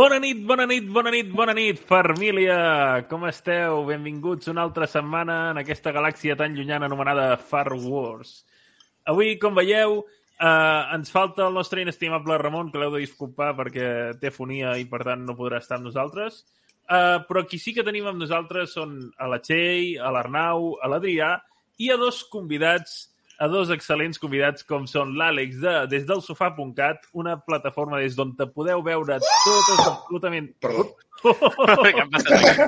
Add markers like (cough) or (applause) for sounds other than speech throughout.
Bona nit, bona nit, bona nit, bona nit, família! Com esteu? Benvinguts una altra setmana en aquesta galàxia tan llunyana anomenada Far Wars. Avui, com veieu, eh, ens falta el nostre inestimable Ramon, que l'heu de disculpar perquè té fonia i, per tant, no podrà estar amb nosaltres. Eh, però qui sí que tenim amb nosaltres són a la Txell, a l'Arnau, a l'Adrià i a dos convidats a dos excel·lents convidats com són l'Àlex de Des del Sofà.cat, una plataforma des d'on te podeu veure tot absolutament... Perdó. Què ha passat?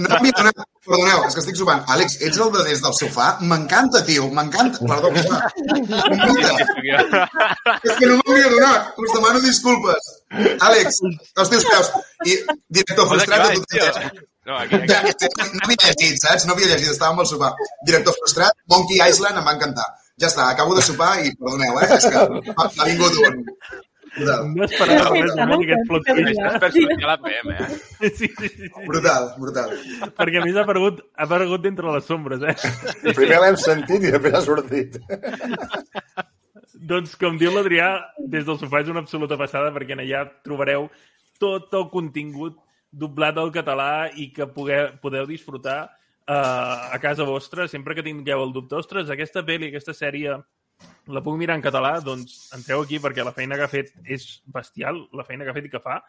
No m'havia donat... Perdoneu, és que estic sopant. Àlex, ets el de des del sofà? M'encanta, tio, m'encanta. Perdó. Mira, és que no m'havia donat. Us demano disculpes. Àlex, els teus peus. I director frustrat de tot el No, aquí, Ja, aquí. no havia llegit, saps? No havia llegit, estava amb el sopar. Director frustrat, Monkey Island, em va encantar. Ja està, acabo de sopar i perdoneu, eh? És que m'ha vingut un... Brutal, No esperava res de més aquest plot twist. Això és per sortir a la PM, eh? Sí, sí, sí, sí. brutal, brutal. Perquè a més ha aparegut, ha aparegut d'entre les sombres, eh? Primer l'hem sentit i després ha sortit. Doncs, com diu l'Adrià, des del sofà és una absoluta passada perquè allà trobareu tot el contingut doblat al català i que pugueu, podeu disfrutar uh, a casa vostra sempre que tingueu el dubte. Ostres, aquesta pel·li, aquesta sèrie la puc mirar en català? Doncs entreu aquí perquè la feina que ha fet és bestial, la feina que ha fet i que fa,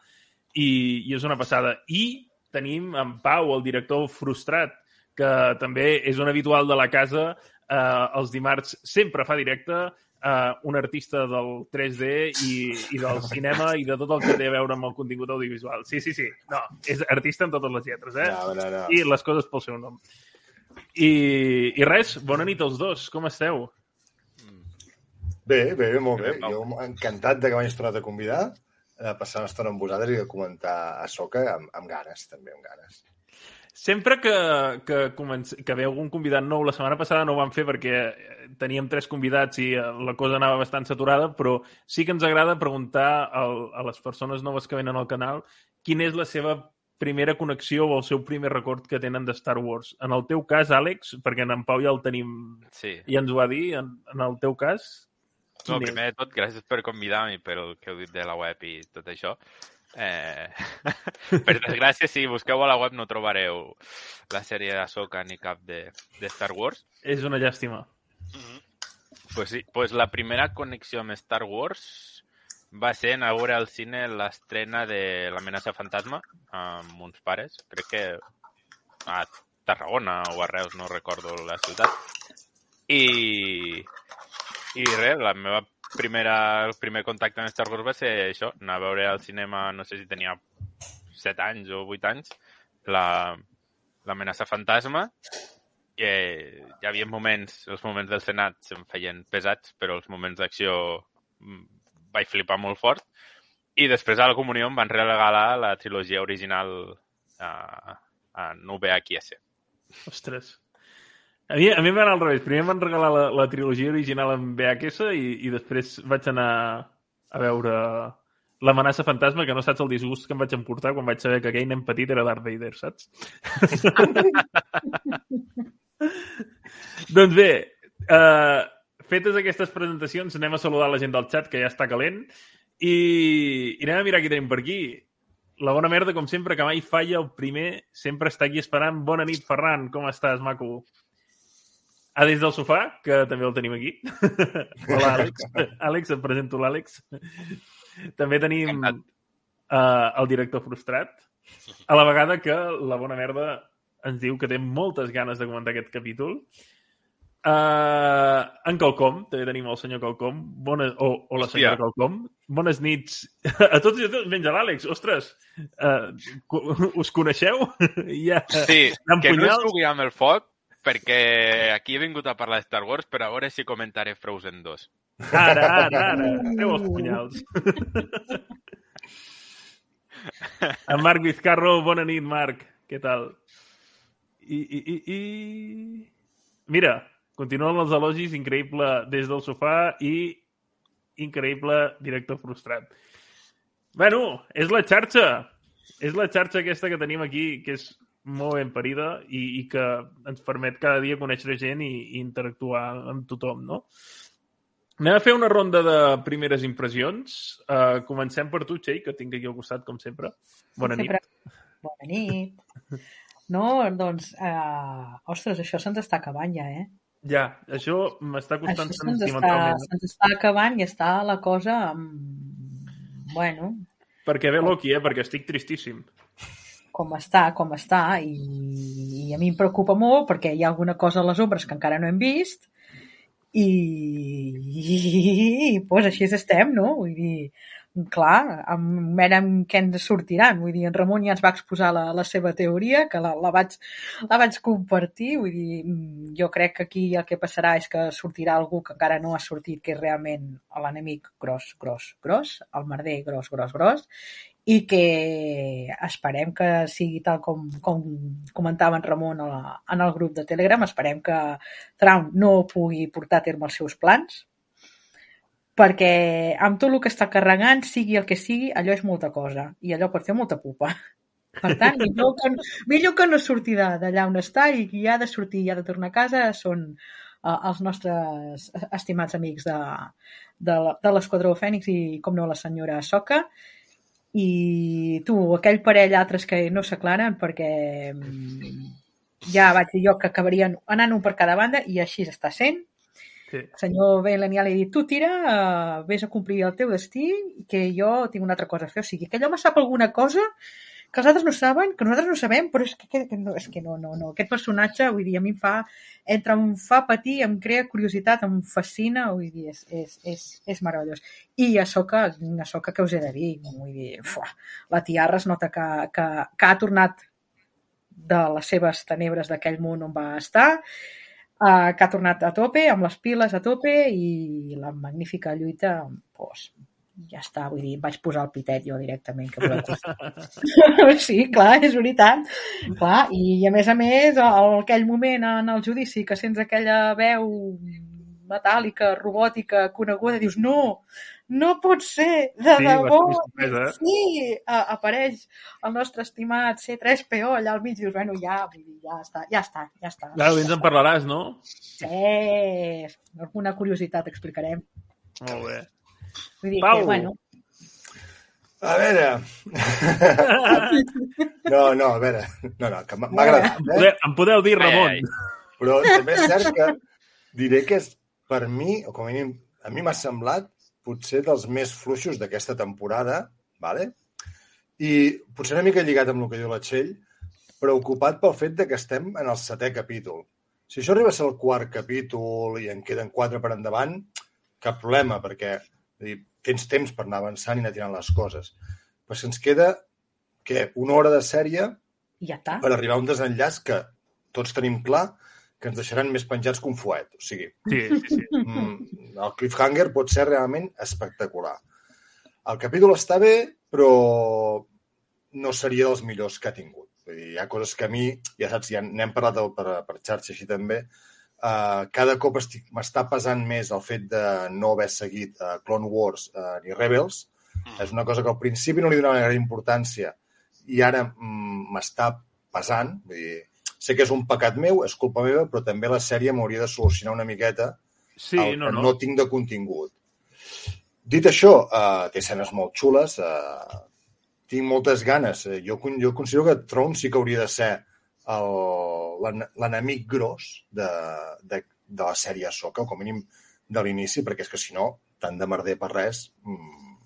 i, i és una passada. I tenim en Pau, el director frustrat, que també és un habitual de la casa, eh, els dimarts sempre fa directe, eh, un artista del 3D i, i del cinema i de tot el que té a veure amb el contingut audiovisual. Sí, sí, sí. No, és artista en totes les lletres, eh? No, no, no. I les coses pel seu nom. I, I res, bona nit als dos. Com esteu? Bé, bé, molt bé. Jo encantat de que m'hagis tornat a convidar a passar una estona amb vosaltres i a comentar a Soca amb, amb ganes, també, amb ganes. Sempre que, que, començ, que ve algun convidat nou, la setmana passada no ho vam fer perquè eh, teníem tres convidats i eh, la cosa anava bastant saturada, però sí que ens agrada preguntar al, a les persones noves que venen al canal quina és la seva primera connexió o el seu primer record que tenen de Star Wars. En el teu cas, Àlex, perquè en Pau ja el tenim Sí. i ens ho va dir, en, en el teu cas... No, primer de tot, gràcies per convidar-me per el que heu dit de la web i tot això. Eh, (laughs) per desgràcia, si busqueu a la web no trobareu la sèrie d'Ahsoka ni cap de, de Star Wars. És una llàstima. Pues sí, pues la primera connexió amb Star Wars va ser anar a veure al cine l'estrena de l'amenaça fantasma amb uns pares. Crec que a Tarragona o a Reus, no recordo la ciutat. I, i res, la meva primera, el primer contacte amb Star Wars va ser això, anar a veure al cinema, no sé si tenia 7 anys o 8 anys, la fantasma i eh, hi havia moments, els moments del Senat se'm feien pesats, però els moments d'acció mm, vaig flipar molt fort. I després a la comunió em van regalar la trilogia original a, en VHS. Ostres. A mi, a mi va anar al revés. Primer em van regalar la, la trilogia original en VHS i, i després vaig anar a veure l'amenaça fantasma, que no saps el disgust que em vaig emportar quan vaig saber que aquell nen petit era Darth Vader, saps? (laughs) doncs bé, uh, fetes aquestes presentacions, anem a saludar la gent del xat, que ja està calent, i, i anem a mirar qui tenim per aquí. La bona merda, com sempre, que mai falla el primer, sempre està aquí esperant. Bona nit, Ferran, com estàs, maco? A des del sofà, que també el tenim aquí. (laughs) Hola, Àlex. Àlex, em presento l'Àlex. També tenim uh, el director frustrat, a la vegada que la bona merda ens diu que té moltes ganes de comentar aquest capítol. Uh, en Calcom, també tenim el senyor Calcom, Bona, o, o la Hòstia. senyora Calcom. Bones nits a tots i a tots, menys a l'Àlex. Ostres, uh, us coneixeu? (laughs) ja, Sí, que no es jugui amb el foc, perquè aquí he vingut a parlar de Star Wars, però a veure si comentaré Frozen 2. Ara, ara, ara. Treu els punyals. (laughs) en Marc Vizcarro, bona nit, Marc. Què tal? I, i, i, i... Mira, continuen els elogis, increïble des del sofà i increïble director frustrat. Bueno, és la xarxa. És la xarxa aquesta que tenim aquí, que és molt ben parida i, i que ens permet cada dia conèixer gent i, i interactuar amb tothom, no? Anem a fer una ronda de primeres impressions. Uh, comencem per tu, Txell, que tinc aquí al costat, com sempre. Bona nit. Sempre. Bona nit. No, doncs, uh, ostres, això se'ns està acabant ja, eh? Ja, això m'està costant Això sentimentalment. se'ns està acabant i està la cosa... mm, Bueno, Perquè ve Loki, eh? Perquè estic tristíssim. Com està, com està, i, i a mi em preocupa molt perquè hi ha alguna cosa a les ombres que encara no hem vist i, i, i pues així estem, no? Vull dir, clar, amb, veurem què ens sortiran. Vull dir, en Ramon ja ens va exposar la, la seva teoria, que la, la, vaig, la vaig compartir. Vull dir, jo crec que aquí el que passarà és que sortirà algú que encara no ha sortit, que és realment l'enemic gros, gros, gros, el merder gros, gros, gros, i que esperem que sigui tal com, com comentava en Ramon a la, en el grup de Telegram, esperem que Traun no pugui portar a terme els seus plans, perquè amb tot el que està carregant, sigui el que sigui, allò és molta cosa, i allò pot fer molta pupa. Per tant, millor que, millor que no surti d'allà on està i qui ha de sortir i ha de tornar a casa són uh, els nostres estimats amics de, de, de l'Esquadró Fènix i, com no, la senyora Soca. I tu, aquell parell altres que no s'aclaren perquè mm, ja vaig dir jo que acabarien anant un per cada banda i així està sent. Sí. El senyor Belen ja li ha dit, tu tira, uh, vés a complir el teu destí, que jo tinc una altra cosa a fer. O sigui, que allò me sap alguna cosa que els altres no saben, que nosaltres no sabem, però és que, que, que no, és que no, no, no. Aquest personatge, vull dir, a mi em fa, entre em fa patir, em crea curiositat, em fascina, vull dir, és, és, és, és meravellós. I a Soca, a Soca que us he de dir, vull dir, fuà, la tiarra es nota que, que, que ha tornat de les seves tenebres d'aquell món on va estar, uh, que ha tornat a tope, amb les piles a tope i la magnífica lluita, doncs, ja està, vull dir, vaig posar el pitet jo directament. Que voleu (laughs) sí, clar, és veritat. Clar, i a més a més, en aquell moment en el judici que sents aquella veu metàl·lica, robòtica, coneguda, dius, no, no pot ser, de Sí, debò. eh? Sí, a, apareix el nostre estimat C3PO allà al mig, dius, bueno, ja, vull dir, ja està, ja està, ja està. Clar, ens en parlaràs, no? Sí, alguna curiositat explicarem. Molt bé. Vull dir Pau. que, bueno, A veure... (laughs) No, no, a veure... No, no, que m'ha agradat, Em eh? podeu, em podeu dir, Ai, Ramon. ai. Però també és cert que diré que és, per mi, o com a mínim, a mi m'ha semblat potser dels més fluixos d'aquesta temporada, vale? i potser una mica lligat amb el que diu la Txell, preocupat pel fet de que estem en el setè capítol. Si això arriba a ser el quart capítol i en queden quatre per endavant, cap problema, perquè és a dir, tens temps per anar avançant i anar tirant les coses. Però si ens queda què, una hora de sèrie ja està. per arribar a un desenllaç que tots tenim clar que ens deixaran més penjats que un fuet. O sigui, Sí, sí, sí. mm, el cliffhanger pot ser realment espectacular. El capítol està bé, però no seria dels millors que ha tingut. Vull dir, hi ha coses que a mi, ja saps, ja n'hem parlat per, per xarxa així també, uh, cada cop estic- m'està pesant més el fet de no haver seguit uh, Clone Wars uh, ni Rebels. És una cosa que al principi no li donava gaire importància i ara mm, m'està pesant. Vull dir, sé que és un pecat meu, és culpa meva, però també la sèrie m'hauria de solucionar una miqueta Sí, el no, que no. no tinc de contingut. Dit això, uh, té escenes molt xules, uh, tinc moltes ganes. Jo, jo considero que Tron sí que hauria de ser l'enemic gros de, de, de la sèrie Soca, o com a mínim de l'inici, perquè és que si no, tant de merder per res, mm,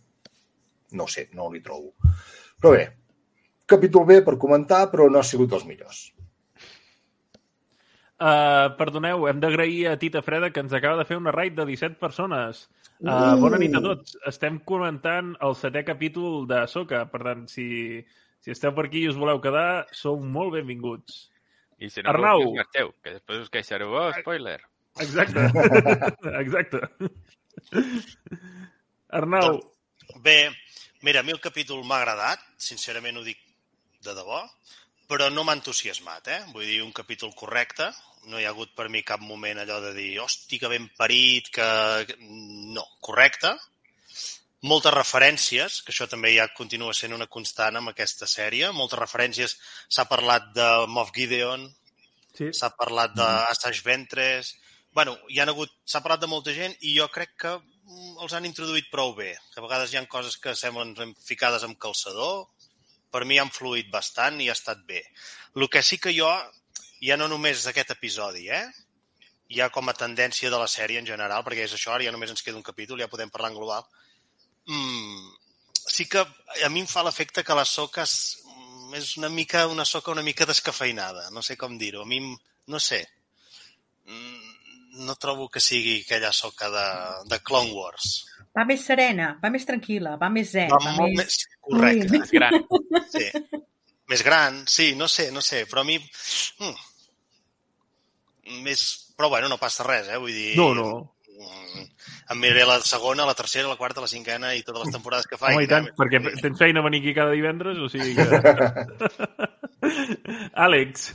no sé, no li trobo. Però bé, capítol bé per comentar, però no ha sigut dels millors. Uh, perdoneu, hem d'agrair a Tita Freda que ens acaba de fer una raid de 17 persones. Uh, bona nit a tots. Estem comentant el setè capítol de Soca, per tant, si, si esteu per aquí i us voleu quedar, sou molt benvinguts. I si no Arnau. Arnau. marxeu, que després us queixareu. Oh, spoiler. Exacte. (laughs) Exacte. Arnau, Bé, mira, a mi el capítol m'ha agradat, sincerament ho dic de debò, però no m'ha entusiasmat, eh? Vull dir, un capítol correcte, no hi ha hagut per mi cap moment allò de dir, hosti, que ben parit, que... que-" No, correcte. Moltes referències, que això també ja continua sent una constant amb aquesta sèrie, moltes referències, s'ha parlat de Moff Gideon, sí. s'ha parlat d'Assange Ventres, bueno, hi ha hagut, s'ha parlat de molta gent i jo crec que mm, els han introduït prou bé. Que a vegades hi ha coses que semblen ficades amb calçador, per mi han fluït bastant i ha estat bé. El que sí que jo, ja no només aquest episodi, eh? hi ha com a tendència de la sèrie en general, perquè és això, ara ja només ens queda un capítol, ja podem parlar en global, mm, sí que a mi em fa l'efecte que la soca és, és una mica una soca una mica descafeinada, no sé com dir-ho. A mi, no sé, mm, no trobo que sigui aquella soca de, de Clone Wars. Va més serena, va més tranquil·la, va més zen. Va, va molt més... més... Correcte. Més gran. Sí. Més gran, sí, no sé, no sé, però a mi... Mm, més... Però bueno, no passa res, eh? Vull dir... No, no. Mm, em miraré la segona, la tercera, la quarta, la cinquena i totes les temporades que faig. Home, i tant, eh? perquè tens feina venir aquí cada divendres, o sigui que... (laughs) Àlex.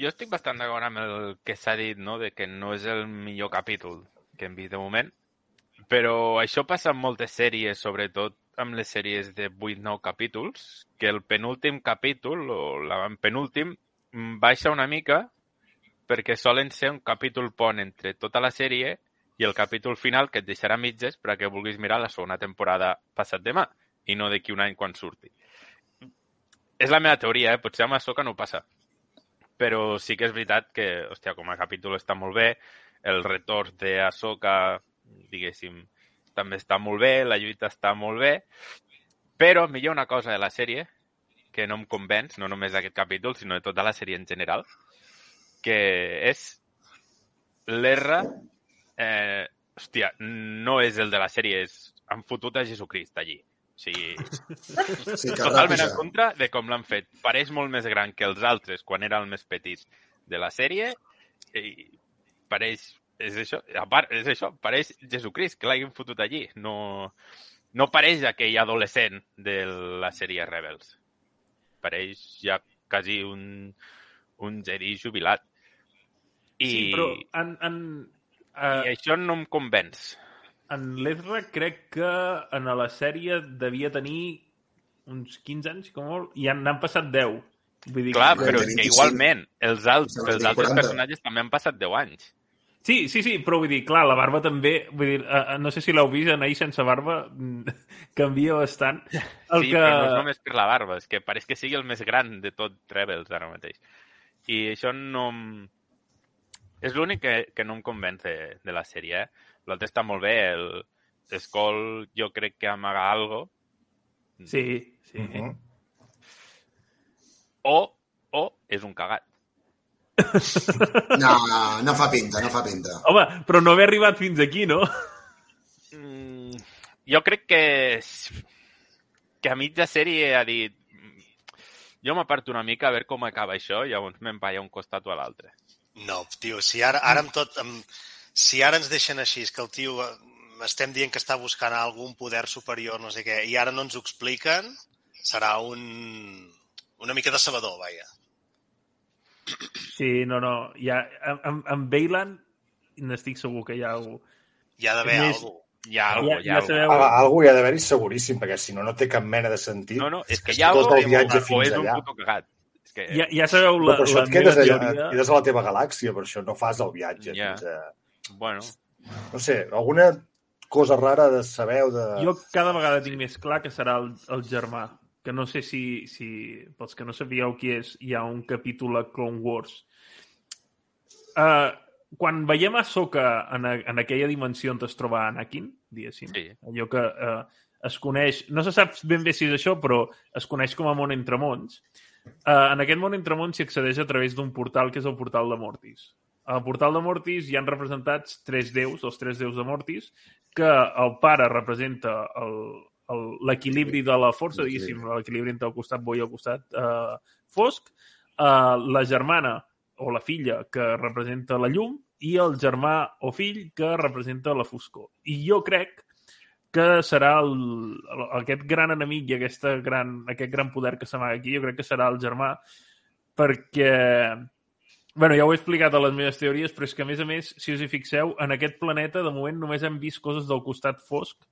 Jo estic bastant d'acord amb el que s'ha dit, no?, de que no és el millor capítol que hem vist de moment, però això passa amb moltes sèries, sobretot amb les sèries de 8-9 capítols, que el penúltim capítol, o l'avantpenúltim, baixa una mica perquè solen ser un capítol pont entre tota la sèrie i el capítol final que et deixarà mitges perquè vulguis mirar la segona temporada passat demà i no d'aquí un any quan surti. És la meva teoria, eh? potser amb Ahsoka no passa. Però sí que és veritat que, hòstia, com a capítol està molt bé, el retorn d'Ahsoka, diguéssim, també està molt bé, la lluita està molt bé, però ha una cosa de la sèrie que no em convenç, no només d'aquest capítol, sinó de tota la sèrie en general, que és l'R eh, hòstia, no és el de la sèrie, és han fotut a Jesucrist allí. O sigui, Sí, que totalment en contra de com l'han fet. Pareix molt més gran que els altres quan era el més petit de la sèrie i pareix, és això, a part, és això, pareix Jesucrist que l'hagin fotut allí. No, no pareix aquell adolescent de la sèrie Rebels. Pareix ja quasi un, un Jedi jubilat. I, Sí, però en, en, uh, i això no em convenç. en l'Ezra crec que en la sèrie devia tenir uns 15 anys, com molt, i han, n'han passat 10. Vull dir Clar, que... però que 25. igualment, els, alt, Sembla que els altres 40. personatges també han passat 10 anys. Sí, sí, sí, però vull dir, clar, la barba també, vull dir, uh, no sé si l'heu vist, en ahir sense barba (laughs) canvia bastant. El sí, que... però no és només per la barba, és que pareix que sigui el més gran de tot Rebels ara mateix. I això no... em- És l'únic que, que no em convenç de, de la sèrie, eh? L'altre està molt bé, el Skull jo crec que amaga algo, Sí, sí. Mhm. -huh. o, o és un cagat. (laughs) No, no fa pinta, no fa pinta. Home, però no haver arribat fins aquí, no? Mm, jo crec que que a mitja sèrie ha dit jo m'aparto una mica a veure com acaba això i llavors me'n vaig a un costat o a l'altre. No, tio, si ara, ara amb tot... Amb, si ara ens deixen així, és que el tio eh, estem dient que està buscant algun poder superior, no sé què, i ara no ens ho expliquen, serà un, una mica decebedor, vaja. Sí, no, no. Ja, amb, amb, Bailan n'estic segur que hi ha algú. Hi ha d'haver Més- cosa. Hi ha algo, Ja- hi ha ja algo. sabeu- Al- Algú hi ha d'haver-hi seguríssim, perquè si no, no té cap mena de sentit. No, no, és que hi ha tot algo el viatge o fins és un puto cagat. És que... Ja, ja sabeu la, per això la et meva quedes, allà, teoria... et quedes a la teva galàxia, per això no fas el viatge. Ja. Fins a... Bueno, No sé, alguna cosa rara de saber o de... Jo cada vegada tinc més clar que serà el, el germà. Que no sé si, si, pels que no sabíeu qui és, hi ha un capítol a Clone Wars. Uh, quan veiem a Soka en, a, en aquella dimensió on es troba Anakin, diguéssim, Sí. allò que uh, es coneix, no se sap ben bé si és això, però es coneix com a món entre mons, uh, en aquest món entre mons s'hi accedeix a través d'un portal que és el portal de Mortis. Al portal de Mortis hi han representats tres déus, els tres déus de Mortis, que el pare representa l'equilibri de la força, diguéssim, l'equilibri entre el costat bo i el costat eh, fosc, eh, la germana o la filla que representa la llum i el germà o fill que representa la foscor. I jo crec que serà el, el, aquest gran enemic i aquesta gran, aquest gran poder que s'amaga aquí, jo crec que serà el germà perquè bueno, ja ho he explicat a les meves teories, però és que, a més a més, si us hi fixeu, en aquest planeta, de moment, només hem vist coses del costat fosc,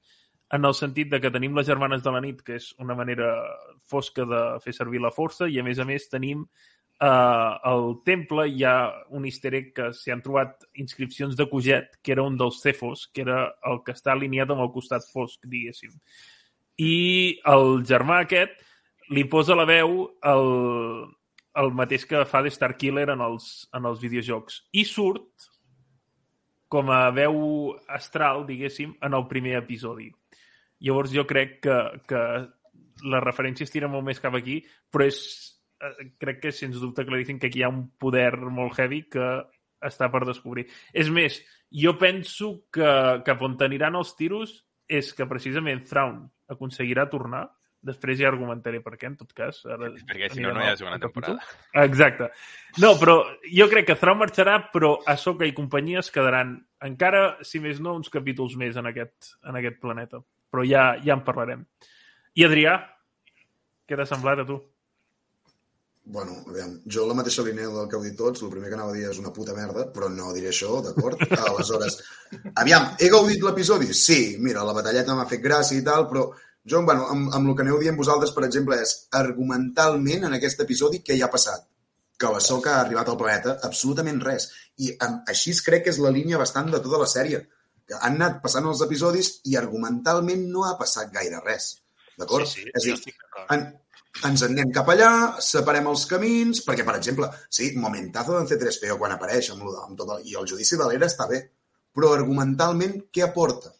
en el sentit de que tenim les germanes de la nit, que és una manera fosca de fer servir la força, i a més a més tenim uh, al temple hi ha un easter egg que s'hi han trobat inscripcions de Coget, que era un dels cefos, que era el que està alineat amb el costat fosc, diguéssim. I el germà aquest li posa la veu el, el mateix que fa de Starkiller en els, en els videojocs. I surt com a veu astral, diguéssim, en el primer episodi. Llavors jo crec que, que la referència es tira molt més cap aquí, però és, eh, crec que sens dubte claríssim que aquí hi ha un poder molt heavy que està per descobrir. És més, jo penso que cap on aniran els tiros és que precisament Thrawn aconseguirà tornar Després ja argumentaré per què, en tot cas. Ara Perquè si no, no hi ha segona temporada. Exacte. No, però jo crec que Thrawn marxarà, però Ahsoka i companyia es quedaran encara, si més no, uns capítols més en aquest, en aquest planeta. Però ja, ja en parlarem. I Adrià, què t'ha semblat a tu? Bueno, aviam, jo la mateixa línia del que heu dit tots, el primer que anava a dir és una puta merda, però no diré això, d'acord? (laughs) Aleshores, aviam, he gaudit l'episodi? Sí, mira, la batalleta m'ha fet gràcia i tal, però jo, bueno, amb, amb el que aneu dient vosaltres, per exemple, és argumentalment en aquest episodi què hi ha passat? Que la Soca ha arribat al planeta? Absolutament res. I amb, així crec que és la línia bastant de tota la sèrie. Que han anat passant els episodis i argumentalment no ha passat gaire res. D'acord? Sí, sí, és dir, d'acord. en, ens en anem cap allà, separem els camins, perquè, per exemple, sí, momentazo d'en C3PO quan apareix amb, amb tot el, i el judici de l'era està bé, però argumentalment què aporta?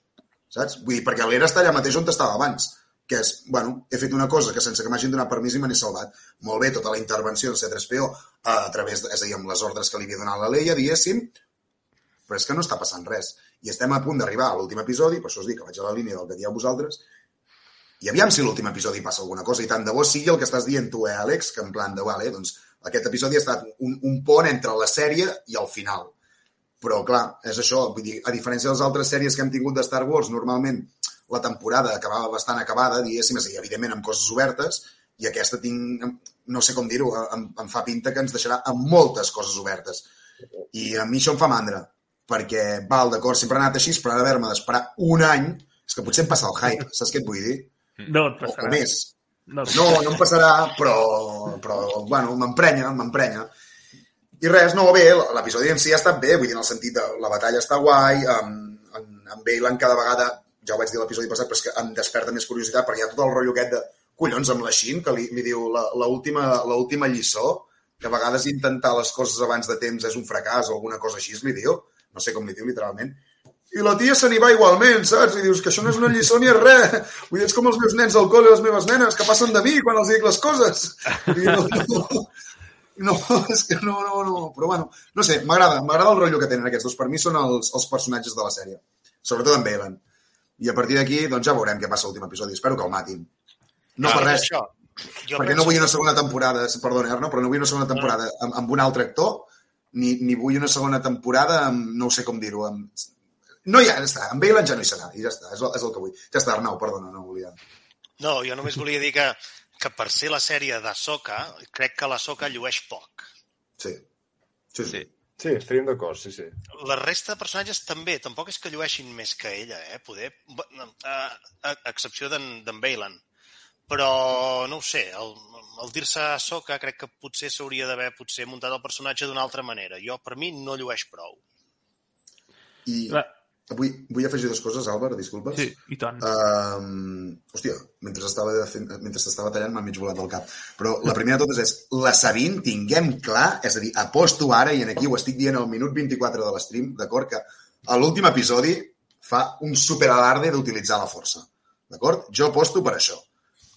Saps? Vull dir, perquè l'era està allà mateix on estava abans, que és, bueno, he fet una cosa que sense que m'hagin donat permís i me n'he salvat. Molt bé, tota la intervenció del C3PO a, a través, de, és a dir, amb les ordres que li havia donat la Leia, diguéssim, però és que no està passant res. I estem a punt d'arribar a l'últim episodi, per això us dic que vaig a la línia del que dieu vosaltres, i aviam si l'últim episodi passa alguna cosa, i tant de bo sigui el que estàs dient tu, eh, Àlex, que en plan de, vale, doncs aquest episodi ha estat un, un pont entre la sèrie i el final. Però, clar, és això, vull dir, a diferència de les altres sèries que hem tingut de Star Wars, normalment la temporada acabava bastant acabada, diguéssim, és a dir, evidentment amb coses obertes, i aquesta tinc, no sé com dir-ho, em, em fa pinta que ens deixarà amb moltes coses obertes. I a mi això em fa mandra, perquè, val, d'acord, sempre ha anat així, però ara haver-me d'esperar un any, és que potser em passa el hype, saps què et vull dir? No et O, o passarà. més. No, No, no em passarà, però, però bueno, m'emprenya, m'emprenya. I res, no, bé, l'episodi en si ha estat bé, vull dir, en el sentit de la batalla està guai, amb, amb, amb Bailan cada vegada, ja ho vaig dir l'episodi passat, però és que em desperta més curiositat, perquè hi ha tot el rotllo aquest de collons amb la Xin, que li, li diu l'última lliçó, que a vegades intentar les coses abans de temps és un fracàs o alguna cosa així, li diu, no sé com li diu literalment, i la tia se n'hi va igualment, saps? I dius que això no és una lliçó ni és res. Vull dir, és com els meus nens al col·le i les meves nenes, que passen de mi quan els dic les coses. I no, no, (laughs) no, és que no, no, no. Però bueno, no sé, m'agrada, m'agrada el rotllo que tenen aquests dos. Per mi són els, els personatges de la sèrie. Sobretot en Balen. I a partir d'aquí, doncs ja veurem què passa a l'últim episodi. Espero que el matin. No Ah, per res, Això. Jo perquè no vull una segona temporada, perdona, Arno, però no vull una segona temporada amb, amb un altre actor, ni, ni vull una segona temporada amb, no sé com dir-ho, amb... No, ja, ja està, amb Bailan ja no hi serà, i ja està, és, el- és el que vull. Ja està, Arnau, perdona, no volia... No, jo només volia dir que, que per ser la sèrie d'Ahsoka, crec que l'Ahsoka llueix poc. Sí. Sí, sí. Sí. Sí, estaríem d'acord, sí, sí. La resta de personatges també, tampoc és que llueixin més que ella, eh? Poder, a, a, a excepció d'en Bailan. Però, no ho sé, el, el dir-se Ahsoka crec que potser s'hauria d'haver potser muntat el personatge d'una altra manera. Jo, per mi, no llueix prou. I Clar. Vull, vull afegir dues coses, Àlvar, disculpes. Sí, i tant. Um, hòstia, mentre estava, fent, mentre estava tallant m'ha mig volat del cap. Però la primera de totes és, la Sabine, tinguem clar, és a dir, aposto ara, i en aquí ho estic dient al minut 24 de l'estream, d'acord, que a l'últim episodi fa un superalarde d'utilitzar la força. D'acord? Jo aposto per això.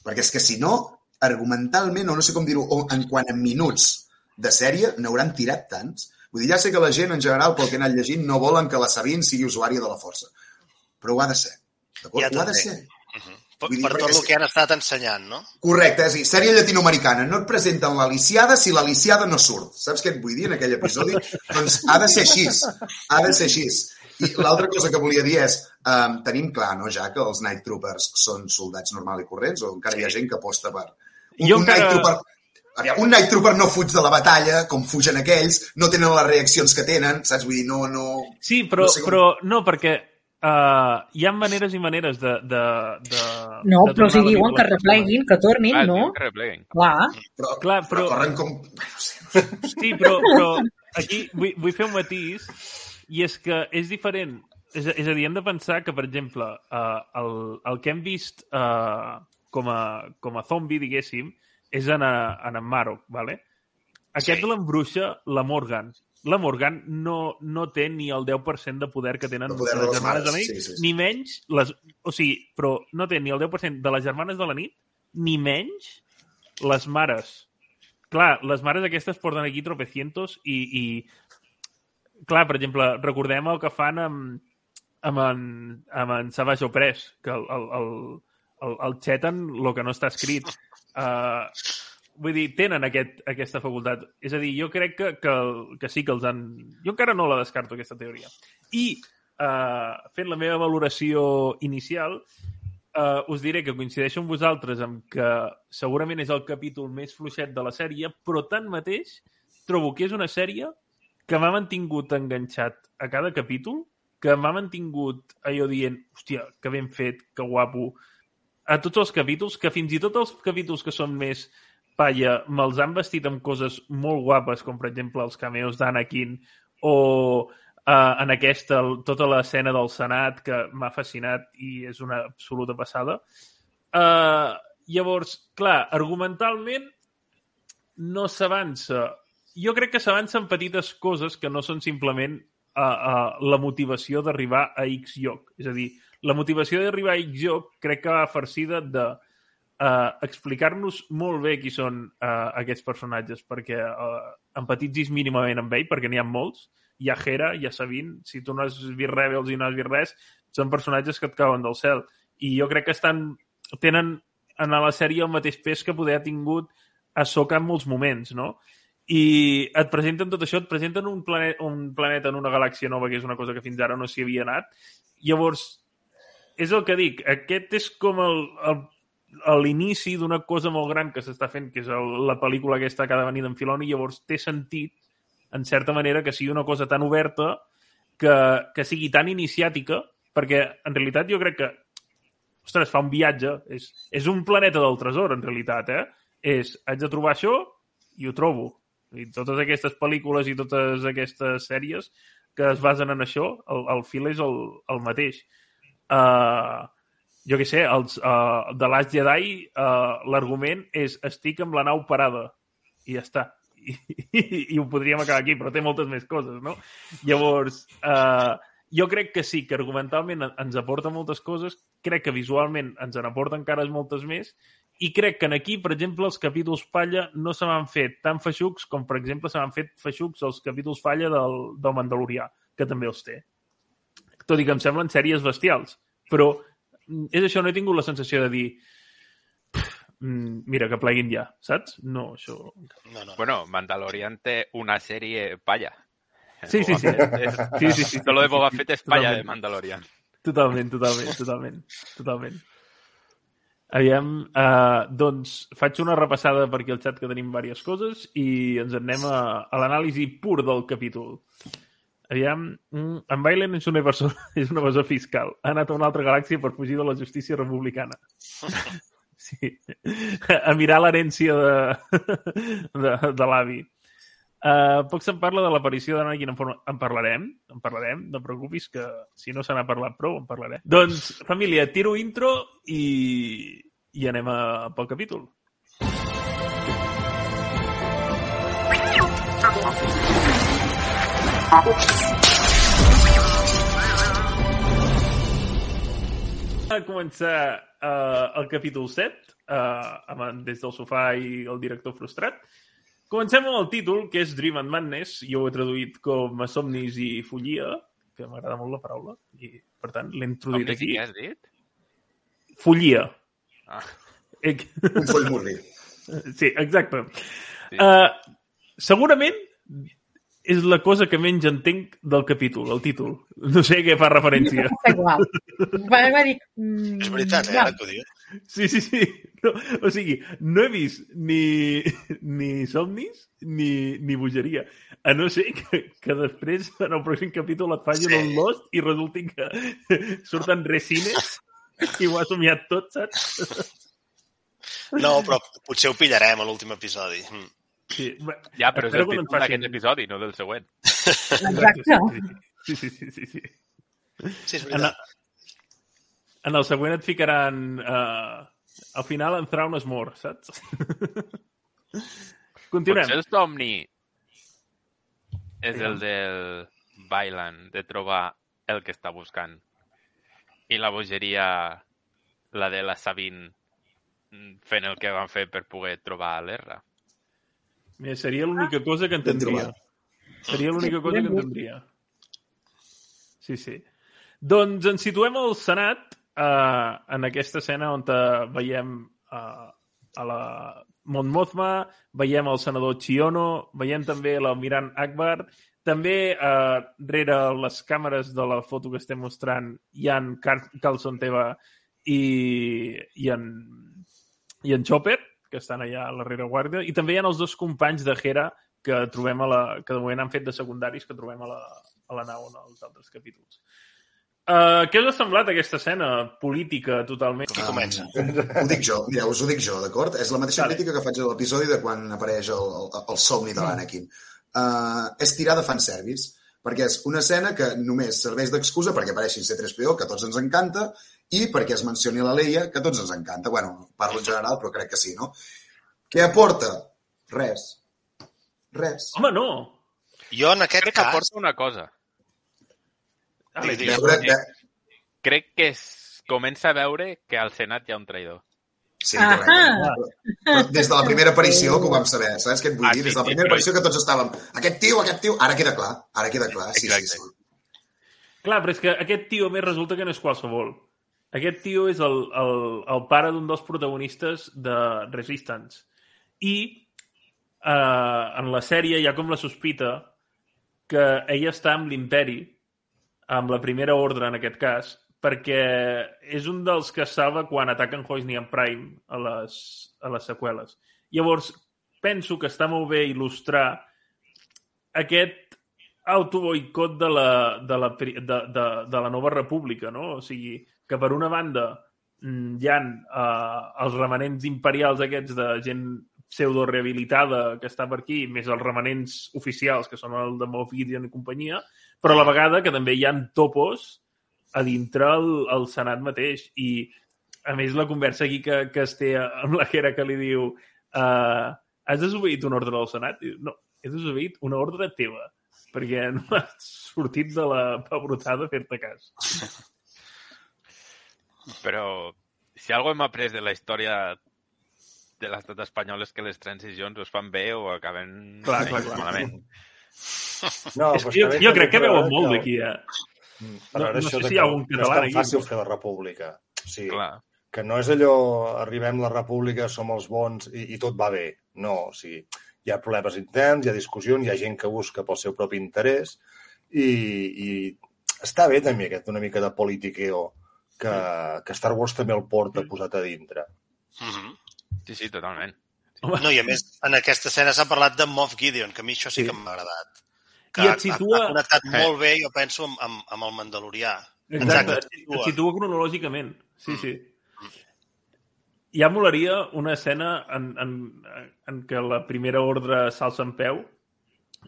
Perquè és que si no, argumentalment, o no sé com dir-ho, en quant a minuts de sèrie, n'hauran tirat tants. Vull dir, ja sé que la gent, en general, pel que he anat llegint, no volen que la Sabine sigui usuària de la força. Però ho ha de ser. D'acord? Ja ho ha de ser. Per, Vull dir, per tot és- el que han estat ensenyant, no? Correcte, és a dir, sèrie llatinoamericana. No et presenten l'Aliciada si l'Aliciada no surt. Saps què et vull dir en aquell episodi? (laughs) doncs ha de ser així. Ha de ser així. I l'altra cosa que volia dir és, um, tenim clar, no, ja, que els Night Troopers són soldats normals i corrents, o encara hi ha gent que aposta per... Un, Jo un encara- Night Trooper... Aviam, un Night Trooper no fuig de la batalla, com fugen aquells, no tenen les reaccions que tenen, saps? Vull dir, no... no... Sí, però, no sé com- però no, perquè uh, hi ha maneres i maneres de... de, de No, de però si diuen que repleguin, que tornin, Ah, no? que repleguin. Clar. Però, Clar, però però- corren com... Bueno, sí. Sí, però, però aquí vull, vull fer un matís i és que és diferent. És, és a dir, hem de pensar que, per exemple, uh, el, el que hem vist uh, com, a, com a zombi, diguéssim, és en, a, en en Marok, ¿vale? Aquest Sí. l'embruixa la Morgan. La Morgan no, no té ni el 10% de poder que tenen De poder de les germanes de la nit, sí, sí, sí. ni menys... Les, o sigui, però no té ni el 10% de les germanes de la nit, ni menys les mares. Clar, les mares aquestes porten aquí tropecientos i, i clar, per exemple, recordem el que fan amb, amb, en, amb en Savage Opress, que el, el, el, el, el xeten el que no està escrit. Uh, vull dir, tenen aquest, aquesta facultat. És a dir, jo crec que, que, que sí que els han... Jo encara no la descarto, aquesta teoria. I, uh, fent la meva valoració inicial, uh, us diré que coincideixo amb vosaltres amb que segurament és el capítol més fluixet de la sèrie, però tanmateix trobo que és una sèrie que m'ha mantingut enganxat a cada capítol, que m'ha mantingut allò dient, hòstia, que ben fet, que guapo, a tots els capítols, que fins i tot els capítols que són més palla me'ls han vestit amb coses molt guapes, com per exemple els cameos d'Anakin o uh, en aquesta, tota l'escena del Senat que m'ha fascinat i és una absoluta passada. Uh, llavors, clar, argumentalment no s'avança. Jo crec que s'avança en petites coses que no són simplement uh, uh, la motivació d'arribar a X lloc. És a dir, la motivació d'arribar a X lloc crec que va farcida de uh, explicar-nos molt bé qui són uh, aquests personatges, perquè uh, empatitzis mínimament amb ell, perquè n'hi ha molts. Hi ha Hera, hi ha Sabine, si tu no has vist Rebels i no has vist res, són personatges que et cauen del cel. I jo crec que estan tenen en la sèrie el mateix pes que poder ha tingut a Soka en molts moments, no? I et presenten tot això, et presenten un, plane un planeta en una galàxia nova, que és una cosa que fins ara no s'hi havia anat. Llavors, és el que dic, aquest és com el, el a l'inici d'una cosa molt gran que s'està fent, que és el, la pel·lícula aquesta que ha de venir d'en Filoni, llavors té sentit, en certa manera, que sigui una cosa tan oberta, que, que sigui tan iniciàtica, perquè en realitat jo crec que ostres, fa un viatge, és, és un planeta del tresor, en realitat, eh? És, haig de trobar això i ho trobo. I totes aquestes pel·lícules i totes aquestes sèries que es basen en això, el, el fil és el, el mateix. Uh, jo què sé, els, uh, de Last Jedi, uh, l'argument és estic amb la nau parada. I ja està. I, (laughs) i, i ho podríem acabar aquí, però té moltes més coses, no? Llavors, uh, jo crec que sí, que argumentalment en- ens aporta moltes coses, crec que visualment ens en aporta encara moltes més, i crec que en aquí, per exemple, els capítols falla no se m'han fet tan feixucs com, per exemple, se m'han fet feixucs els capítols falla del, del Mandalorià, que també els té. Tot i que em semblen sèries bestials. Però mm, és això, no he tingut la sensació de dir "Pff, mm, mira, que pleguin ja, saps? No, això... No, no. Bueno, Mandalorian té una sèrie palla. Sí, sí, sí. És- Sí, sí, sí. Tot lo de Boba Fett és palla de Totalment. Mandalorian. Totalment, totalment, totalment. totalment. Aviam, uh, doncs faig una repassada per aquí al xat que tenim diverses coses i ens en anem a, a l'anàlisi pur del capítol. Aviam, mm, en Bailen és una, persona, (laughs) és una evasor fiscal. Ha anat a una altra galàxia per fugir de la justícia republicana. (laughs) Sí. A mirar l'herència de, de, de l'avi. Uh, poc se'n parla de l'aparició d'Anakin en forma... En parlarem, en parlarem, no preocupis, que si no se n'ha parlat prou, en parlarem. Doncs, família, tiro intro i, i anem a, pel capítol. A començar uh, el capítol 7, uh, amb des del sofà i el director frustrat. Comencem amb el títol, que és Dream and Madness. Jo ho he traduït com a somnis i follia, que m'agrada molt la paraula, i per tant l'he introduït Com aquí. què has dit? Follia. Ah, Eh, Un foll morri. Sí, exacte. Sí. Uh, segurament és la cosa que menys entenc del capítol, el títol. No sé què fa referència. És igual. Va, va dir... Mm, És veritat, eh, ara que ho dius. Sí, sí, sí. No, o sigui, no he vist ni, ni somnis ni, ni bogeria. A no ser que, que després, en el pròxim capítol, et facin Sí. un Lost i resulti que surten resines i ho ha somiat tot, saps? No, però potser ho pillarem a l'últim episodi. Mm. Sí. Ja, però és el títol d'aquest episodi, no del següent. Exacte. Sí, sí, sí, sí, sí. Sí, és En, veritat. en el següent et ficaran... Uh, al final en Thrawn es mor, saps? (laughs) Continuem. Potser el somni és el del Bailan, de trobar el que està buscant. I la bogeria, la de la Sabine, fent el que van fer per poder trobar l'Erra. Mira, seria l'única cosa que entendria. Seria l'única cosa que entendria. Sí, sí. Doncs ens situem al Senat, eh, en aquesta escena on eh, veiem eh, a la Mon Mothma, veiem el senador Chiono, veiem també l'almirant Akbar, també eh, rere les càmeres de la foto que estem mostrant hi ha en Car Carlson Teva i, i, en, i en Chopper, que estan allà a la rereguarda, i també hi ha els dos companys de Hera que trobem a la, que de moment han fet de secundaris que trobem a la, a la nau en els altres capítols. Uh, què us ha semblat aquesta escena política totalment? Qui comença? Ho dic jo, mireu, us ho dic jo, d'acord? És la mateixa Vale. crítica que faig a l'episodi de quan apareix el, el, el somni de l'Anakin. Uh, és tirar de fanservice, perquè és una escena que només serveix d'excusa perquè apareixin C-3PO, que a tots ens encanta, i perquè es mencioni la Leia, que a tots ens encanta. Bueno, parlo en general, però crec que sí, no? Què aporta? Res. Res. Home, no! Jo, en aquest Crec que cas... aporta una cosa. Sí, digues. Veure, ve... Crec que es comença a veure que al Senat hi ha un traïdor. Sí, correcte. Però des de la primera aparició que ho vam saber, saps què et vull Ah, dir? sí, Des de la sí, primera aparició que tots estàvem aquest tio, aquest tio, ara queda clar, ara queda clar, sí, sí, Exacte. sí. Clar, però és que aquest tio més resulta que no és qualsevol. Aquest tio és el, el, el pare d'un dels protagonistes de Resistance. I eh, en la sèrie hi ha com la sospita que ella està amb l'imperi, amb la primera ordre en aquest cas, perquè és un dels que salva quan ataquen Hoisney en Prime a les, a les seqüeles. Llavors, penso que està molt bé il·lustrar aquest autoboicot de la, de, la, de, de, de la nova república, no? O sigui, que per una banda mm, hi ha eh, els remanents imperials aquests de gent pseudo-rehabilitada que està per aquí, més els remanents oficials, que són el de Moff Gideon i companyia, però a la vegada que també hi han topos a dintre el, el Senat mateix. I, a més, la conversa aquí que, que es té amb la Hera que li diu uh, has desobeït una ordre del Senat? Diu, no, he desobeït una ordre teva, perquè no has sortit de la pebrotada a fer-te cas. Però si algo hem après de la història de l'estat espanyol és que les transicions es fan bé o acaben Clar, clar, clar. malament. No, És jo, jo crec que veuen molt d'aquí, eh? Mm, No- no això sé si hi ha que algun no és català tan fàcil fer la república. O sigui, Clar. que no és allò, arribem a la república, som els bons i, i tot va bé. No, o sigui, hi ha problemes interns, hi ha discussions, hi ha gent que busca pel seu propi interès i, i està bé també aquest una mica de politiqueo que, que Star Wars també el porta posat a dintre. Mhm. Sí, sí, totalment. No, i a més, en aquesta escena s'ha parlat de Moff Gideon, que a mi això sí, Sí. que m'ha agradat. Que I ha, et situa- ha connectat Eh. molt bé, jo penso, amb, amb, amb el Mandalorià. Exacte, et et situa. situa cronològicament. Sí, Mm. sí. Ja molaria una escena en, en, en què la primera ordre s'alça en peu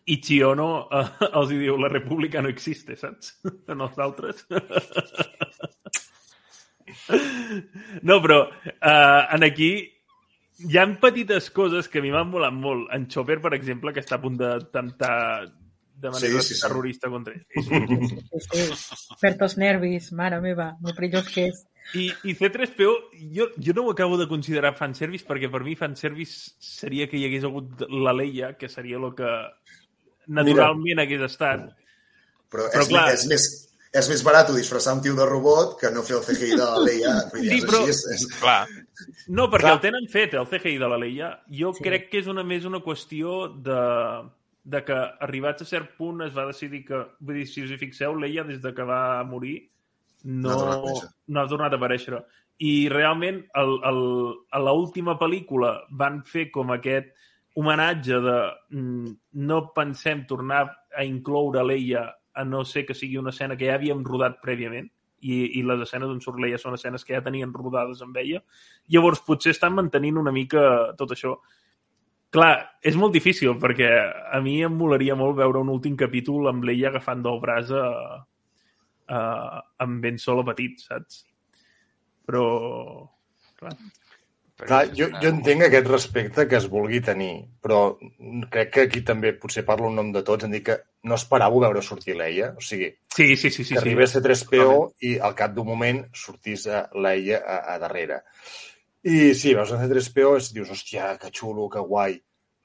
i Chiono eh, els hi diu la república no existe, saps? (laughs) En els altres. (laughs) No, però eh, en aquí hi han petites coses que a mi m'han molat molt. En Chopper, per exemple, que està a punt de tentar de manera Sí, sí, sí. terrorista contra ell. Sí, sí. Perd els nervis, mare meva, molt perillós que és. I, i C3PO, jo, jo no ho acabo de considerar fanservice, perquè per mi fanservice seria que hi hagués hagut la Leia, que seria el que naturalment hagués estat. Però, Però és, clar- és, més, és més barat disfressar un tio de robot que no fer el CGI de la Leia. Vull dir, Sí, és però- així, és, és... Clar, No, perquè Clar. el tenen fet, el CGI de la Leia. Jo Sí. crec que és una més una qüestió de, de que arribats a cert punt es va decidir que... Vull dir, si us hi fixeu, Leia, des de que va morir, no, No ha tornat no ha tornat a aparèixer. i realment el, el, a l'última pel·lícula van fer com aquest homenatge de mm, no pensem tornar a incloure Leia a no ser que sigui una escena que ja havíem rodat prèviament i, i les escenes on surt Leia són escenes que ja tenien rodades amb ella. Llavors, potser estan mantenint una mica tot això. Clar, és molt difícil, perquè a mi em molaria molt veure un últim capítol amb Leia agafant del braç a, a, amb Ben Solo petit, saps? Però... Clar, Clar, jo, jo entenc aquest respecte que es vulgui tenir, però crec que aquí també potser parlo en nom de tots, en dir que no esperàveu veure sortir Leia. O sigui, Sí, sí, sí. sí, que sí. arribés a 3PO i al cap d'un moment sortís a Leia a, a darrere. I sí, veus a C3PO i dius, hòstia, que xulo, que guai.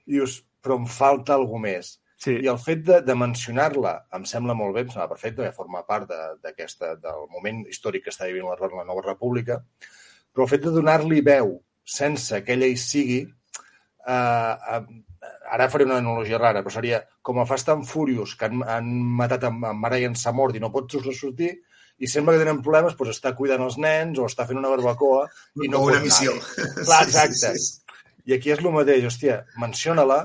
I dius, però em falta alguna més. sí. I el fet de, de mencionar-la em sembla molt bé, em sembla perfecte, perquè forma part de- d'aquesta del moment històric que està vivint la, la nova república, però el fet de donar-li veu sense que ella hi sigui, eh, eh, ara faré una analogia rara, però seria com a Fast and Furious, que han, han matat en, en mare i en sa mort i no pot sortir, i sembla que tenen problemes, doncs està cuidant els nens o està fent una barbacoa i no o una missió. Clar, Sí, sí, exacte. sí, sí. I aquí és el mateix, hòstia, menciona-la,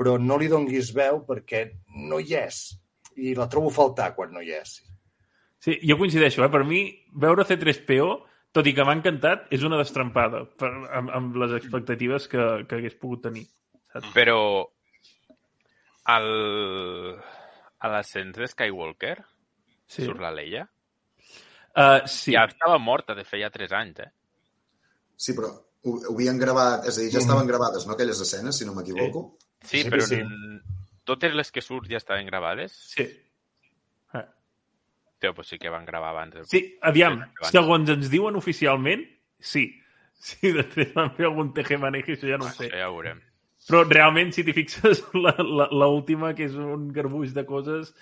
però no li donguis veu perquè no hi és. I la trobo a faltar quan no hi és. Sí, jo coincideixo, eh? Per mi, veure C3PO, tot i que m'ha encantat, és una destrampada per, amb, amb les expectatives que, que hagués pogut tenir. Saps? Però al... a l'ascens de Skywalker Sí. surt la Leia. Uh, sí. Ja estava morta de feia 3 anys, eh? Sí, però ho, ho havien gravat, és a dir, ja estaven gravades, no, aquelles escenes, si no m'equivoco? Sí, Sí, però sí. totes les que surt ja estaven gravades? Sí. Tio, pues sí que van gravar abans. de- Sí, aviam, Sí, segons ens diuen oficialment, sí. Si després van fer algun tejemaneje, això ja no ho sé. Això ja ho veurem. Però realment, si t'hi fixes, (laughs) la- la- l'última, que és un garbuix de coses,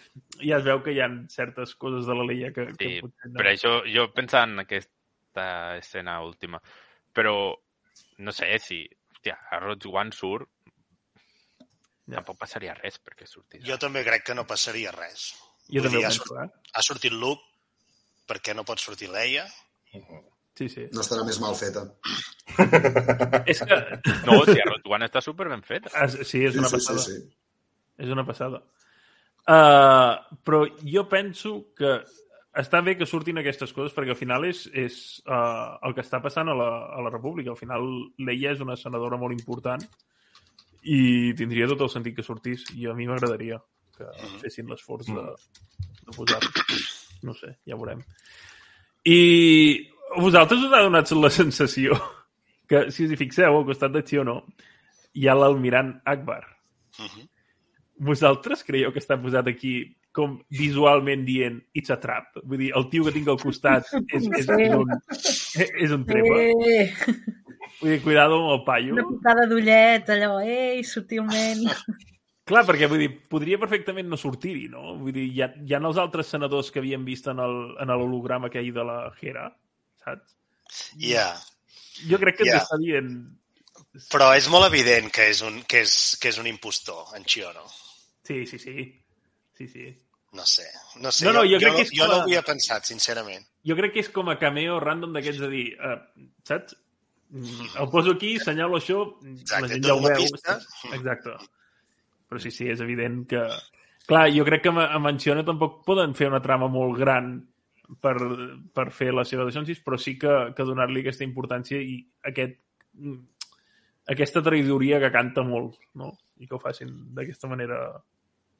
ja es veu que hi ha certes coses de la Leia que, que Sí, potser no. Per això jo pensava en aquesta escena última. Però no sé si... Hòstia, a Rogue One surt... Ja. Tampoc passaria res perquè sortís. Jo també crec que no passaria res. Jo també dir, ho ha, penso, eh? ha sortit Luke, per què no pot sortir Leia? Sí, sí. No estarà més mal feta. És que... (laughs) No, si Rogue One està super ben fet. Ah, Sí, és una sí, sí, passada. sí, sí. És una passada. Uh, però jo penso que està bé que surtin aquestes coses perquè al final és, és uh, el que està passant a la, a la República. Al final l'Eia és una senadora molt important i tindria tot el sentit que sortís i a mi m'agradaria que fessin l'esforç de, de posar-ho. No sé, ja veurem. I vosaltres us ha donat la sensació que, si us hi fixeu, al costat de Xiono hi ha l'almirant Akbar. Uh -huh. Vosaltres creieu que està posat aquí com visualment dient it's a trap? Vull dir, el tio que tinc al costat (laughs) és, és, és un, és un trepa. Eh, Vull dir, cuidado amb el paio. una picada d'ullet, allò, ei, sutilment. (laughs) Clar, perquè vull dir, podria perfectament no sortir-hi, no? Vull dir, hi ha, hi ha els altres senadors que havíem vist en l'holograma aquell de la Hera, saps? Ja, Jo crec que Ja. ens està dient... però és molt evident que és un, que és, que és un impostor, en Chiono. Sí, sí, sí. Sí, sí. No sé, no sé. No, no, jo jo, crec jo, que és jo com no a- ho havia pensat, sincerament. Jo crec que és com a cameo random d'aquests de dir, uh, saps? Mm, El poso aquí, senyalo això, Exacte, la gent ja ho veu. pista. Exacte. Però sí, sí, és evident que... Clar, jo crec que a Menciona tampoc poden fer una trama molt gran per, per fer la seva de però sí que, que donar-li aquesta importància i aquest, aquesta traïdoria que canta molt, no? I que ho facin d'aquesta manera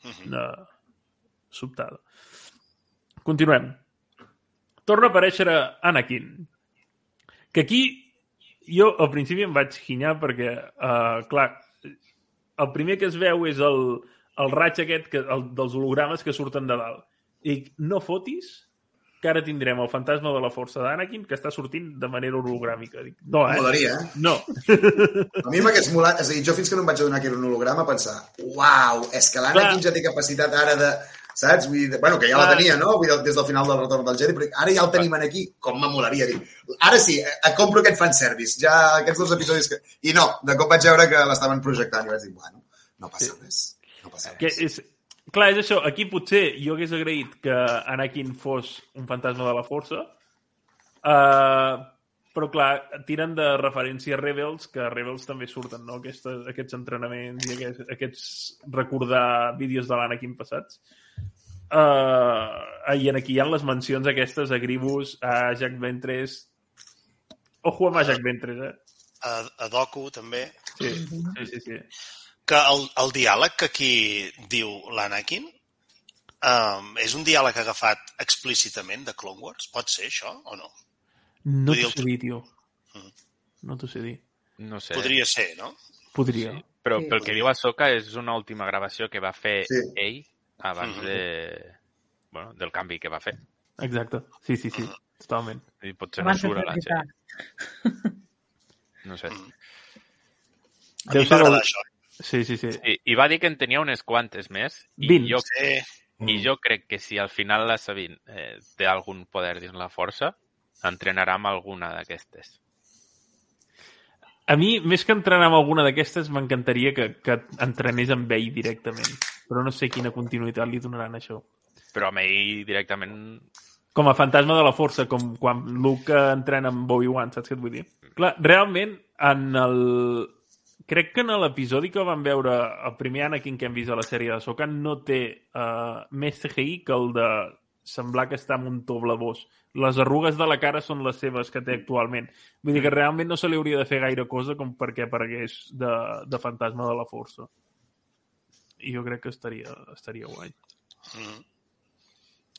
Uh -huh. de... sobtada. Continuem. Torna a aparèixer Anakin. Que aquí jo al principi em vaig ginyar perquè, uh, clar, el primer que es veu és el, el raig aquest que, el, dels hologrames que surten de dalt. I dic, no fotis que ara tindrem el fantasma de la força d'Anakin que està sortint de manera hologràmica. Dic, no, eh? Molaria, eh? No. (laughs) A mi m'hagués molat, és a dir, jo fins que no em vaig adonar que era un holograma pensar, uau, és que l'Anakin ja té capacitat ara de, saps? Vull dir, bueno, que ja la tenia, no? Vull dir, des del final del retorn del Jedi, però ara ja el tenim aquí, com m'amolaria dir. Ara sí, eh, compro aquest fanservice, ja aquests dos episodis que... I no, de cop vaig veure que l'estaven projectant i vaig dir, bueno, no passa res, no passa Que res. és, clar, és això. Aquí potser jo hagués agraït que Anakin fos un fantasma de la força, uh, però clar, tiren de referència a Rebels, que a Rebels també surten, no?, aquestes, aquests entrenaments i aquests, aquests recordar vídeos de l'Anakin passats. Uh, I en aquí hi ha les mencions aquestes a Gribus, a Jack Ventress... Ojo amb a Jack Ventress, eh? A, a Doku, també. Sí, sí, sí. sí. Que el, el diàleg que aquí diu l'Anakin um, és un diàleg agafat explícitament de Clone Wars? Pot ser això o no? No t'ho sé dir, tio. Mm. No t'ho sé dir. No sé. Podria ser, no? Podria. Sí. Però Sí. pel que diu Ahsoka és una última gravació que va fer Sí. ell abans de... Bueno, del canvi que va fer. Exacte. Sí, sí, sí. Totalment. I pot ser no Abans de surt a la sèrie. No sé. Mhm. A Deu mi ser m'agrada el- això. Sí, sí, sí. I, I va dir que en tenia unes quantes més. I Vint. jo, Sí, I jo crec que si al final la Sabine eh, té algun poder dins la força, entrenarà amb alguna d'aquestes. A mi, més que entrenar amb alguna d'aquestes, m'encantaria que, que entrenés amb ell directament. Però no sé quina continuïtat li donaran a això. Però amb ell directament... Com a fantasma de la força, com quan Luke entrena amb Obi-Wan, saps què et vull dir? Clar, realment, en el... Crec que en l'episodi que vam veure, el primer Anakin que hem vist a la sèrie de Soka, no té uh, més CGI que el de semblar que està amb un to blavós. Les arrugues de la cara són les seves que té actualment. Vull dir que realment no se li hauria de fer gaire cosa com perquè aparegués de, de fantasma de la força. I jo crec que estaria, estaria guai. Mhm.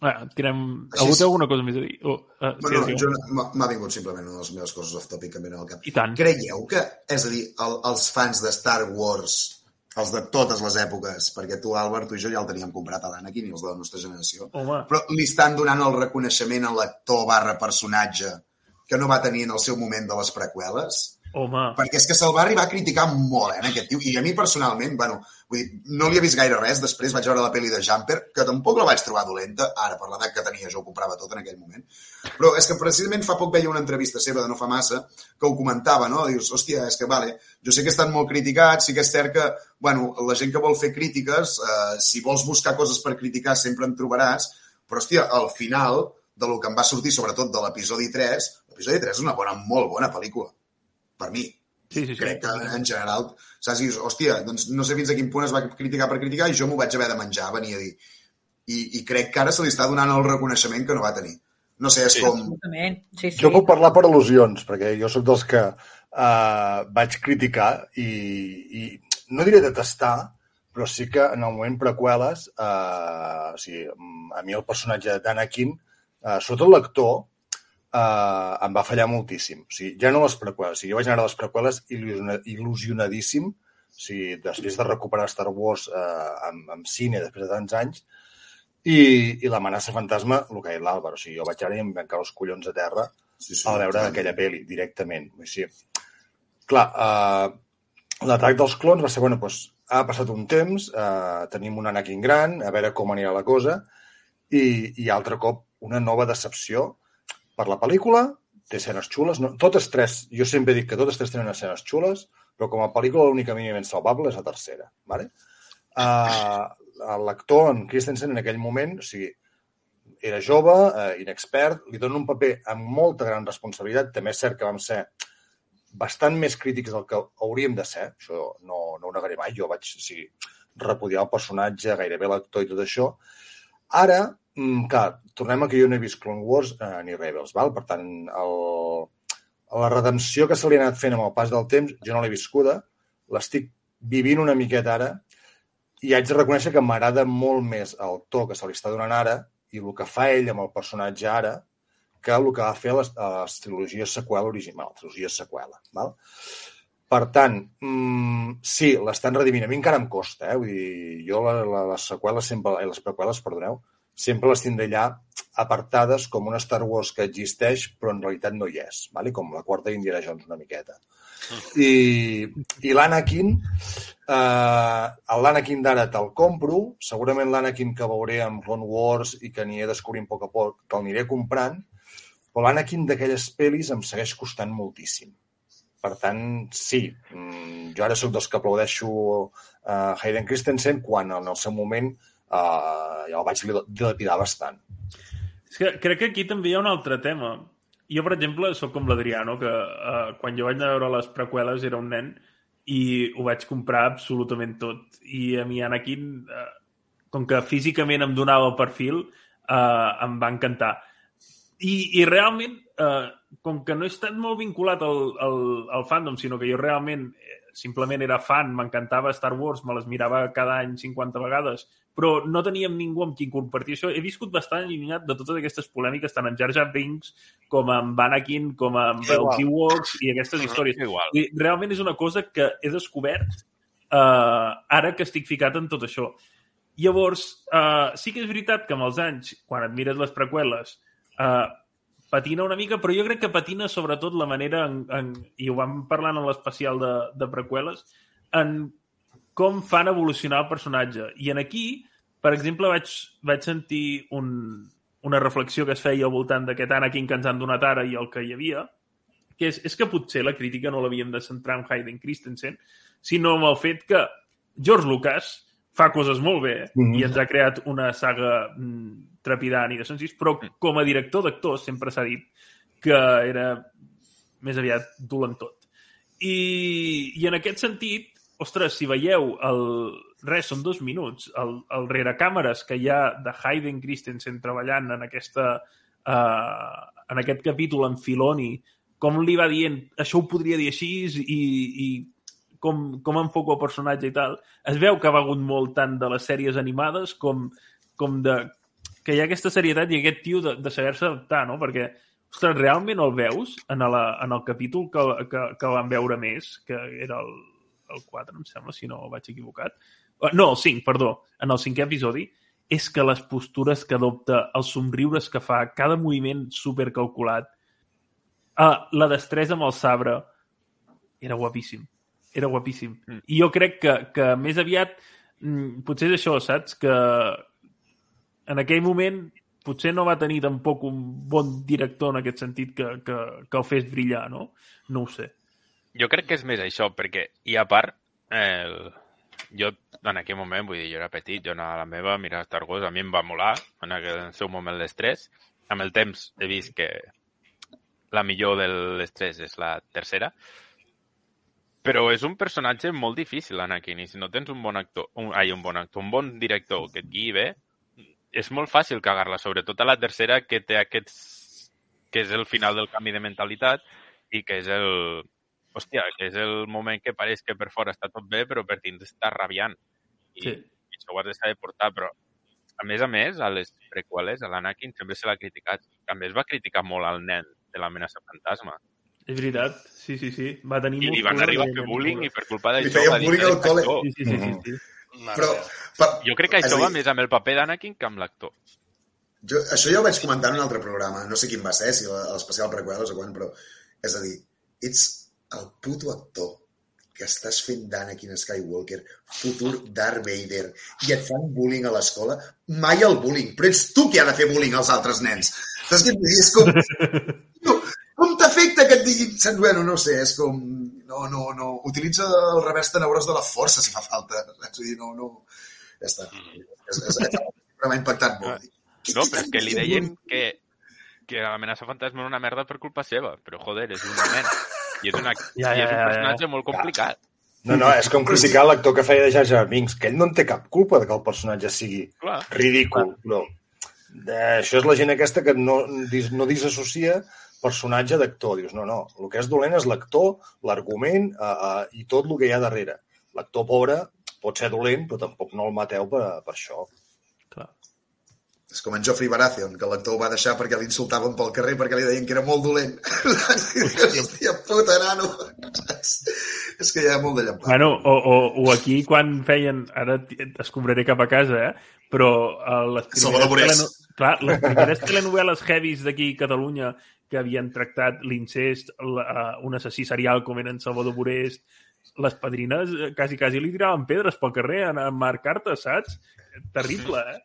Ah, tirem... Així Algú és. té alguna cosa més a dir? Oh, uh, Bueno, sí, jo, m'ha vingut simplement una de les meves coses off-topic que em al cap. I tant. Creieu que, és a dir, el, els fans de Star Wars, els de totes les èpoques, perquè tu, Albert, tu i jo ja el teníem comprat a l'Anakin i els de la nostra generació, Home, però li estan donant el reconeixement a l'actor barra personatge que no va tenir en el seu moment de les preqüeles? Home. Perquè és que se'l va arribar a criticar molt, eh, en aquest tio. I a mi, personalment, bueno, vull dir, no li he vist gaire res. Després vaig veure la pel·li de Jumper, que tampoc la vaig trobar dolenta. Ara, per l'edat que tenia, jo ho comprava tot en aquell moment. Però és que precisament fa poc veia una entrevista seva de no fa massa que ho comentava, no? Dius, hòstia, és que, vale, jo sé que estan molt criticats, sí que és cert que, bueno, la gent que vol fer crítiques, eh, si vols buscar coses per criticar sempre en trobaràs, però, hòstia, al final de lo que em va sortir, sobretot de l'episodi 3, l'episodi 3 és una bona, molt bona pel·lícula per mi. Sí, sí, sí. Crec que en general, saps? Dius, hòstia, doncs no sé fins a quin punt es va criticar per criticar i jo m'ho vaig haver de menjar, venia a dir. I, I crec que ara se li està donant el reconeixement que no va tenir. No sé, és Sí. com... Sí, sí. Jo puc parlar per al·lusions, perquè jo sóc dels que uh, vaig criticar i, i no diré detestar, però sí que en el moment preqüeles, uh, o sigui, a mi el personatge d'Anakin, uh, sobretot l'actor, uh, em va fallar moltíssim. O sigui, ja no les preqüeles, o sigui, jo vaig anar a les preqüeles il·lusiona- il·lusionadíssim, o sigui, després de recuperar Star Wars uh, amb, amb cine després de tants anys, i, i l'amenaça fantasma, el que ha dit l'Àlvaro, o sigui, jo vaig ara i em van caure els collons a terra Sí, sí, a veure aquella pel·li directament. O sigui, clar, uh, l'atac dels clons va ser, bueno, doncs, ha passat un temps, uh, tenim un Anakin gran, a veure com anirà la cosa, i, i altre cop una nova decepció per la pel·lícula, té escenes xules, no? totes tres, jo sempre dic que totes tres tenen escenes xules, però com a pel·lícula l'única mínimament salvable és la tercera. Vale? Uh, L'actor, en Christensen, en aquell moment, o sigui, era jove, eh, inexpert, li dona un paper amb molta gran responsabilitat. També és cert que vam ser bastant més crítics del que hauríem de ser, això no, no ho negaré mai, jo vaig o sigui, repudiar el personatge, gairebé l'actor i tot això. Ara, clar, tornem a que jo no he vist Clone Wars eh, ni Rebels, val? per tant, el, la redempció que se li ha anat fent amb el pas del temps, jo no l'he viscuda, l'estic vivint una miqueta ara, i haig de reconèixer que m'agrada molt més el to que se li està donant ara i el que fa ell amb el personatge ara que el que va fer a les, a les trilogies seqüela original, trilogies seqüela. Val? Per tant, mm, sí, l'estan redimint. A mi encara em costa, eh? Vull dir, jo la, la, les seqüeles sempre, eh, les preqüeles, perdoneu, sempre les tindré allà apartades com una Star Wars que existeix però en realitat no hi és, vale? com la quarta d'Indiana Jones una miqueta. I, i l'Anakin, eh, l'Anakin d'ara te'l compro, segurament l'Anakin que veuré amb Clone Wars i que aniré descobrint a poc a poc, te'l aniré comprant, però l'Anakin d'aquelles pel·lis em segueix costant moltíssim. Per tant, sí, mm, jo ara sóc dels que aplaudeixo uh, Hayden Christensen quan en el seu moment uh, ja el vaig dilapidar bastant. És que crec que aquí també hi ha un altre tema. jo, per exemple, sóc com l'Adriano, que uh, quan jo vaig anar a veure les preqüeles era un nen i ho vaig comprar absolutament tot. I a mi Anakin, uh, com que físicament em donava el perfil, uh, em va encantar. I, i realment, uh, com que no he estat molt vinculat al, al, al fandom, sinó que jo realment simplement era fan, m'encantava Star Wars, me les mirava cada any 50 vegades, però no teníem ningú amb qui compartir això. He viscut bastant allunyat de totes aquestes polèmiques, tant amb Jar Jar Binks, com amb Anakin, com amb els Ewoks i aquestes històries. Igual. I realment és una cosa que he descobert uh, ara que estic ficat en tot això. Llavors, uh, sí que és veritat que amb els anys, quan et mires les preqüeles, uh, patina una mica, però jo crec que patina sobretot la manera, en, en, i ho vam parlant en l'especial de, de preqüeles, en com fan evolucionar el personatge. I en aquí, per exemple, vaig, vaig sentir un, una reflexió que es feia al voltant d'aquest Anakin que ens han donat ara i el que hi havia, que és, és que potser la crítica no l'havíem de centrar en Hayden Christensen, sinó en el fet que George Lucas fa coses molt bé mm -hmm. i ens ha creat una saga mm, trepidant i de senzills, però com a director d'actors sempre s'ha dit que era més aviat dolent tot. I, I en aquest sentit, ostres, si veieu el... Res, són dos minuts. El, el càmeres que hi ha de Hayden Christensen treballant en aquesta... Uh, en aquest capítol en Filoni, com li va dient això ho podria dir així i, i com, com enfoca el personatge i tal, es veu que ha begut molt tant de les sèries animades com, com de que hi ha aquesta serietat i aquest tio de, de saber-se adaptar, no? Perquè, ostres, realment el veus en, la, en el capítol que, que, que vam veure més, que era el, el 4, em sembla, si no vaig equivocat. Uh, no, el 5, perdó. En el cinquè episodi, és que les postures que adopta, els somriures que fa, cada moviment supercalculat, uh, la destresa amb el sabre, era guapíssim. Era guapíssim. Mm. I jo crec que, que més aviat, mm, potser és això, saps? Que, en aquell moment potser no va tenir tampoc un bon director en aquest sentit que, que, que el fes brillar, no? No ho sé. Jo crec que és més això, perquè, i a part, el... jo en aquell moment, vull dir, jo era petit, jo anava a la meva a mirar Star Wars, a mi em va molar en aquell seu moment l'estrès. Amb el temps he vist que la millor de l'estrès és la tercera, però és un personatge molt difícil, Anakin, i si no tens un bon actor, un, ai, un bon actor, un bon director que et guiï bé, és molt fàcil cagar-la, sobretot a la tercera, que té aquests... que és el final del canvi de mentalitat i que és el... Hòstia, que és el moment que pareix que per fora està tot bé, però per dins està rabiant. I, sí. i això ho has de saber portar, però a més a més, a les prequeles, a l'Anakin sempre se l'ha criticat. També es va criticar molt al nen de l'amenaça fantasma. És veritat, sí, sí, sí. Va tenir I li van arribar a fer bullying i per culpa d'això... Li feien bullying al col·le. Sí, sí, sí. sí, sí. Però, per, jo crec que això va més amb el paper d'Anakin que amb l'actor. Jo, això ja ho vaig comentar en un altre programa, no sé quin va ser, si l'especial prequel o quan, però és a dir, ets el puto actor que estàs fent d'Anakin Skywalker, futur Darth Vader, i et fan bullying a l'escola, mai el bullying, però ets tu qui ha de fer bullying als altres nens. Saps què És com... (laughs) No, com t'afecta que et diguin... Bueno, no sé, és com... No, no, no. Utilitza el revers tenebrós de la força, si fa falta. És a dir, no, no... Ja està. És, és, és, m'ha impactat molt. No, però és que li deien que, que l'amenaça fantasma era una merda per culpa seva, però joder, és un nen. I és, una, ja, ja, i és un personatge ja. molt complicat. No, no, és com criticar l'actor que feia de Jar Jar Binks, que ell no en té cap culpa de que el personatge sigui Clar. ridícul. Clar. No. Eh, això és la gent aquesta que no, no disassocia personatge d'actor. Dius, no, no, el que és dolent és l'actor, l'argument uh, uh, i tot el que hi ha darrere. L'actor pobre pot ser dolent, però tampoc no el mateu per, per això. Clar. És com en Joffrey Baratheon, que l'actor va deixar perquè l'insultaven pel carrer perquè li deien que era molt dolent. (laughs) Hòstia puta, nano! és que hi ha molt de llampar. Bueno, o, o, o aquí quan feien... Ara escombraré cap a casa, eh? Però uh, les primeres, teleno... Clar, les primeres telenovel·les heavies d'aquí a Catalunya que havien tractat l'incest, un assassí serial com eren Salvador Borest, les padrines eh, quasi, quasi li tiraven pedres pel carrer a Marc Carta, saps? Terrible, eh?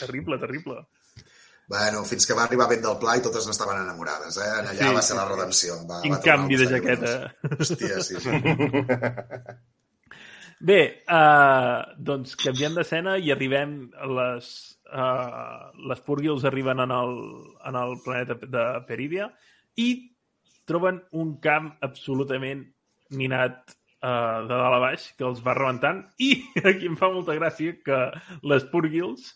Terrible, terrible. Bueno, fins que va arribar vent del Pla i totes n'estaven enamorades, eh? Allà sí, va ser la redempció. Va, Quin va canvi de jaqueta. Hòstia, sí, sí. Bé, uh, doncs canviant d'escena i arribem a les, uh, les Purgils arriben en el, en el planeta de Peridia i troben un camp absolutament minat uh, de dalt a baix que els va rebentant. (laughs) I aquí em fa molta gràcia que les Purgils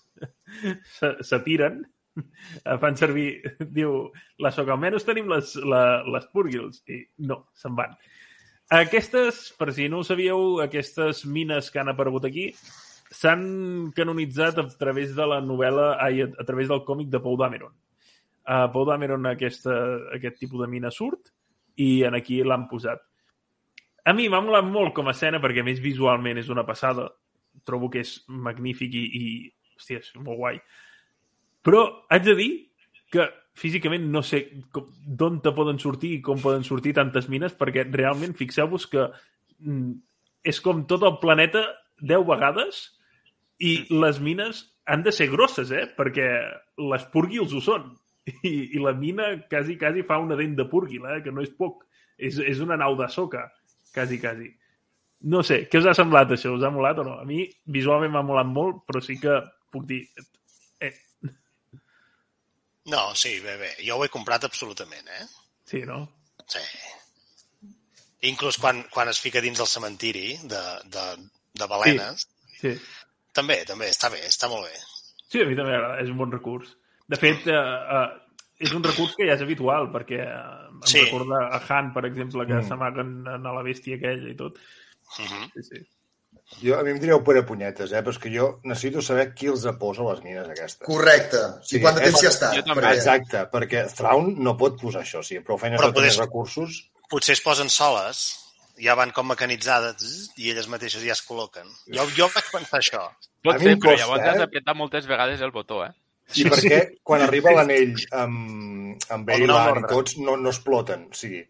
s'atiren (laughs) fan servir, (laughs) diu la soca, almenys tenim les, la, les Purgils i no, se'n van. Aquestes, per si no ho sabíeu aquestes mines que han aparegut aquí s'han canonitzat a través de la novel·la, ai, a, a través del còmic de Paul Dameron. Uh, Paul Dameron aquesta, aquest tipus de mina surt i en aquí l'han posat. A mi m'ha molat molt com a escena perquè més visualment és una passada. Trobo que és magnífic i, i hòstia, és molt guai. Però haig de dir que físicament no sé d'on te poden sortir i com poden sortir tantes mines, perquè realment fixeu-vos que mm, és com tot el planeta 10 vegades i les mines han de ser grosses, eh? Perquè les purguils ho són. (laughs) I, i la mina quasi, quasi fa una dent de purguil, eh? Que no és poc. És, és una nau de soca, quasi, quasi. No sé, què us ha semblat això? Us ha molat o no? A mi visualment m'ha molat molt, però sí que puc dir... Eh, no, sí, bé, bé. Jo ho he comprat absolutament, eh? Sí, no? Sí. Inclús quan, quan es fica dins del cementiri de, de, de balenes. Sí, sí. També, també, està bé, està molt bé. Sí, a mi també m'agrada, és un bon recurs. De fet, eh, eh, és un recurs que ja és habitual, perquè eh, em Sí. recorda a Han, per exemple, que Mm. s'amaguen en la bèstia aquella i tot. Uh -huh. Sí, sí. Jo, a mi em direu per a punyetes, eh? però és que jo necessito saber qui els posa a les mines aquestes. Correcte. Sí, I quant de eh, temps hi ha estat? jo també. Perquè- Exacte, perquè Thrawn no pot posar això, sí, Però de tenir podés- recursos. Potser es posen soles, ja van com mecanitzades i elles mateixes ja es col·loquen. Jo, jo vaig pensar això. Pot A mi ser, em però costa, llavors eh? has d'apretar moltes vegades el botó, eh? I perquè quan arriba l'anell amb, amb Bailan i tots no, no exploten, o sigui...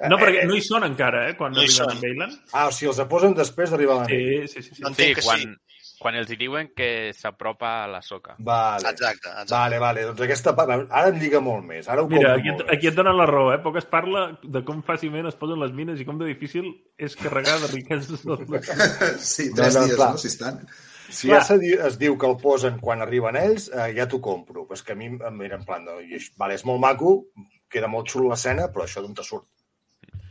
No, eh, perquè eh, no hi són encara, eh, quan no arriben a Bailan. Ah, o sigui, els posen després d'arribar a l'anell. Sí, sí, sí. sí. No Sí, entenc que quan, sí. Quan els hi diuen que s'apropa a la soca. Vale. Exacte, exacte. Vale, vale, doncs aquesta part, ara em lliga molt més. Ara ho Mira, aquí, molt et- aquí et donen la raó, eh? Poc es parla de com fàcilment es posen les mines i com de difícil és carregar de riqueses. (laughs) Sí, No, tres no, dies, clar. no? Si estan. Si Clar. ja se di es diu que el posen quan arriben ells, eh, ja t'ho compro. Però és que a mi em era en plan, de, i això- vale, és molt maco, queda molt xulo l'escena, però això d'on te surt?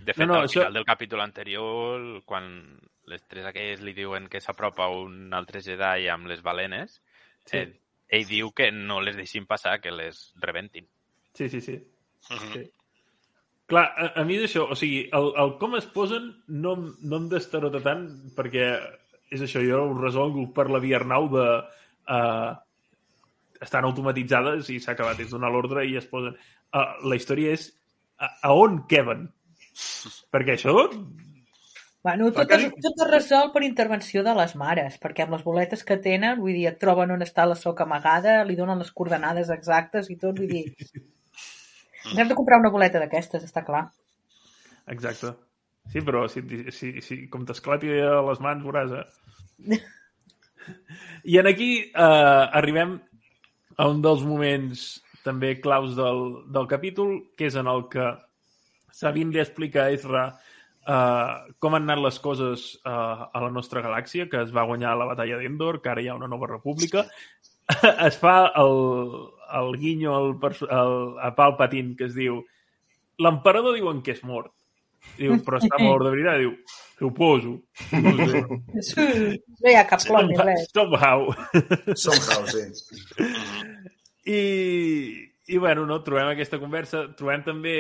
De fet, No, no, al això- final del capítol anterior, quan les tres aquelles li diuen que s'apropa un altre Jedi amb les balenes, Sí. eh, ell diu que no les deixin passar, que les rebentin. Sí, sí, sí. Uh -huh. sí. Clar, a, a mi és això, o sigui, el, el com es posen no, no em destarota tant perquè és això, jo ho resolgo per la via Arnau de uh, estan automatitzades i s'ha acabat, és donar l'ordre i es posen... Uh, la història és a, a on queben? Perquè això Bueno, tot, es, tot es resol per intervenció de les mares, perquè amb les boletes que tenen, vull dir, et troben on està la soca amagada, li donen les coordenades exactes i tot, vull dir... Ens (laughs) hem de comprar una boleta d'aquestes, està clar. Exacte. Sí, però si, si, si com t'esclati a les mans, veuràs, eh? (laughs) I en aquí eh, arribem a un dels moments també claus del, del capítol, que és en el que Sabine li explica a Ezra eh, com han anat les coses eh, a la nostra galàxia, que es va guanyar la batalla d'Endor, que ara hi ha una nova república. (laughs) es fa el, el guinyo al, al, a Palpatine, que es diu l'emperador diuen que és mort. Diu, però està (laughs) mort de veritat. Diu, suposo. No sé. No hi ha cap plot ni res. Somehow. (laughs) Somehow, sí. I, i bueno, no, trobem aquesta conversa, trobem també...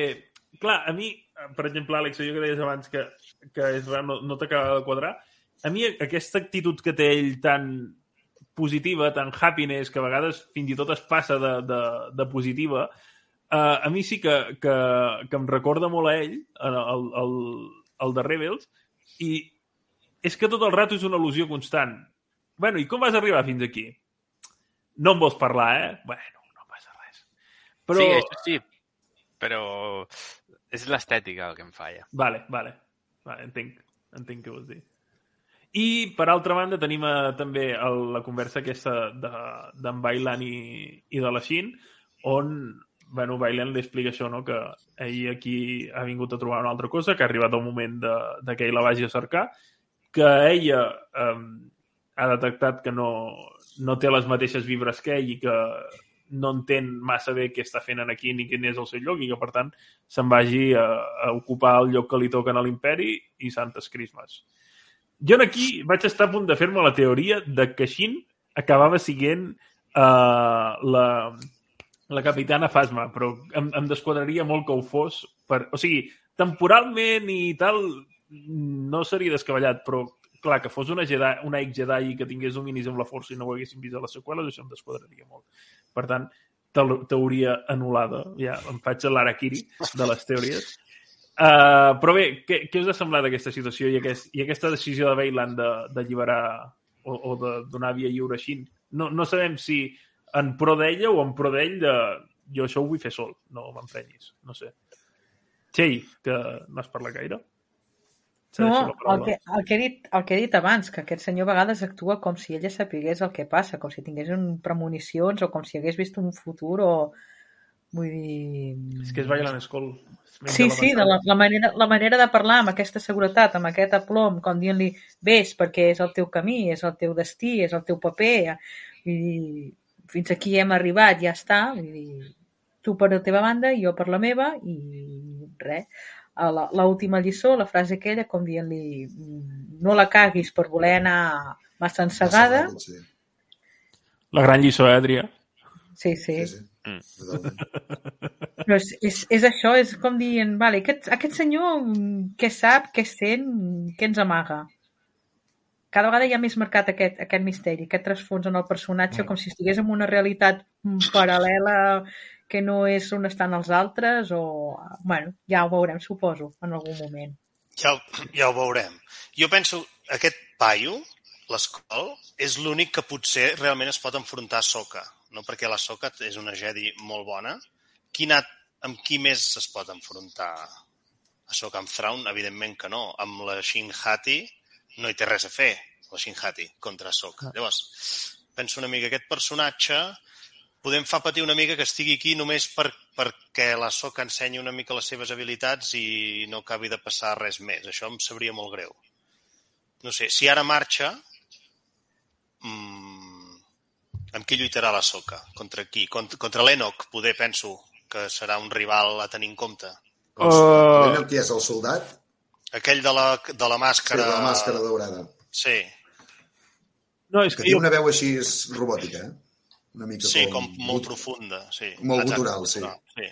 Clar, a mi, per exemple, Àlex, jo que deies abans que, que és rar, no, no t'acaba de quadrar, a mi aquesta actitud que té ell tan positiva, tan happiness, que a vegades fins i tot es passa de, de, de positiva, uh, a mi sí que, que, que em recorda molt a ell, el, el, el de Rebels, i és que tot el rato és una il·lusió constant. Bueno, i com vas arribar fins aquí? No em vols parlar, eh? Bueno, no passa res. Però... Sí, això sí, però és l'estètica el que em falla. Vale, vale. vale entenc, entenc què vols dir. I, per altra banda, tenim eh, també el, la conversa aquesta de- d'en de, Bailan i, i de la Xin, on bueno, Bailan li explica això, no? que ell aquí ha vingut a trobar una altra cosa, que ha arribat el moment de, de que ell la vagi a cercar, que ella eh, ha detectat que no, no té les mateixes vibres que ell i que no entén massa bé què està fent aquí ni quin és el seu lloc i que, per tant, se'n vagi a, a ocupar el lloc que li toquen a l'imperi i Santes Crismes. Jo aquí vaig estar a punt de fer-me la teoria de que Shin acabava siguent uh, la, la capitana Fasma, però em, em desquadraria molt que ho fos. Per, o sigui, temporalment i tal no seria descabellat, però clar, que fos una, Jedi, una ex Jedi que tingués dominis amb la força i no ho haguéssim vist a les seqüeles, això em desquadraria molt. Per tant, teoria anul·lada. Ja em faig l'Arakiri de les teories. Uh, però bé, què, què us ha semblat aquesta situació i, aquest, i aquesta decisió de Bailan d'alliberar o, o de donar via lliure a Xin? No, no sabem si en pro d'ella o en pro d'ell de jo això ho vull fer sol, no m'emprenyis, no sé. Txell, que no has parlat gaire? No, el que, el, que he dit, el que he dit abans, que aquest senyor a vegades actua com si ella sapigués el que passa, com si tingués un premonicions o com si hagués vist un futur o... Vull dir... És que és Bailan School. Sí, sí, de la, la, manera, la manera de parlar amb aquesta seguretat, amb aquest aplom, com dient-li ves perquè és el teu camí, és el teu destí, és el teu paper. Vull dir, fins aquí hem arribat, ja està. Vull dir, tu per la teva banda, jo per la meva i res l'última lliçó, la frase aquella, com dient-li no la caguis per voler anar massa ensegada. Sí. La gran lliçó, eh, Adrià? Sí, sí. sí, sí. Mm. Però és, és, és això, és com dient, vale, aquest, aquest senyor què sap, què sent, què ens amaga? Cada vegada hi ha més marcat aquest, aquest misteri, aquest trasfons en el personatge, mm. com si estigués en una realitat paral·lela que no és on estan els altres o... bueno, ja ho veurem, suposo, en algun moment. Ja, ja ho veurem. Jo penso, aquest paio, l'escol, és l'únic que potser realment es pot enfrontar a Soka, no? perquè la Soka és una Jedi molt bona. Quina, amb qui més es pot enfrontar a Soka? Amb Thrawn, evidentment que no. Amb la Shin Hati no hi té res a fer, la Shin Hati, contra Soka. Llavors, penso una mica, aquest personatge podem fa patir una mica que estigui aquí només per, perquè la SOC ensenyi una mica les seves habilitats i no acabi de passar res més. Això em sabria molt greu. No sé, si ara marxa, mmm, amb qui lluitarà la Soca? Contra qui? Contra, contra l'Enoch, poder, penso, que serà un rival a tenir en compte. Uh... L'Enoch qui és, el soldat? Aquell de la, de la màscara... Sí, de la màscara daurada. Sí. No, és que, que jo... té una veu així robòtica, eh? Una mica sí, com, com molt gut... profunda. Sí. Molt Exacte. gutural, sí. sí.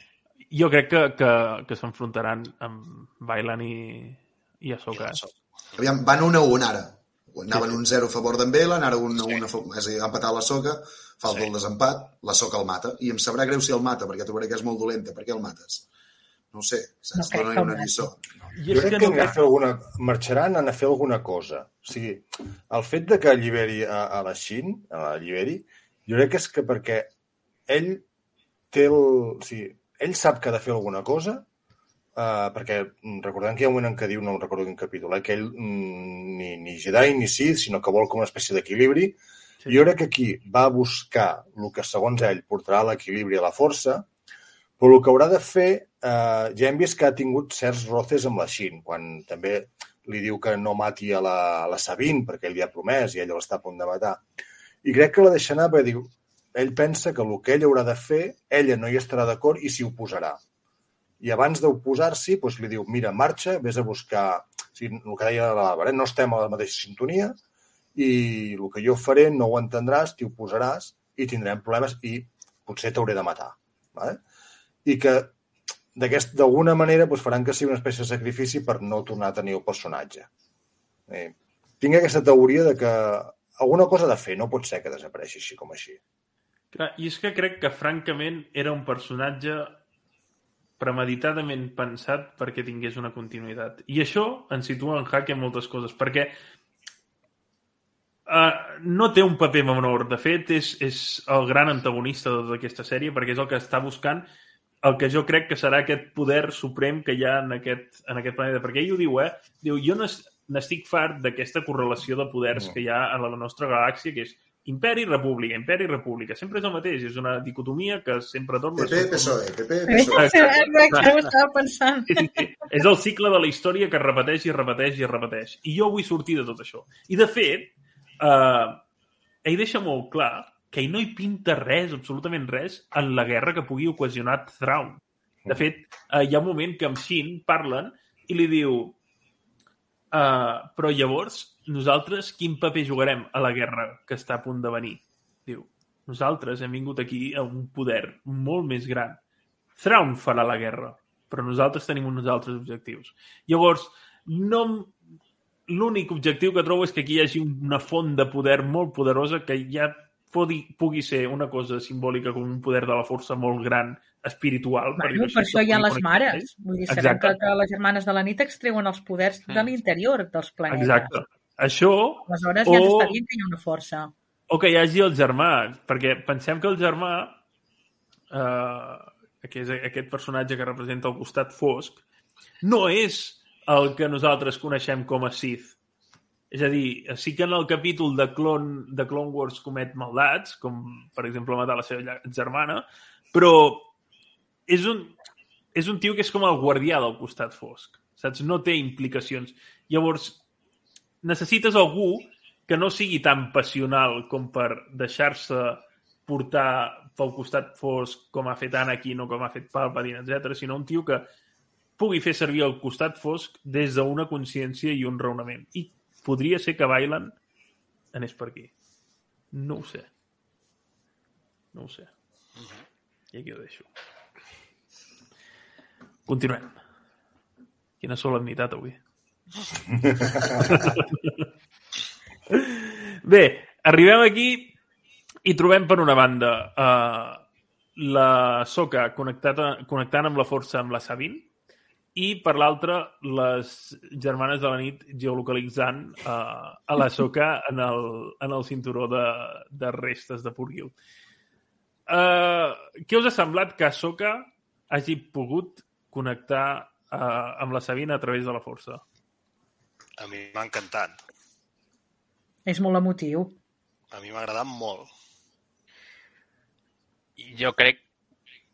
Jo crec que, que, que s'enfrontaran amb Bailan i, i Ahsoka. I Aviam, van una a un ara. Anaven sí. un 0 a favor d'en Bailan, ara un a sí. un a favor... És a dir, ha empatat la Soca, falta sí. el desempat, la Soca el mata. I em sabrà greu si el mata, perquè trobaré que és molt dolenta. Per què el mates? No sé, saps? No Dona una lliçó. Jo crec que, que no... fer alguna... marxaran a fer alguna cosa. O sigui, el fet de que alliberi a, a la Xin, a la alliberi, jo crec que és que perquè ell té el... O sigui, ell sap que ha de fer alguna cosa, uh, perquè recordem que hi ha un moment en què diu, no recordo quin capítol, eh, que ell mm, ni, ni Jedi ni Sith, sinó que vol com una espècie d'equilibri. Sí. Jo crec que aquí va a buscar el que segons ell portarà l'equilibri a la força, però el que haurà de fer, eh, ja hem vist que ha tingut certs roces amb la Xin, quan també li diu que no mati a la, a la Sabine perquè ell li ha promès i ella l'està a punt de matar. I crec que la deixa anar perquè diu, ell pensa que el que ell haurà de fer, ella no hi estarà d'acord i s'hi oposarà. I abans d'oposar-s'hi, doncs li diu, mira, marxa, vés a buscar... O sigui, el que deia la Bàrbara, no estem a la mateixa sintonia i el que jo faré no ho entendràs, t'hi oposaràs i tindrem problemes i potser t'hauré de matar. Vale? I que d'alguna manera doncs, faran que sigui una espècie de sacrifici per no tornar a tenir el personatge. Eh, tinc aquesta teoria de que alguna cosa de fer, no pot ser que desapareixi així com així. Clar, I és que crec que, francament, era un personatge premeditadament pensat perquè tingués una continuïtat. I això ens situa en jaque moltes coses, perquè uh, no té un paper menor. De fet, és, és el gran antagonista de tota aquesta sèrie perquè és el que està buscant el que jo crec que serà aquest poder suprem que hi ha en aquest, en aquest planeta. Perquè ell ho diu, eh? Diu, jo no, n'estic fart d'aquesta correlació de poders mm. que hi ha a la nostra galàxia, que és imperi, república, imperi, república. Sempre és el mateix, és una dicotomia que sempre torna... PP, PSOE, PP, PSOE. Exacte, ho estava pensant. Sí, sí, sí. És el cicle de la història que es repeteix i es repeteix i es repeteix. I jo vull sortir de tot això. I, de fet, eh, ell deixa molt clar que ell no hi pinta res, absolutament res, en la guerra que pugui ocasionar Thrawn. De fet, eh, hi ha un moment que amb Shin parlen i li diu uh, però llavors nosaltres quin paper jugarem a la guerra que està a punt de venir? Diu, nosaltres hem vingut aquí a un poder molt més gran. Thrawn farà la guerra, però nosaltres tenim uns altres objectius. Llavors, no, l'únic objectiu que trobo és que aquí hi hagi una font de poder molt poderosa que ja pugui, pugui ser una cosa simbòlica com un poder de la força molt gran, espiritual. Per, bueno, per això hi ha les mares. Vull dir, sabem que, que les germanes de la nit extreuen els poders de mm. l'interior dels planetes. Exacte. Això... Aleshores ja o... està dient que hi ha una força. O que hi hagi el germà, perquè pensem que el germà, eh, que és aquest personatge que representa el costat fosc, no és el que nosaltres coneixem com a Sith. És a dir, sí que en el capítol de Clone, de Clone Wars comet maldats, com per exemple matar la seva germana, però és un, és un tio que és com el guardià del costat fosc, saps? No té implicacions. Llavors, necessites algú que no sigui tan passional com per deixar-se portar pel costat fosc com ha fet Anakin o com ha fet Palpatine, etc, sinó un tio que pugui fer servir el costat fosc des d'una consciència i un raonament. I podria ser que Bailan anés per aquí. No ho sé. No ho sé. I aquí ho deixo. Continuem. Quina solemnitat avui. (laughs) Bé, arribem aquí i trobem per una banda uh, la Soca connectant amb la força amb la Sabine i per l'altra les germanes de la nit geolocalitzant uh, a la soca en el, en el cinturó de, de restes de Purgil. Uh, què us ha semblat que Soca hagi pogut connectar uh, amb la Sabina a través de la força? A mi m'ha encantat. És molt emotiu. A mi m'ha agradat molt. Jo crec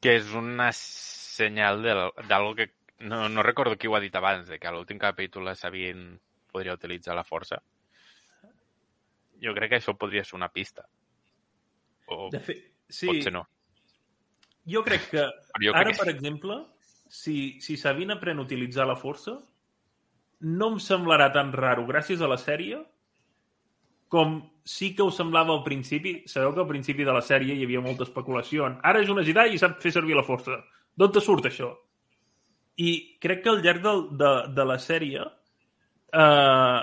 que és una senyal d'algo que no, no recordo qui ho ha dit abans, de que a l'últim capítol la Sabine podria utilitzar la força. Jo crec que això podria ser una pista. O de fet, sí. potser no. Jo crec que jo ara, crec per exemple, si, si Sabine aprèn a utilitzar la força, no em semblarà tan raro, gràcies a la sèrie, com sí que us semblava al principi. Sabeu que al principi de la sèrie hi havia molta especulació. Ara és una Jedi i sap fer servir la força. D'on te surt això? I crec que al llarg del, de, de la sèrie eh,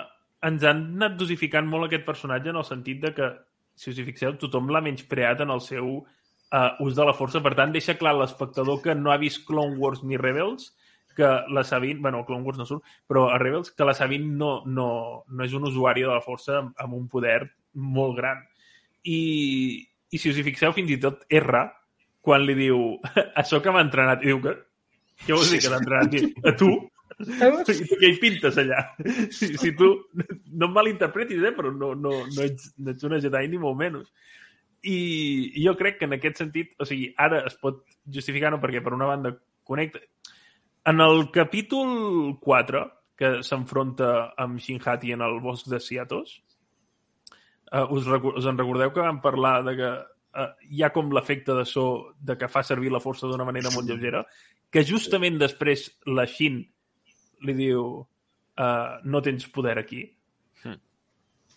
ens han anat dosificant molt aquest personatge en el sentit de que, si us hi fixeu, tothom l'ha menyspreat en el seu eh, ús de la força. Per tant, deixa clar l'espectador que no ha vist Clone Wars ni Rebels que la Sabine, bueno, Clone Wars no surt, però a Rebels, que la Sabine no, no, no és un usuari de la força amb, amb un poder molt gran. I, I si us hi fixeu, fins i tot R, quan li diu (laughs) això que m'ha entrenat, i diu que què vols dir que t'ha entrenat? A tu? I tu (laughs) què hi pintes allà? Si, si tu... No em malinterpretis, eh? però no, no, no, ets, no ets una Jedi ni molt menys. I, jo crec que en aquest sentit, o sigui, ara es pot justificar, no? perquè per una banda connecta... En el capítol 4, que s'enfronta amb Shinhati en el bosc de Siatos, uh, us, us en recordeu que vam parlar de que uh, hi ha com l'efecte de so de que fa servir la força d'una manera molt lleugera que justament després la Xin li diu uh, no tens poder aquí.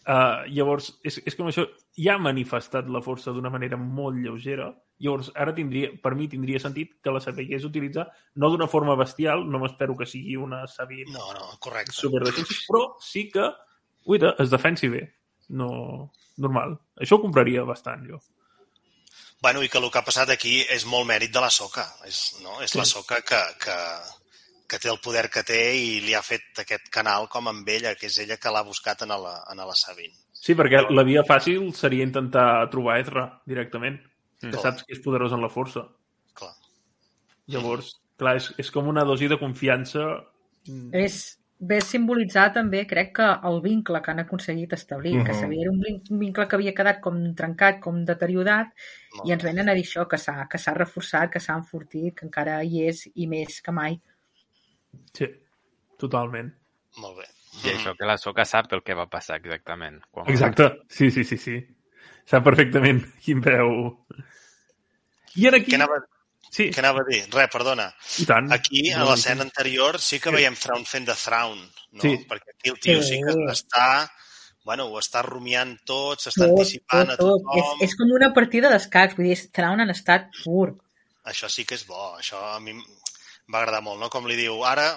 Uh, llavors, és, és com això, ja ha manifestat la força d'una manera molt lleugera, llavors ara tindria, per mi tindria sentit que la sapigués utilitzar, no d'una forma bestial, no m'espero que sigui una Sabine no, no, correcte. super però sí que, uita, es defensi bé. No, normal. Això ho compraria bastant, jo. Bueno, i que el que ha passat aquí és molt mèrit de la Soca. És, no? és sí. la Soca que, que, que té el poder que té i li ha fet aquest canal com amb ella, que és ella que l'ha buscat en la, en la Sabine. Sí, perquè la via fàcil seria intentar trobar Ezra directament, que saps que és poderós en la força. Clar. Llavors, clar, és, és com una dosi de confiança... És, ve simbolitzar també, crec que el vincle que han aconseguit establir, uh -huh. que sabia, era un vincle que havia quedat com trencat, com deteriorat, Molt i ens venen a dir això, que s'ha reforçat, que s'ha enfortit, que encara hi és i més que mai. Sí, totalment. Molt bé. I això que la Soca sap el que va passar exactament. Quan Exacte, sí, sí, sí, sí. Sap perfectament (laughs) quin veu... I en aquí... Què anava, Sí, què anava a dir? Res, perdona. i tant. Aquí, a l'escena anterior, sí que veiem Thrawn fent de Thrawn, no? Sí. Perquè aquí el tio sí que està... Bueno, ho està rumiant tot, s'està anticipant tot, a tot. És, tothom. és com una partida d'escacs, vull dir, estarà en estat pur. Això sí que és bo, això a mi va agradar molt, no? Com li diu, ara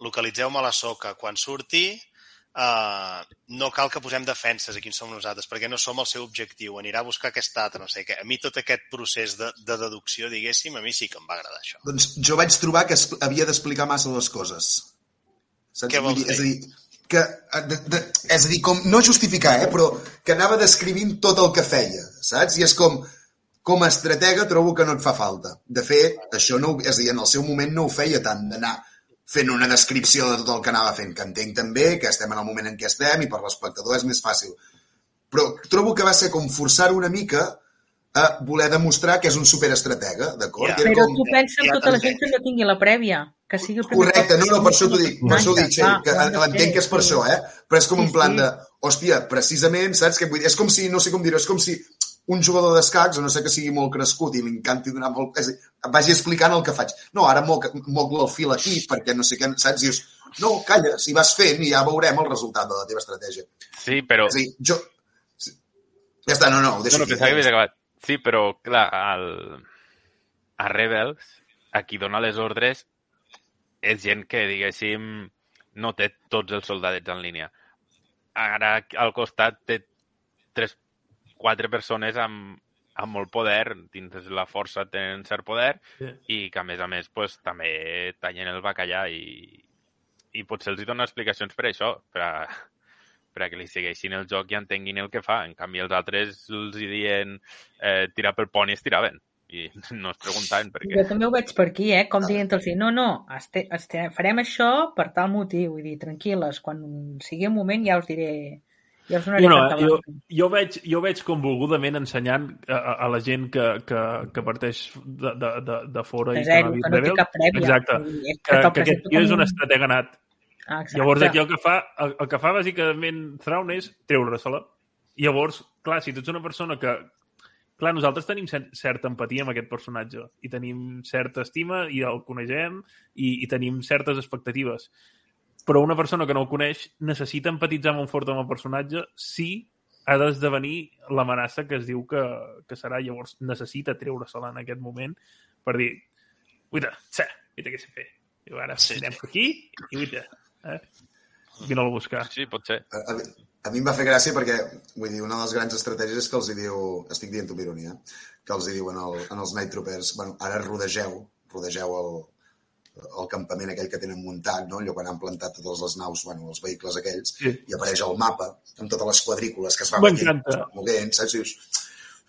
localitzeu-me la soca. Quan surti, eh, no cal que posem defenses a quins som nosaltres, perquè no som el seu objectiu. Anirà a buscar aquest altre, no sé què. A mi tot aquest procés de, de deducció, diguéssim, a mi sí que em va agradar això. Doncs jo vaig trobar que es- havia d'explicar massa les coses. Saps? Què vols dir? És a dir? que, de, de, és a dir, com, no justificar, eh, però que anava descrivint tot el que feia, saps? I és com, com a estratega trobo que no et fa falta. De fet, això no, és a dir, en el seu moment no ho feia tant d'anar fent una descripció de tot el que anava fent, que entenc també que estem en el moment en què estem i per l'espectador és més fàcil. Però trobo que va ser com forçar una mica a voler demostrar que és un superestratega, d'acord? Ja. Que era Però com- tu pensa en ja tota la gent que no tingui la prèvia, que sigui el primer Correcte, no, no, per això t'ho dic, per això ho dic, Txell, que han de l'entenc que és per això, eh? Però és com Sí, un plan sí. de, hòstia, precisament, saps? Que vull dir, és com si, no sé com dir-ho, és com si un jugador d'escacs, a no sé que sigui molt crescut i li encanti donar molt... És a dir, vagi explicant el que faig. No, ara moc, moc el fil aquí perquè no sé què, saps? Dius, no, calla, si vas fent i ja veurem el resultat de la teva estratègia. Sí, però... És a dir, jo... Ja està, no, no, ho No, deixo no, aquí. pensava que acabat. Sí, però, clar, al... a Rebels, a qui dona les ordres és gent que, diguéssim, no té tots els soldadets en línia. Ara, al costat, té tres, quatre persones amb, amb molt poder, dins la força tenen cert poder, Sí. i que, a més a més, pues, també tallen el bacallà i, i potser els hi donen explicacions per això, per a, per a que li segueixin el joc i entenguin el que fa. En canvi, els altres els hi diuen eh, tirar pel pont i es tiraven. I (laughs) no es preguntaven per Jo què. també ho veig per aquí, eh? Com dient-los, no, no, este, este, farem això per tal motiu. Vull dir, tranquil·les, quan sigui el moment ja us diré... Ja No, carta jo, jo, veig, jo veig com volgudament ensenyant a, a, la gent que, que, que parteix de, de, de, de fora De i zero, que que no ha no té cap prèvia. Exacte. És Que, te'l que aquest tio és com un estratega nat. Ah, exacte. Llavors aquí el que fa, el, el que fa bàsicament Thrawn és treure-se-la. I llavors, clar, si tu ets una persona que... Clar, nosaltres tenim cer- certa empatia amb aquest personatge i tenim certa estima i el coneixem i, i tenim certes expectatives. Però una persona que no el coneix necessita empatitzar molt fort amb el personatge si ha d'esdevenir l'amenaça que es diu que, que serà. Llavors necessita treure-se-la en aquest moment per dir, uita, xe, uita què sé fer. I ara Sí. anem per aquí i uita, eh? Vine-la a buscar. Sí, pot ser. A, a, a mi em va fer gràcia perquè, vull dir, una de les grans estratègies és que els hi diu, estic dient amb ironia, que els hi diuen el, en els Night Troopers, bueno, ara rodegeu, rodegeu el, el campament aquell que tenen muntat, no? allò quan han plantat totes les naus, bueno, els vehicles aquells, Sí. i apareix el mapa amb totes les quadrícules que es van movent, saps? I dius,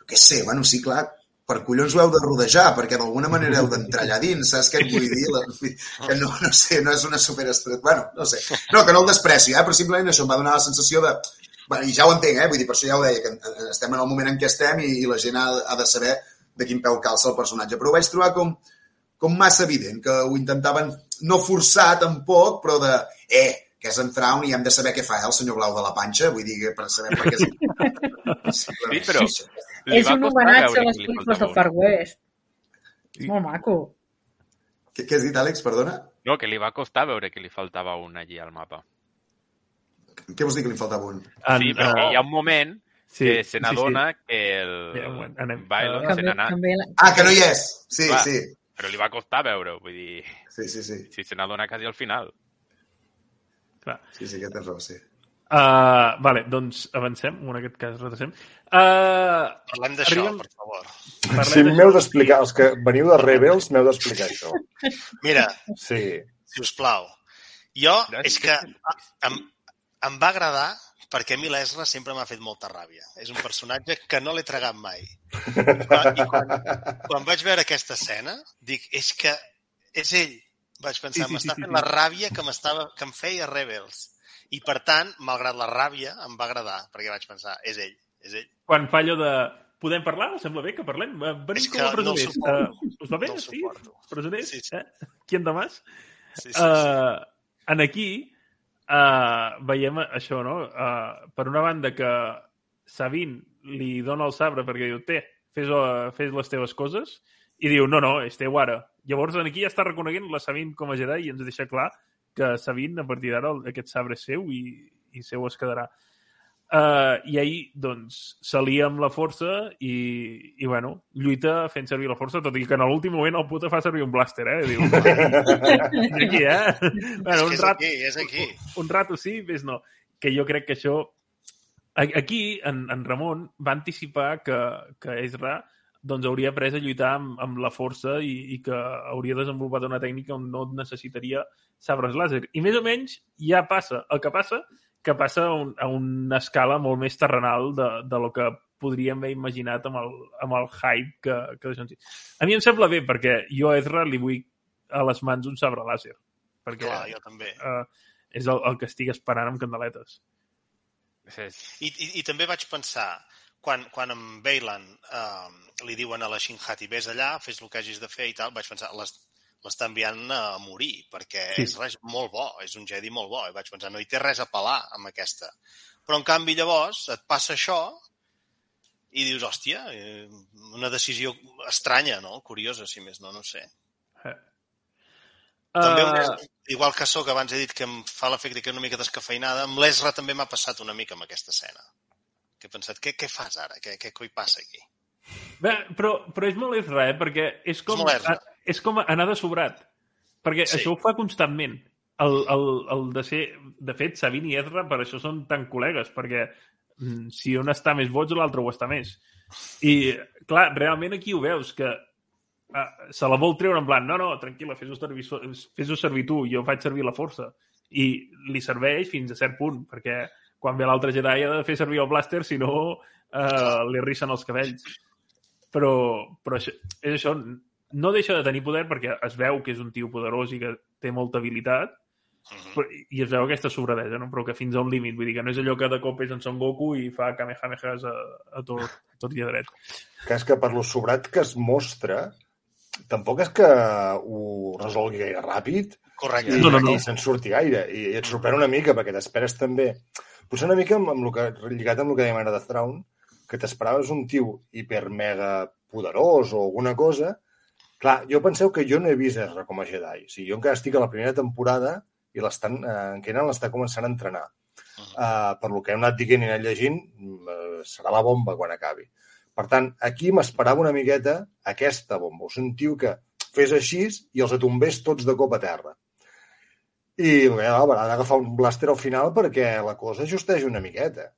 què sé, bueno, sí, clar, per collons ho heu de rodejar, perquè d'alguna manera heu d'entrar allà dins, saps què et vull dir? La, que no, no sé, no és una superestret... Bueno, no sé. No, que no el desprecio, eh? però simplement això em va donar la sensació de... Bueno, I ja ho entenc, eh? vull dir, per això ja ho deia, que estem en el moment en què estem i, i la gent ha, ha de saber de quin peu calça el personatge. Però ho vaig trobar com, com massa evident, que ho intentaven no forçar tampoc, però de, eh, que és en Traun i hem de saber què fa eh, el senyor Blau de la Panxa, vull dir, per saber per què és... (laughs) Sí, però És va un homenatge a les pel·lícules del Far. West. Sí. És molt maco. Què, què has dit, Àlex? Perdona? No, que li va costar veure que li faltava un allí al mapa. Què vols dir que li faltava un? En, Sí, perquè hi ha un moment sí, que se sí, n'adona que el Ja, bueno, anem. Bylon Ah. se n'ha anat. Ah, que no hi és! Sí, Clar. sí. Però li va costar veure-ho. Vull dir, Sí, sí, sí. si se n'adona quasi al final. Clar. Sí, sí, que tens raó, sí. Uh, vale, doncs avancem, en aquest cas retracem. Uh, Parlem d'això, Arribem- per favor. parlem Si m'heu d'explicar, els que veniu de Rebels, m'heu d'explicar això. Mira, Sí. si us plau. Jo, és que em, em va agradar perquè a mi l'Esra sempre m'ha fet molta ràbia. És un personatge que no l'he tragat mai. I quan, i quan, quan vaig veure aquesta escena, dic, és que és ell. Vaig pensar, Sí, sí, m'està sí, sí, fent sí. la ràbia que, m'estava que em feia Rebels. I, per tant, malgrat la ràbia, em va agradar, perquè vaig pensar, és ell, és ell. Quan fa allò de... Podem parlar? Sembla bé que parlem? Eh, Venim com que a no presoners. suporto. Uh, us va bé? No sí? Presoners? Sí, sí. Eh? Qui de mas? Sí, sí, sí. Uh, en aquí uh, veiem això, no? Uh, per una banda que Sabine li dona el sabre perquè diu, té, fes, eh, fes les teves coses, i diu, no, no, és teu ara. Llavors, aquí ja està reconeguent la Sabine com a Jedi i ens deixa clar que Sabine, a partir d'ara, aquest sabre és seu i, i seu es quedarà. Uh, I ahir, doncs, s'alia amb la força i, i, bueno, lluita fent servir la força, tot i que en l'últim moment el puta fa servir un blàster, eh? Diu, és aquí, eh? (laughs) Bueno, un és rat, aquí, és aquí. un rato sí, més no. Que jo crec que això... Aquí, en, en Ramon va anticipar que, que Ezra doncs, hauria après a lluitar amb, amb la força i, i que hauria desenvolupat una tècnica on no necessitaria sabres làser. I més o menys ja passa. El que passa que passa a, un, a una escala molt més terrenal de, de lo que podríem haver imaginat amb el, amb el hype que, que deixen. A mi em sembla bé, perquè jo a Ezra li vull a les mans un sabre làser. Perquè Clar, jo també. uh, és el, el que estic esperant amb candeletes. Sí, I, i, I també vaig pensar, quan, quan en Bailan eh, li diuen a la Shinhati, vés allà, fes el que hagis de fer i tal, vaig pensar, les- l'està enviant a morir, perquè Sí. és res molt bo, és un Jedi molt bo. I vaig pensar, no hi té res a pelar amb aquesta. Però, en canvi, llavors, et passa això i dius, hòstia, eh, una decisió estranya, no? Curiosa, si més no, no sé. Uh, També, Uh, uh... igual que sóc, abans he dit que em fa l'efecte que una mica descafeinada, amb l'Esra també m'ha passat una mica amb aquesta escena. Que he pensat, què, què fas ara? Què, què coi passa aquí? Bé, però, però és molt Ezra, eh? Perquè és com, És molt Ezra. És com anar de sobrat. Perquè Sí. això ho fa constantment. El, el, el de ser... De fet, Sabine i Ezra per això són tan col·legues, perquè mm, si un està més boig, l'altre ho està més. I, clar, realment aquí ho veus, que uh, se la vol treure en plan, no, no, tranquil·la, fes-ho servir, fes servir tu, jo faig servir la força. I li serveix fins a cert punt, perquè quan ve l'altre Jedi ha de fer servir el blàster, si no uh, li arrissen els cabells. Però, però això, és això, no deixa de tenir poder perquè es veu que és un tio poderós i que té molta habilitat, Mhm. però, i es veu aquesta sobradesa, no? però que fins a un límit. Vull dir que no és allò que de cop és en Son Goku i fa kamehamehas a, a tot, a tot i a dret. Que és que per lo sobrat que es mostra, tampoc és que ho resolgui gaire ràpid Correcte. i, No, no, no. i se'n surti gaire. I et sorprèn una mica, perquè t'esperes també... Potser una mica amb, amb el que, lligat amb el que dèiem ara de Thrawn, que t'esperaves un tio hiper mega poderós o alguna cosa. Clar, jo penseu que jo no he vist Ezra com a Jedi. O sigui, jo encara estic a la primera temporada i l'estan, eh, en Kenan l'està començant a entrenar. Uh, per lo que hem anat dient i anat llegint, uh, serà la bomba quan acabi. Per tant, aquí m'esperava una miqueta aquesta bomba. O sigui, un tio que fes així i els atombés tots de cop a terra. I bé, haurà d'agafar un blàster al final perquè la cosa ajusteix una miqueta.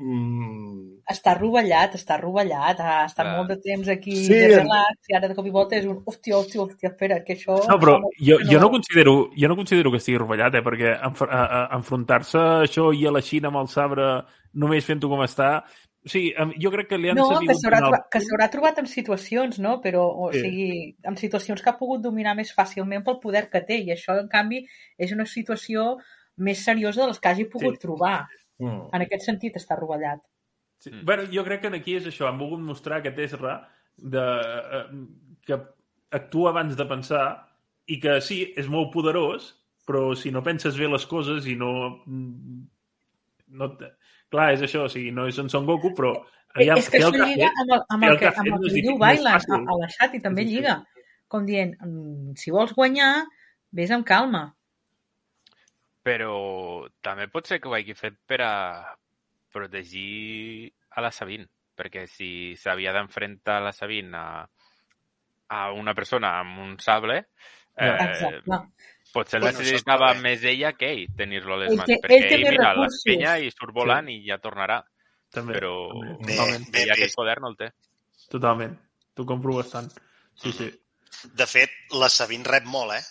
Mm, Està rovellat, està rovellat, ha estat Clar. molt de temps aquí Sí, sí, de relax, i ara de cop i volta és un hòstia, hòstia, hòstia, espera, que això... No, però jo, jo, no considero, jo no considero que estigui rovellat, eh? perquè enf enfrontar-se això i a la Xina amb el sabre només fent-ho com està... Em- jo crec que li han No, que sabut trobat, que s'haurà trobat en situacions, no? Però, o Sí. sigui, en situacions que ha pogut dominar més fàcilment pel poder que té, i això, en canvi, és una situació més seriosa de les que hagi pogut Sí. trobar. Mm. En aquest sentit està rovellat. Sí. Mm. Bueno, jo crec que aquí és això, han volgut mostrar aquest Ezra de, eh, que actua abans de pensar i que sí, és molt poderós, però si no penses bé les coses i no... no te- Clar, és això, o sigui, no és en Son Goku, però... Aviam, és que això lliga fet, amb el, amb el, el que, amb el no que diu no Bailan a, a la xat i també Sí, sí, sí. lliga, com dient, mm, si vols guanyar, vés amb calma. Però també pot ser que ho hagi fet per a protegir a la Sabine, perquè si s'havia d'enfrontar la Sabine a, a una persona amb un sable, eh, Exacte. potser Bueno, necessitava bé. més ella que ell tenir-lo a les Ell mans, ell perquè ell, més mira, l'espenya i surt volant i ja tornarà, També, però també, Bé, totalment, bé ell aquest poder no el té. totalment. T'ho compro bastant. Sí, sí. De fet, la Sabine rep molt, eh?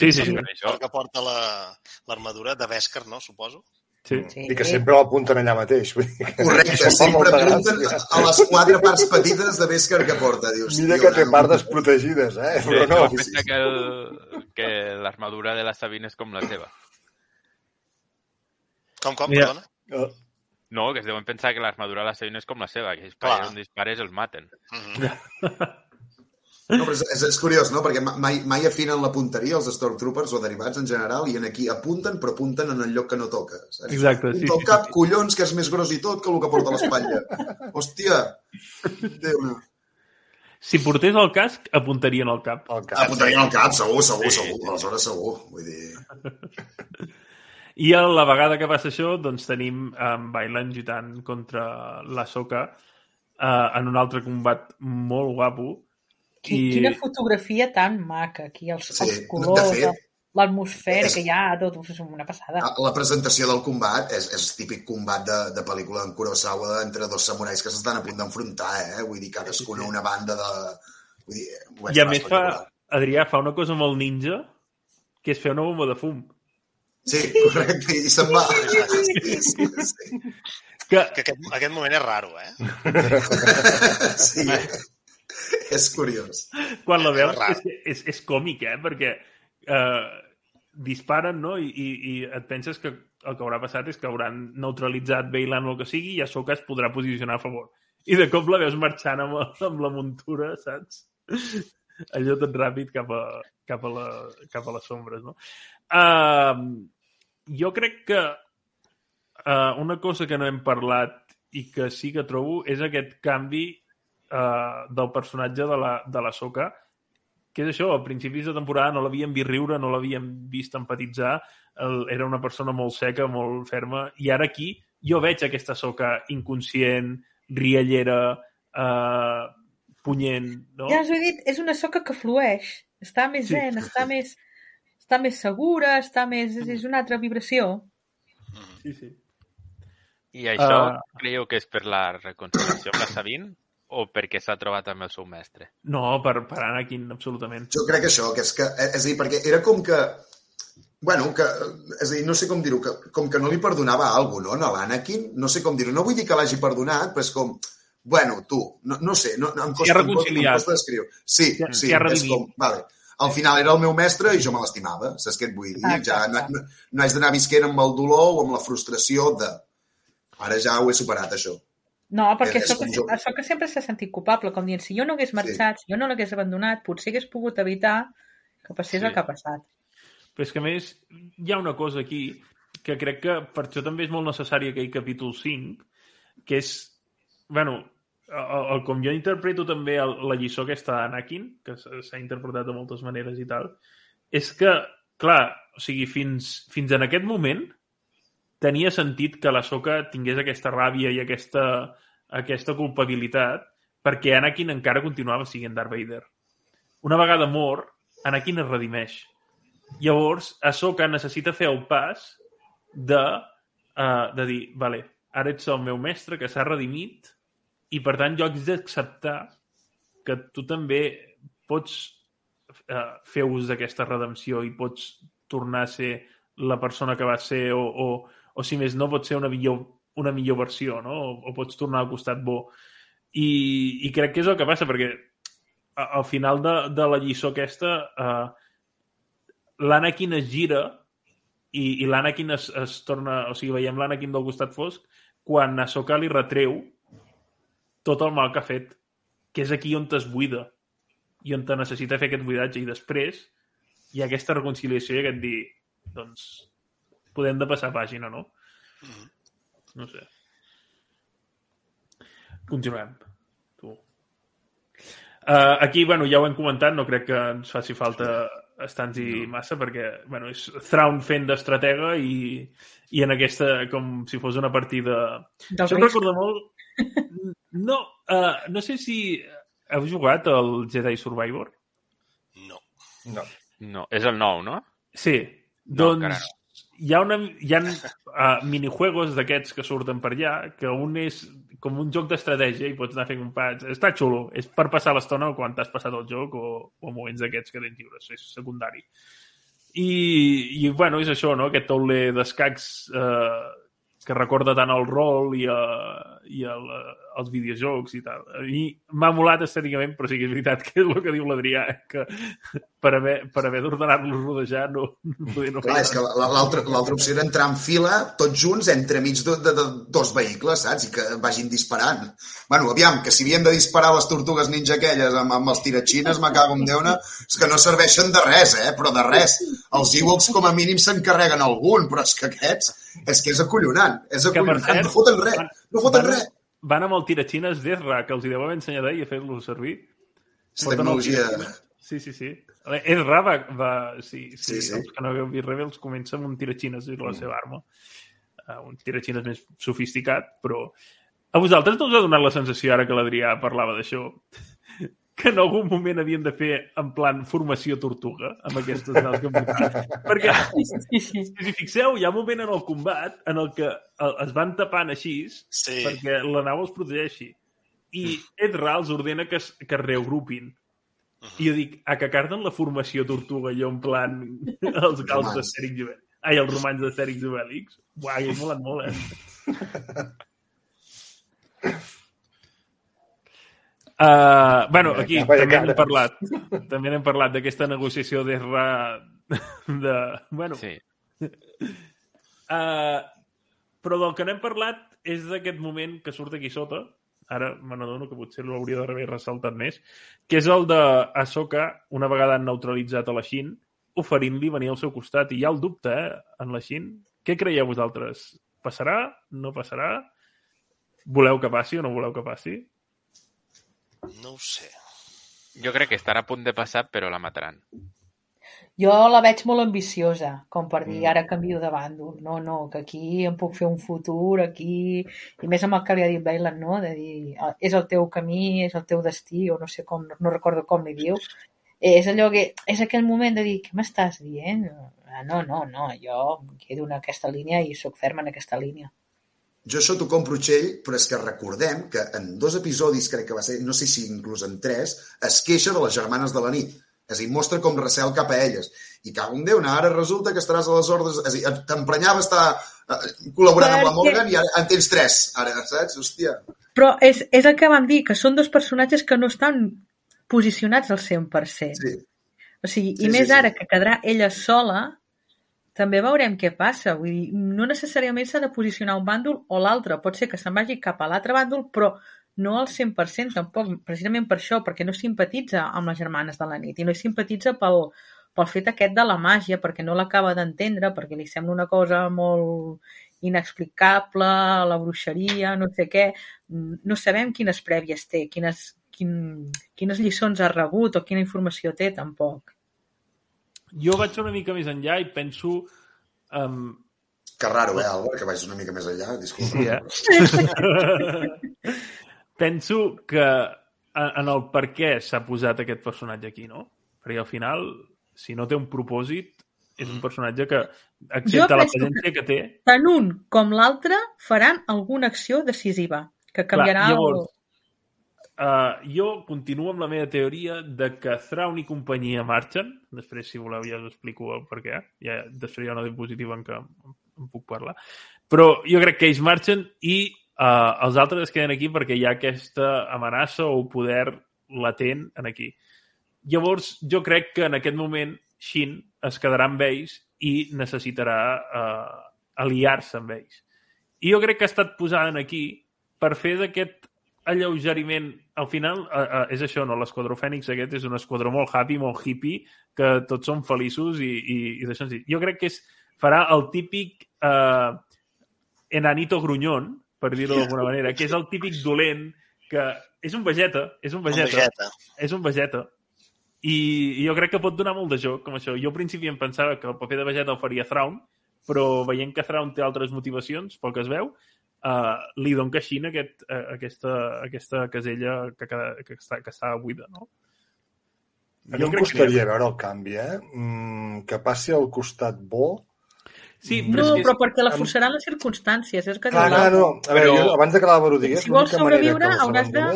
Sí, sí, sí. Per això, Perquè porta la- l'armadura de Beskar, no? Suposo. sí. Sí. I que sempre l'apunten allà mateix. Vull dir que Correcte, sempre apunten gràcia. a les quatre parts petites de Beskar que porta. Dius, Mira que té no. part desprotegides, eh? Però no, jo penso que, el, que l'armadura de la Sabine és com la seva. Com, com, Mira. perdona? no. No, que es deuen pensar que l'armadura de la Sabine és com la seva, que si dispares, dispares els maten. Mm -hmm. (laughs) No, però és, és, és curiós, no? Perquè mai, mai afinen la punteria, els Stormtroopers o derivats en general, i en aquí apunten, però apunten en el lloc que no toca. Saps? Exacte, sí, sí, cap, sí. collons, que és més gros i tot que el que porta a l'espatlla. Hòstia! Déu no. Si portés el casc, apuntarien al cap. El cap. Apuntarien al cap, segur, segur, segur. Aleshores, segur. Vull dir... I a la vegada que passa això, doncs tenim en Bailan lluitant contra la Soca eh, en un altre combat molt guapo. Qui, Quina fotografia tan maca, aquí els, Sí, els colors, l'atmosfera és- que hi ha, tot, és una passada. La presentació del combat és, és típic combat de, de pel·lícula en Kurosawa entre dos samurais que s'estan a punt d'enfrontar, eh? Vull dir, cadascuna una banda de... Vull dir, I a més fa. Adrià fa una cosa molt ninja, que és fer una bomba de fum. Sí, correcte, i se'n va. Sí, sí, sí. Que, Que aquest, aquest moment és raro, eh? sí. (laughs) És curiós. quan la veus, és, és, és còmic, eh? Perquè eh, disparen, no? I, i, I et penses que el que haurà passat és que hauran neutralitzat Bailan o el que sigui i Ahsoka es podrà posicionar a favor. I de cop la veus marxant amb, amb la muntura, saps? (laughs) Allò tot ràpid cap a, cap a, la, cap a les sombres, no? Uh, jo crec que uh, una cosa que no hem parlat i que sí que trobo és aquest canvi uh, del personatge de la, de la Soca, que és això, a principis de temporada no l'havíem vist riure, no l'havíem vist empatitzar, el, era una persona molt seca, molt ferma, i ara aquí jo veig aquesta Soca inconscient, riallera, uh, punyent, no? Ja us ho he dit, és una soca que flueix. Està més Sí. zen, està més, està més segura, està més... És, és una altra vibració. Sí, sí. I això Ah. creieu que és per la reconciliació amb la Sabine o perquè s'ha trobat amb el seu mestre? No, per, per Anakin, absolutament. Jo crec que això, que és que... És a dir, perquè era com que... Bueno, que, és a dir, no sé com dir-ho, que, com que no li perdonava alguna cosa, no, a l'Anakin? No sé com dir-ho. No vull dir que l'hagi perdonat, però és com... Bueno, tu, no, no sé, no, no, em costa, em costa, em costa descriure. Sí, sí, ha és com... Vale. Al final era el meu mestre i jo me l'estimava, saps què et vull dir? Exacte. Ja no, no, no haig d'anar visquent amb el dolor o amb la frustració de... Ara ja ho he superat, això. No, perquè És- és això, com jo. això que sempre s'ha sentit culpable, com dient, si jo no hagués marxat, si jo no l'hagués abandonat, potser hagués pogut evitar que passés Sí. el que ha passat. Però és que, a més, hi ha una cosa aquí que crec que per això també és molt necessari aquell capítol 5, que és, bueno, el, el, com jo interpreto també el, la lliçó aquesta d'Anakin, que s'ha interpretat de moltes maneres i tal, és que, clar, o sigui, fins, fins en aquest moment tenia sentit que la Soca tingués aquesta ràbia i aquesta, aquesta culpabilitat perquè Anakin encara continuava sent Darth Vader. Una vegada mor, Anakin es redimeix. Llavors, Ahsoka necessita fer el pas de, uh, de dir, vale, ara ets el meu mestre que s'ha redimit i, per tant, jo haig d'acceptar que tu també pots uh, fer ús d'aquesta redempció i pots tornar a ser la persona que vas ser o, o, o si més no, pots ser una millor, una millor versió, no? O, o pots tornar al costat bo. I, I crec que és el que passa, perquè al final de, de la lliçó aquesta eh, l'Anakin es gira i, i l'Anakin es, es torna... O sigui, veiem l'Anakin del costat fosc quan Ahsoka li retreu tot el mal que ha fet, que és aquí on es buida i on te necessita fer aquest buidatge i després hi ha aquesta reconciliació i aquest dir doncs podem de passar pàgina, no? No sé. Continuem. Tu. Uh, aquí, bueno, ja ho hem comentat, no crec que ens faci falta estar-hi massa, perquè, bueno, és Thrawn fent d'estratega i, i en aquesta, com si fos una partida... Del Això em risc. recorda molt... (laughs) No, uh, no sé si heu jugat al Jedi Survivor. No. No. No, és el nou, no? Sí, No, doncs. Hi ha, una, hi ha uh, minijuegos d'aquests que surten per allà, que un és com un joc d'estratègia i pots anar fent compats. Està xulo, és per passar l'estona quan t'has passat el joc o, o moments d'aquests que tens lliures, és secundari. I, i bueno, és això, no? Aquest tauler d'escacs eh, que recorda tant el rol i, uh, i el, eh, els videojocs i tal. A mi m'ha molat estèticament, però sí que és veritat que és el que diu l'Adrià, eh, que per haver, per haver d'ordenar-los rodejar no, no no Clar, és que la- l'altra opció era entrar en fila, tots junts, entremig de, de, de dos vehicles, saps? I que vagin disparant. Bueno, aviam, que si havien de disparar les tortugues ninja aquelles amb, amb els tiratxines, me cago en Déu-ne, és que no serveixen de res, eh? Però de res. Els Ewoks com a mínim s'encarreguen algun, però és que aquests, és que és acollonant. És acollonant. cert, no foten res. van- No foten van- res. Van amb el tiratxines d'Ezra, que els hi deu haver ensenyat ahir a fer-los servir. És tecnologia... Sí, sí, sí. Ezra va... va sí, sí, Sí, sí. Els que no hagueu vist Rebels comença amb un tiratxines i la seva arma. Uh, un tiratxines més sofisticat, però... A vosaltres no us ha donat la sensació, ara que l'Adrià parlava d'això, que en algun moment havien de fer en plan formació tortuga amb aquestes naus que portaven? Perquè Sí, sí. si us hi fixeu, hi ha un moment en el combat en el que es van tapant així Sí. perquè la nau els protegeixi. I Edra els ordena que es, que es reagrupin. I jo dic, a que carden la formació tortuga, jo en plan (laughs) els gals Romans. d'Astèrix i Obèlix. Ai, els romans d'Astèrix i Obèlix. Uau, hagués molat molt, (laughs) eh? Uh, bueno, aquí de també n'hem parlat. (laughs) També n'hem parlat d'aquesta negociació d'Ezra (laughs) de... Bueno, Sí. Uh, però del que n'hem parlat és d'aquest moment que surt aquí sota, ara me n'adono que potser l'hauria d'haver ressaltat més, que és el de Ahsoka, una vegada han neutralitzat a la Shin, oferint-li venir al seu costat. I hi ha el dubte, eh, en la Shin. Què creieu vosaltres? Passarà? No passarà? Voleu que passi o no voleu que passi? No ho sé. Jo crec que estarà a punt de passar, però la mataran. Jo la veig molt ambiciosa, com per dir, Mm. ara canvio de bàndol. No, no, que aquí em puc fer un futur, aquí... I més amb el que li ha dit Bailan, no? De dir, "Ah, és el teu camí, és el teu destí, o no sé com, no recordo com li diu. És allò que... És aquell moment de dir, què m'estàs dient? Ah, no, no, no, jo em quedo en aquesta línia i sóc ferma en aquesta línia. Jo això t'ho compro, Txell, però és que recordem que en dos episodis, crec que va ser, no sé si inclús en tres, es queixa de les germanes de la nit. És a dir, mostra com recel cap a elles. I cago en Déu, ara resulta que estaràs a les ordres... És a dir, t'emprenyava estar eh, col·laborant amb la Morgan i ara en tens tres, ara, saps? Hòstia. Però és, és el que vam dir, que són dos personatges que no estan posicionats al 100%. Sí. O sigui, Sí, i sí, més sí. ara que quedarà ella sola, també veurem què passa. Vull dir, no necessàriament s'ha de posicionar un bàndol o l'altre. Pot ser que se'n vagi cap a l'altre bàndol, però no al 100% tampoc, precisament per això, perquè no simpatitza amb les germanes de la nit i no simpatitza pel, pel fet aquest de la màgia, perquè no l'acaba d'entendre, perquè li sembla una cosa molt inexplicable, la bruixeria, no sé què. No sabem quines prèvies té, quines, quin, quines lliçons ha rebut o quina informació té, tampoc. Jo vaig una mica més enllà i penso... Um, Que raro, eh, Albert, que vagis una mica més enllà, disculpa. Sí, eh? (laughs) Penso que en el per què s'ha posat aquest personatge aquí, no? Perquè al final, si no té un propòsit, és un personatge que, excepte la penso que- presència que té... Tant un com l'altre faran alguna acció decisiva que canviarà Clar, llavors, uh, jo continuo amb la meva teoria de que Thrawn i companyia marxen. Després, si voleu, ja us explico el per què. Ja, després hi ha una diapositiva en què en puc parlar. Però jo crec que ells marxen i uh, els altres es queden aquí perquè hi ha aquesta amenaça o poder latent en aquí. Llavors, jo crec que en aquest moment Shin es quedarà amb ells i necessitarà uh, aliar-se amb ells. I jo crec que ha estat posada aquí per fer d'aquest alleugeriment al final uh, uh, és això, no? L'esquadró Fènix aquest és un esquadró molt happy, molt hippie que tots són feliços i, i, i d'això en Jo crec que és, farà el típic uh, enanito grunyón per dir-ho d'alguna manera, que és el típic dolent que és un vegeta, és un vegeta, Vegeta. és un vegeta i, i jo crec que pot donar molt de joc com això. Jo al principi em pensava que el paper de Vegeta el faria Thrawn, però veient que Thrawn té altres motivacions, pel que es veu, uh, li don caixina aquest, uh, aquesta, aquesta casella que, que, que, està, que està buida, no? A mi em costaria veure el canvi, eh? Mm, que passi al costat bo. Sí, No, però és que... però perquè la forçaran les circumstàncies, és que Clar, clar, no. A veure, Però- jo, abans de que l'Àlvaro digués, Si vols sobreviure, que hauràs de.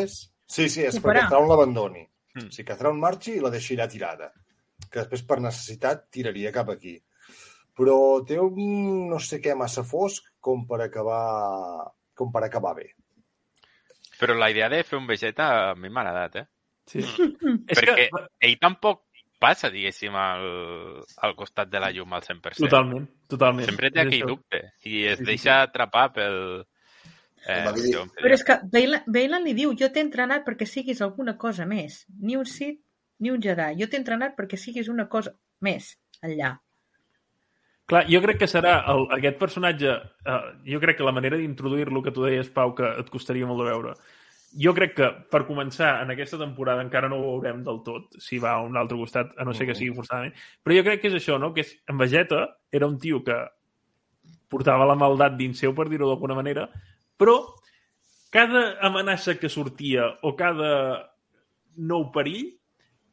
Sí, sí, és perquè Thrawn l'abandoni. Mm. O sigui, que Thrawn marxi i la deixi allà tirada. Que després, per necessitat, tiraria cap aquí. Però té un no sé què massa fosc com per acabar, com per acabar bé. Però la idea de fer un Vegeta a mi m'ha agradat, eh? Sí. Mm. És Perquè que... ell tampoc passa, diguéssim, al, al costat de la llum al 100%. Totalment, totalment. Sempre té aquell dubte i es Sí, sí, deixa atrapar pel... Eh, se Però és que Bailan li diu, jo t'he entrenat perquè siguis alguna cosa més. Ni un Sith, ni un Jedi. Jo t'he entrenat perquè siguis una cosa més enllà. Clar, jo crec que serà el, aquest personatge... Uh, jo crec que la manera d'introduir-lo que tu deies, Pau, que et costaria molt de veure, jo crec que, per començar, en aquesta temporada encara no ho veurem del tot, si va a un altre costat, a no ser que sigui forçadament. Però jo crec que és això, no? Que és, en Vegeta era un tio que portava la maldat dins seu, per dir-ho d'alguna manera, però cada amenaça que sortia o cada nou perill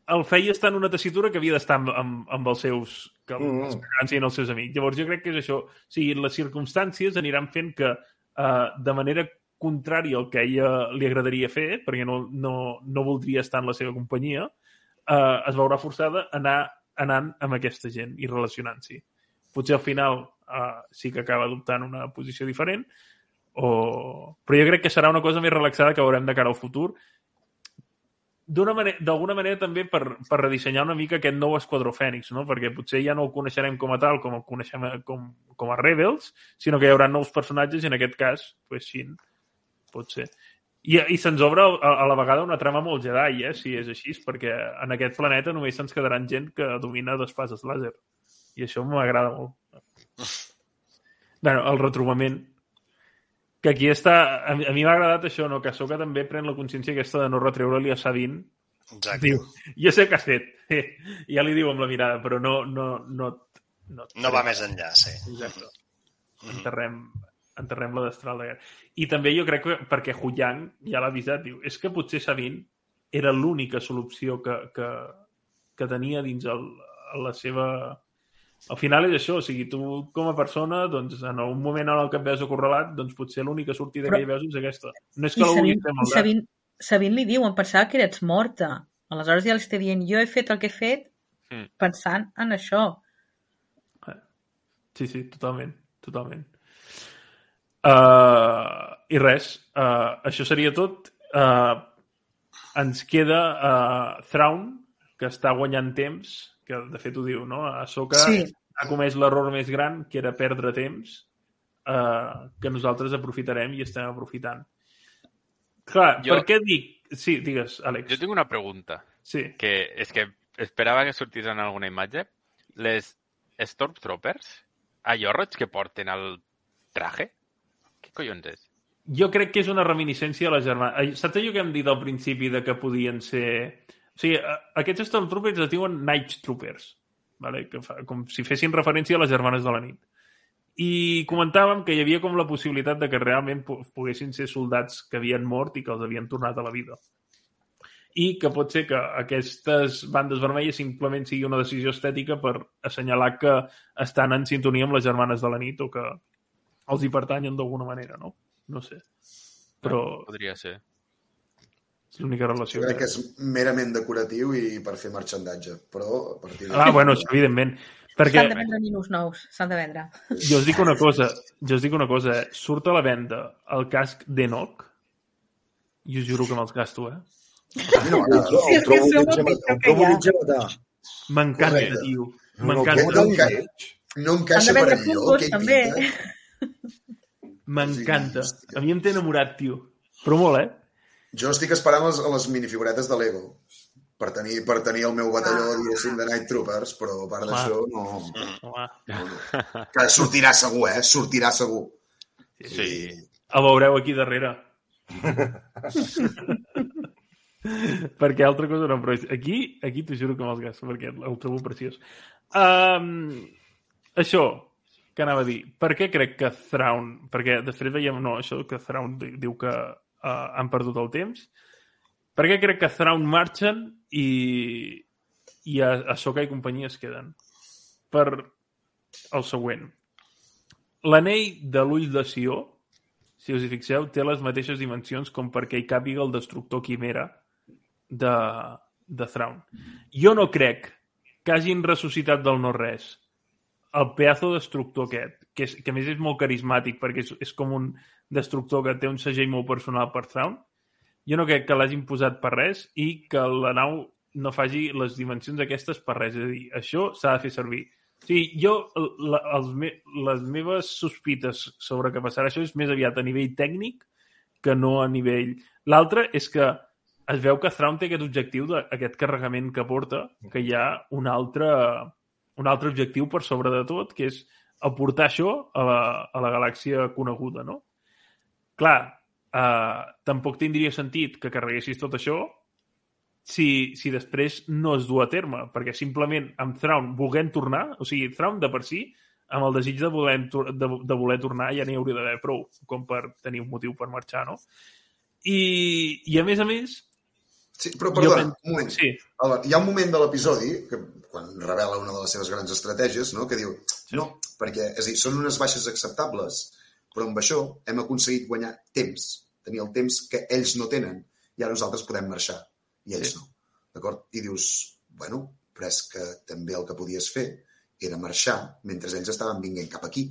el feia estar en una tessitura que havia d'estar amb, amb, amb els seus que Mm. els els seus amics. Llavors jo crec que és això. O sigui, les circumstàncies aniran fent que uh, de manera contrària al que ella li agradaria fer, perquè no, no, no voldria estar en la seva companyia, uh, es veurà forçada a anar anant amb aquesta gent i relacionant-s'hi. Potser al final uh, sí que acaba adoptant una posició diferent, o... però jo crec que serà una cosa més relaxada que veurem de cara al futur, d'una manera, d'alguna manera també per, per redissenyar una mica aquest nou Esquadró Fènix, no? perquè potser ja no el coneixerem com a tal, com el coneixem a- com, com a Rebels, sinó que hi haurà nous personatges i en aquest cas, pues, sí, pot ser. I, i se'ns obre a, a la vegada una trama molt Jedi, eh, si és així, perquè en aquest planeta només se'ns quedaran gent que domina d'espases làser. I això m'agrada molt. (laughs) bueno, el retrobament que aquí està... A mi, a mi m'ha agradat això, no? que Soka també pren la consciència aquesta de no retreure-li a Sabine. Exacte. Diu, jo sé què has fet. I (laughs) ja li diu amb la mirada, però no... No, no, no, No va més enllà, sí. Exacte. Mhm. Enterrem, enterrem la destral de guerra. I també jo crec que, perquè Hu Yang ja l'ha avisat, diu, és que potser Sabine era l'única solució que, que, que tenia dins el, la seva... Al final és això, o sigui, tu com a persona, doncs, en un moment en el que et veus acorralat, doncs potser l'única sortida Però- que hi veus és aquesta. No és que la vulguis fer i maldat. Sabine, Sabine li diu, em pensava que eres morta. Aleshores ja li està dient, jo he fet el que he fet Mm. pensant en això. Sí, sí, totalment, totalment. Uh, I res, uh, això seria tot. Uh, ens queda uh, Thrawn, que està guanyant temps, que de fet ho diu, no? Ahsoka Sí. ha comès l'error més gran, que era perdre temps, uh, que nosaltres aprofitarem i estem aprofitant. Clar, Jo- per què dic... Sí, digues, Àlex. Jo tinc una pregunta, Sí. que és que esperava que sortís en alguna imatge. Les Stormtroopers, allò roig que porten el traje? Què collons és? Jo crec que és una reminiscència a la germana. Saps allò que hem dit al principi de que podien ser... Sigui, aquests Stormtroopers es diuen Night Troopers, vale? que fa, com si fessin referència a les germanes de la nit. I comentàvem que hi havia com la possibilitat de que realment po- poguessin ser soldats que havien mort i que els havien tornat a la vida. I que pot ser que aquestes bandes vermelles simplement sigui una decisió estètica per assenyalar que estan en sintonia amb les germanes de la nit o que els hi pertanyen d'alguna manera, no? No sé. Però Podria ser. És l'única relació. Jo crec que és merament decoratiu i per fer marxandatge, però a partir de... Ah, bueno, això, evidentment. Perquè S'han de vendre ninos nous, s'han de vendre. jo us dic una cosa, jo us dic una cosa, eh? surt a la venda el casc d'Enoch i us juro que me'ls gasto, eh? Mi no m'agrada. Sí, el trobo matar. M'encanta, tio. No, no, M'encanta. No, no de encaixa per enlloc. M'encanta. A mi em té enamorat, tio. Però molt, eh? Jo estic esperant les, les minifiguretes de Lego per tenir, per tenir el meu batalló, diguéssim, de Night Troopers, però a part d'això, no, no, no. Que sortirà segur, eh? Sortirà segur. Sí. el veureu aquí darrere. (laughs) perquè altra cosa no, però aquí, aquí t'ho juro que me'ls gasto, perquè el trobo preciós. Um, això, que anava a dir, per què crec que Thrawn, perquè després veiem, no, això que Thrawn di- diu que uh, han perdut el temps, per què crec que Thrawn marxen i, i a, a Soka i companyia es queden? Per el següent. L'anell de l'ull de Sió, si us hi fixeu, té les mateixes dimensions com perquè hi càpiga el destructor quimera de, de Thrawn. Jo no crec que hagin ressuscitat del no-res el pedazo destructor aquest, que, és, que a més és molt carismàtic perquè és, és com un destructor que té un segell molt personal per Thrawn. jo no crec que l'hagin posat per res i que la nau no faci les dimensions aquestes per res. És a dir, això s'ha de fer servir. O sigui, jo, la, els me, les meves sospites sobre què passarà això és més aviat a nivell tècnic que no a nivell... L'altre és que es veu que Thrawn té aquest objectiu d'aquest carregament que porta, que hi ha un altre, un altre objectiu per sobre de tot, que és aportar això a la, a la galàxia coneguda, no? Clar, eh, tampoc tindria sentit que carreguessis tot això si, si després no es du a terme, perquè simplement amb Thrawn volent tornar, o sigui, Thrawn de per si, amb el desig de voler, de, de voler tornar ja n'hi hauria d'haver prou, com per tenir un motiu per marxar, no? I, i a més a més... Sí, però perdona, pen- un moment. Sí, Hi ha un moment de l'episodi, que quan revela una de les seves grans estratègies, no? que diu, no, perquè és dir, són unes baixes acceptables, però amb això hem aconseguit guanyar temps, tenir el temps que ells no tenen, i ara nosaltres podem marxar, i ells Sí. no. D'acord? I dius, bueno, però és que també el que podies fer era marxar mentre ells estaven vinguent cap aquí,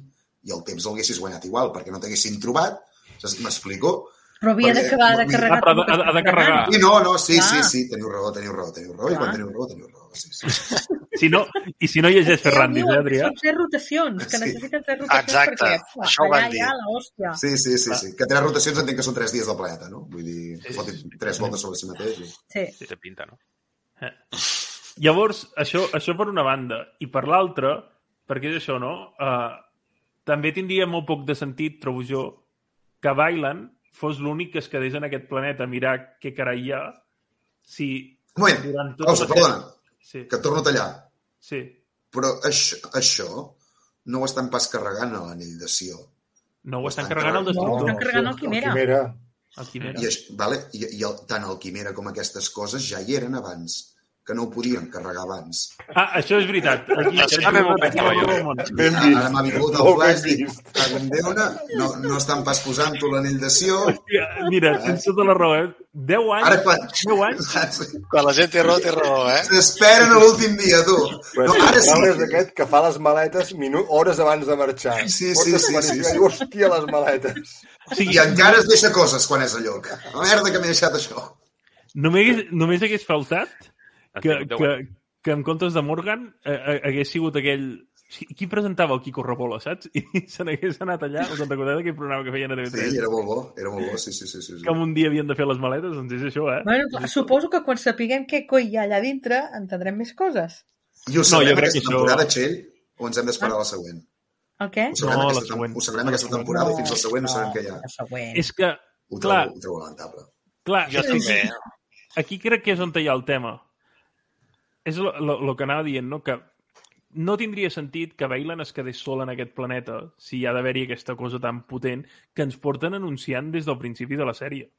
i el temps l'haguessis guanyat igual, perquè no t'haguessin trobat, saps? m'explico? Però havia Perquè- d'acabar de Ah, carregar... però el que ha- ha de carregar. I no, no, sí, sí, Clar. sí, teniu raó, teniu raó, teniu raó, i quan teniu raó, teniu raó, sí, sí. (laughs) si no, i si no llegeix Ferrandis, eh, Adrià? Són tres rotacions, que Sí. necessiten tres rotacions Exacte, perquè això ho van allà dir. hi ha l'hòstia. Sí, sí, sí, sí. Que tres rotacions entenc que són tres dies del planeta, no? Vull dir, fotin tres voltes sobre si mateix. I... Sí. Té pinta, no? Eh. Llavors, això, això per una banda. I per l'altra, perquè és això, no? Uh, també tindria molt poc de sentit, trobo jo, que Bailan fos l'únic que es quedés en aquest planeta a mirar què carai hi ha si Un moment, durant tota pausa, la perdona, Sí, que et torno a tallar. sí. Però això, això no ho estan pas carregant a l'anell de Sió. No ho estan Estan carregant el carregant- No, destructor. estan carregant el Quimera. Quimera. El Quimera. I, vale? I, i el, tant el Quimera com aquestes coses ja hi eren abans, que no ho podien carregar abans. Ah, això és veritat. Aquí, Això. Ben Ara, vist. ara m'ha vingut el flash, dic, no, no estan pas posant-ho l'anell de Sió. Hòstia, Mira, tens tota la raó, eh? 10 anys, Ara quan... 10 anys? Quan la gent té raó, té raó, eh? S'esperen a l'últim dia, tu. Però No, ara sí. és aquest que fa les maletes minu hores abans de marxar. Sí, sí, Portes sí, sí, sí. diu, Hòstia, les maletes. o sigui, I encara es deixa coses quan és a lloc. La merda que m'he deixat això. només, només hagués faltat que, que, que en comptes de Morgan eh, eh, hagués sigut aquell... Qui presentava el Quico Rapola, saps? (laughs) I se n'hagués anat allà, us en recordeu d'aquell programa que feien a TV3? Sí, era molt bo, era molt bo, sí, sí, sí. sí, sí. Que un dia havien de fer les maletes, doncs és això, eh? Bueno, clar, suposo que quan sapiguem què coi hi ha allà dintre entendrem més coses. I ho No, sabrem jo crec aquesta que això- temporada, Txell, o ens hem d'esperar a la següent? El què? Ho sabrem, No, la aquesta, següent. ho sabrem aquesta temporada i fins al següent no sabem què hi ha. Següent. És que, Ho Clar. trobo, ho trobo lamentable. clar, Jo també. aquí, aquí crec que és on hi ha el tema. És el que anava dient, no? Que no tindria sentit que Bailan es quedés sol en aquest planeta si hi ha d'haver-hi aquesta cosa tan potent que ens porten anunciant des del principi de la sèrie.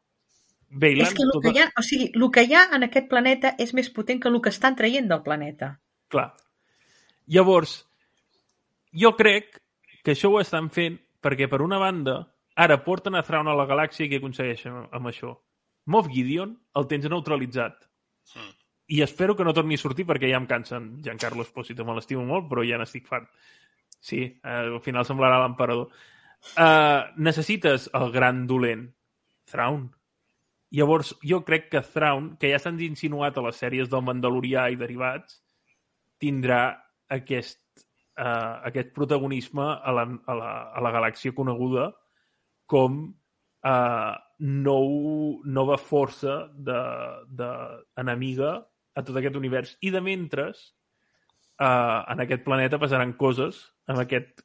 Bailan, És que el que, hi ha, o sigui, el que hi ha en aquest planeta és més potent que el que estan traient del planeta. Clar. Llavors, jo crec que això ho estan fent perquè, per una banda, ara porten a Thrawn a la galàxia i què aconsegueixen amb això? Moff Gideon el tens neutralitzat. Mm. I espero que no torni a sortir perquè ja em cansen. Giancarlo Esposito me l'estimo molt, però ja n'estic fart. Sí, eh, al final semblarà l'emperador. Uh, necessites el gran dolent, Thrawn. Llavors, jo crec que Thrawn, que ja s'han insinuat a les sèries del Mandalorià i derivats, tindrà aquest, uh, aquest protagonisme a la, a, la, a la galàxia coneguda com uh, nou, nova força de, de enemiga a tot aquest univers. I de mentres, uh, en aquest planeta passaran coses amb aquest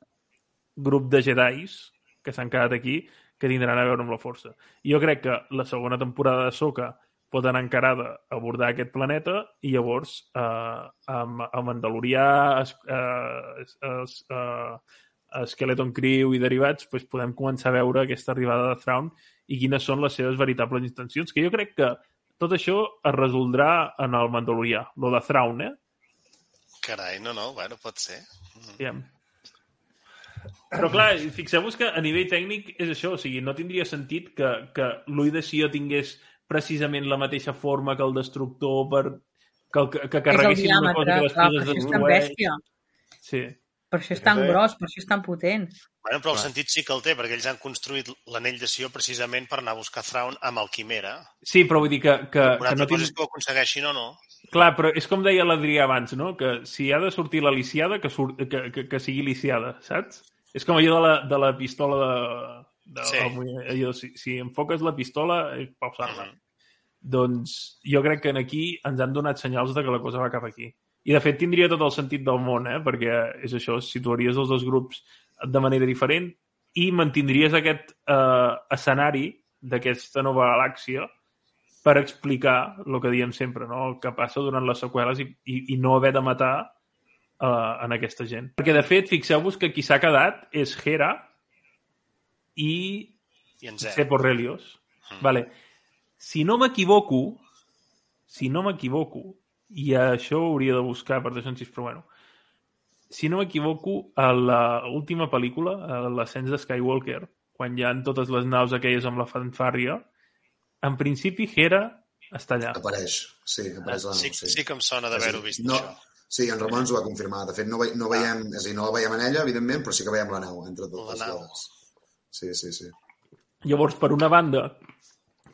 grup de jedais que s'han quedat aquí que tindran a veure amb la força. Jo crec que la segona temporada de Soca pot anar encarada a abordar aquest planeta i llavors eh, amb, amb Mandalorià, es, eh, es, eh, Skeleton Crew i derivats pues, podem començar a veure aquesta arribada de Thrawn i quines són les seves veritables intencions, que jo crec que tot això es resoldrà en el Mandalorià, lo de Thrawn, eh? Carai, no, no, bueno, pot ser. Aviam. Però clar, fixeu-vos que a nivell tècnic és això, o sigui, no tindria sentit que, que l'ull de Sió tingués precisament la mateixa forma que el destructor per que, el, que, que carreguessin una cosa que després es destrueix. bèstia. Sí. Per això és tan gros, per això és tan potent. Bueno, però el Clar. sentit sí que el té, perquè ells han construït l'anell de Sió precisament per anar a buscar Thrawn amb el Quimera. Sí, però vull dir que, que, Una que altra no cosa tinc... és que ho aconsegueixin o no. Clar, però és com deia l'Adrià abans, no? Que si ha de sortir la lisiada, que, surt, que, que, que sigui lisiada, saps? És com allò de la, de la pistola de... de Sí. el, allò, si, si enfoques la pistola, és pausar-la. Mhm. Doncs jo crec que en aquí ens han donat senyals de que la cosa va cap aquí. I, de fet, tindria tot el sentit del món, eh? perquè és això, situaries els dos grups de manera diferent i mantindries aquest eh, escenari d'aquesta nova galàxia per explicar el que diem sempre, no? el que passa durant les seqüeles i, i, i no haver de matar uh, en aquesta gent. Perquè, de fet, fixeu-vos que qui s'ha quedat és Hera i I en Zeb. Seppo Relios. Mm. Vale. Si no m'equivoco, si no m'equivoco, i això ho hauria de buscar per deixar sis, però bueno, si no m'equivoco, a l'última pel·lícula, a l'ascens de Skywalker, quan hi ha totes les naus aquelles amb la fanfàrria, en principi Hera està allà. Apareix, sí, apareix la Sí, nau, sí que em sona d'haver-ho vist, no, això. Sí, en Ramon ens ho va confirmar. De fet, no, ve, no veiem, és a dir, no la veiem en ella, evidentment, però sí que veiem la nau entre totes La nau. les... Sí, sí, sí. Llavors, per una banda,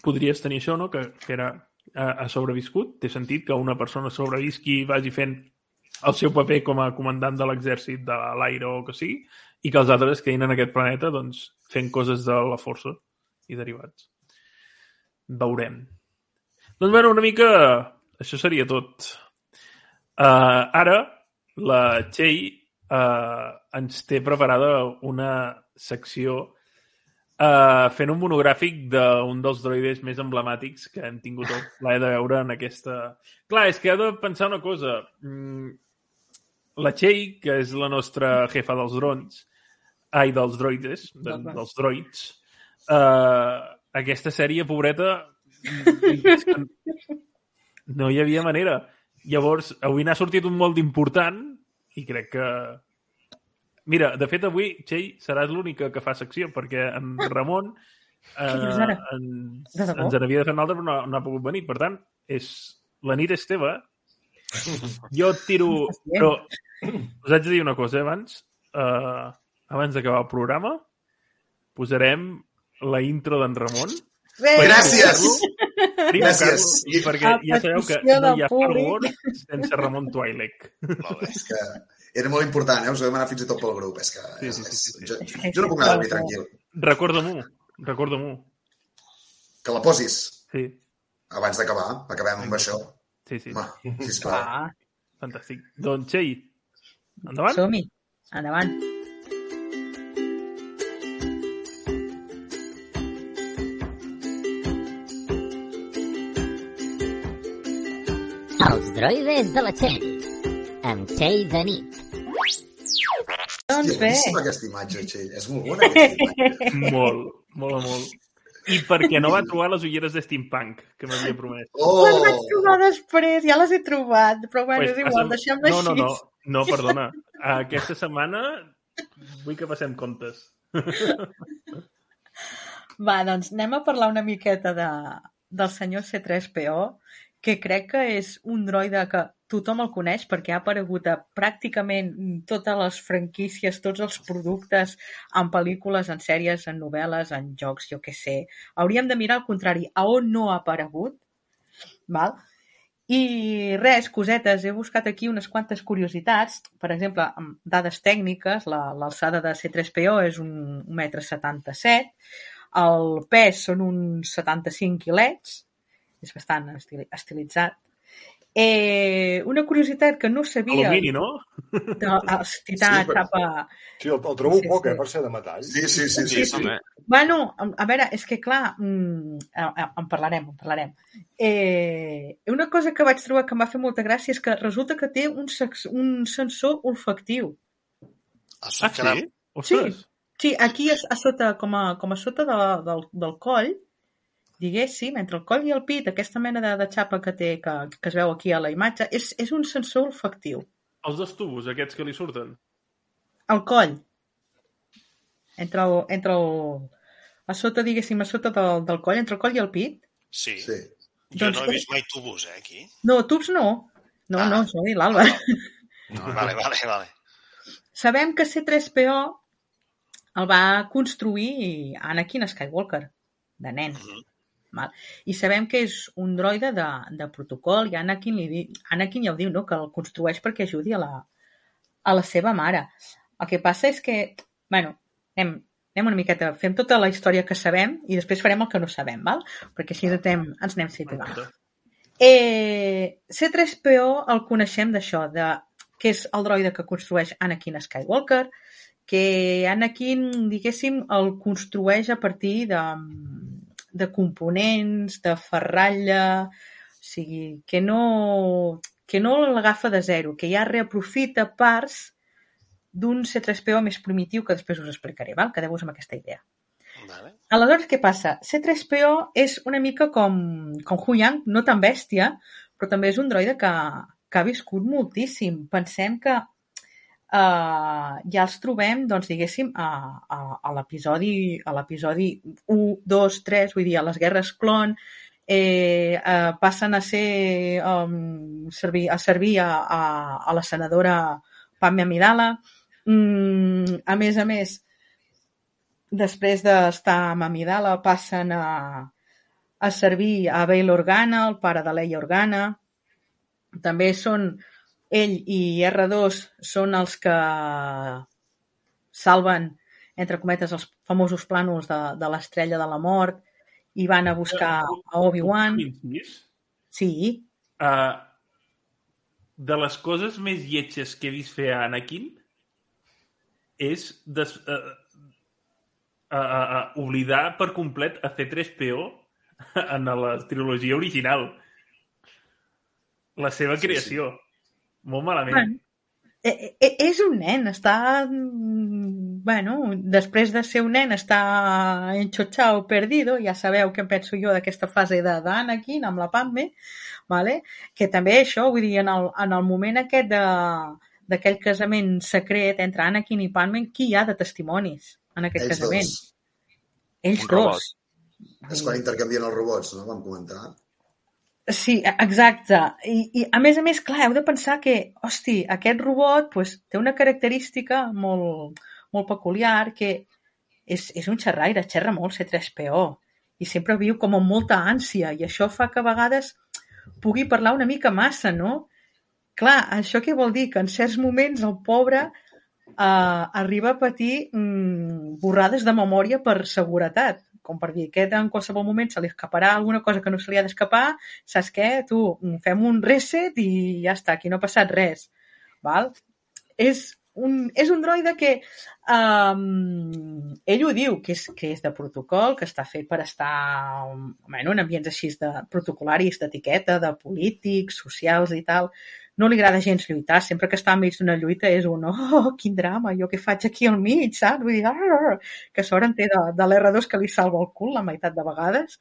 podries tenir això, no? que, que era, ha, sobreviscut. Té sentit que una persona sobrevisqui i vagi fent el seu paper com a comandant de l'exèrcit de l'aire o que sigui, i que els altres quedin en aquest planeta doncs, fent coses de la força i derivats. Veurem. Doncs, bueno, una mica... Això seria tot. Uh, ara, la Txell uh, ens té preparada una secció uh, fent un monogràfic d'un dels droides més emblemàtics que hem tingut el plaer de veure en aquesta... Clar, és que he de pensar una cosa. Mm, la Txell, que és la nostra jefa dels drons, ai, dels droides, de, Dels droids, uh, aquesta sèrie, pobreta, (laughs) no hi havia manera. Llavors, avui n'ha sortit un molt important i crec que... Mira, de fet, avui, Txell, seràs l'única que fa secció, perquè en Ramon eh, ara? ens, n'havia de fer un altre, però no, no ha pogut venir. Per tant, és, la nit és teva. Jo et tiro... (laughs) Però us haig de dir una cosa, eh, abans. Uh, abans d'acabar el programa, posarem la intro d'en Ramon. Bé, Gràcies! Primer, Gràcies. Carlos, I- perquè ja sabeu que no hi ha Star. Wars sense Ramon Twi'lek. Molt bé. És que era molt important, eh? Us ho he demanat fins i tot pel grup. És que... Sí, sí, sí, sí. Jo, jo no puc anar a dormir tranquil. Recorda-m'ho, recorda-m'ho. Que la posis Sí, abans d'acabar. Acabem amb això. sí, sí. Home, sisplau. Ah, Fantàstic. Doncs, Txell, endavant. som-hi. Endavant. Els droides de la Txell, amb Txell de nit. Doncs Hòstia, bé, boníssima aquesta imatge, Txell. És molt bona aquesta imatge. Molt, molt, molt. I perquè no va trobar les ulleres de steampunk, que m'havia promès. les vaig Oh! trobar després, ja les he trobat, però bueno, és a igual, sem- deixem-la no, així. no, no, no, (laughs) perdona. Aquesta setmana vull que passem comptes. Va, doncs anem a parlar una miqueta de, del senyor C3PO, que crec que és un droide que tothom el coneix perquè ha aparegut a pràcticament totes les franquícies, tots els productes, en pel·lícules, en sèries, en novel·les, en jocs, jo què sé. Hauríem de mirar al contrari, a on no ha aparegut, val? I res, cosetes, he buscat aquí unes quantes curiositats. Per exemple, amb dades tècniques, la- l'alçada de C3PO és un 1,77 m, el pes són uns 75 quilets, és bastant estili estilitzat. Eh, una curiositat que no sabia... Alumini, no? De, el tità, Sí, sí, xapa... Sí, el, el trobo Sí, poc, sí. eh, per ser de metall. Sí, sí, sí. Sí, sí, sí. també. Bueno, a veure, és que clar, mm, eh, en parlarem, en parlarem. Eh, una cosa que vaig trobar que em va fer molta gràcia és que resulta que té un, sex, un sensor olfactiu. Ah, Ah, caram. sí? Ostres. Sí, aquí a, a sota, com a, com a sota de, del, del coll, diguéssim, entre el coll i el pit, aquesta mena de, de xapa que té, que, que es veu aquí a la imatge, és, és un sensor olfactiu. Els dos tubos, aquests que li surten. El coll. Entre el, entre el, a sota, diguéssim, a sota del, del coll, entre el coll i el pit. Sí. sí. Jo Doncs no he vist mai tubos, eh, aquí. No, tubs no. No, Ah. no, això ho ha dit l'Alba. Vale, vale, vale. sabem que C3PO el va construir Anakin Skywalker, de nen. Mhm. Val? I sabem que és un droide de, de protocol i Anakin, li, Anakin ja ho diu, no? que el construeix perquè ajudi a la, a la seva mare. El que passa és que, bueno, anem, anem una miqueta, fem tota la història que sabem i després farem el que no sabem, val? perquè així anem, ens anem situant. Eh, C3PO el coneixem d'això, de que és el droide que construeix Anakin Skywalker, que Anakin, diguéssim, el construeix a partir de, de components, de ferralla, o sigui, que no, que no l'agafa de zero, que ja reaprofita parts d'un C3PO més primitiu que després us explicaré, val? quedeu-vos amb aquesta idea. Vale. Aleshores, què passa? C3PO és una mica com, com Hu Yang, no tan bèstia, però també és un droide que, que ha viscut moltíssim. Pensem que uh, ja els trobem, doncs, diguéssim, a, a, a l'episodi a l'episodi 1, 2, 3, vull dir, a les guerres clon, eh, eh, passen a ser um, servir, a servir a, a, a la senadora Padme Amidala. Mm, a més a més, després d'estar amb Amidala passen a, a servir a Bail Organa, el pare de Leia Organa. També són ell i R2 són els que salven, entre cometes, els famosos plànols de, de l'estrella de la mort i van a buscar a Obi-Wan. Sí, uh, de les coses més lletges que he vist fer a Anakin és des, uh, uh, uh, uh, oblidar per complet a C3PO (laughs) en la trilogia original. La seva Sí, creació. Molt malament. Bueno, e- e- és un nen, està... mm, Bueno, després de ser un nen està enxotxau, perdido, ja sabeu què en penso jo d'aquesta fase de d'Anakin amb la Padme, vale? que també això, vull dir, en el, en el moment aquest de d'aquell casament secret entre Anakin i Padme, qui hi ha de testimonis en aquest Ells casament? dos. Ells Un robot. dos. És quan intercanvien els robots, no? Vam comentar. Sí, e- exacte. I, I a més a més, clar, heu de pensar que, hosti, aquest robot pues, té una característica molt, molt peculiar que és, és un xerraire, xerra molt C3PO i sempre viu com amb molta ànsia i això fa que a vegades pugui parlar una mica massa, no? Clar, això què vol dir? Que en certs moments el pobre eh, arriba a patir mm, borrades de memòria per seguretat, com per dir, aquest en qualsevol moment se li escaparà alguna cosa que no se li ha d'escapar, saps què? Tu, mm, fem un reset i ja està, aquí no ha passat res. Val? És un, és un droide que um, ell ho diu, que és, que és de protocol, que està fet per estar bueno, en ambients així de protocolaris, d'etiqueta, de polítics, socials i tal. No li agrada gens lluitar, sempre que està enmig d'una lluita és un oh, quin drama, jo què faig aquí al mig, saps? Vull dir, "Arr", que sort en té de, de l'R2 que li salva el cul la meitat de vegades.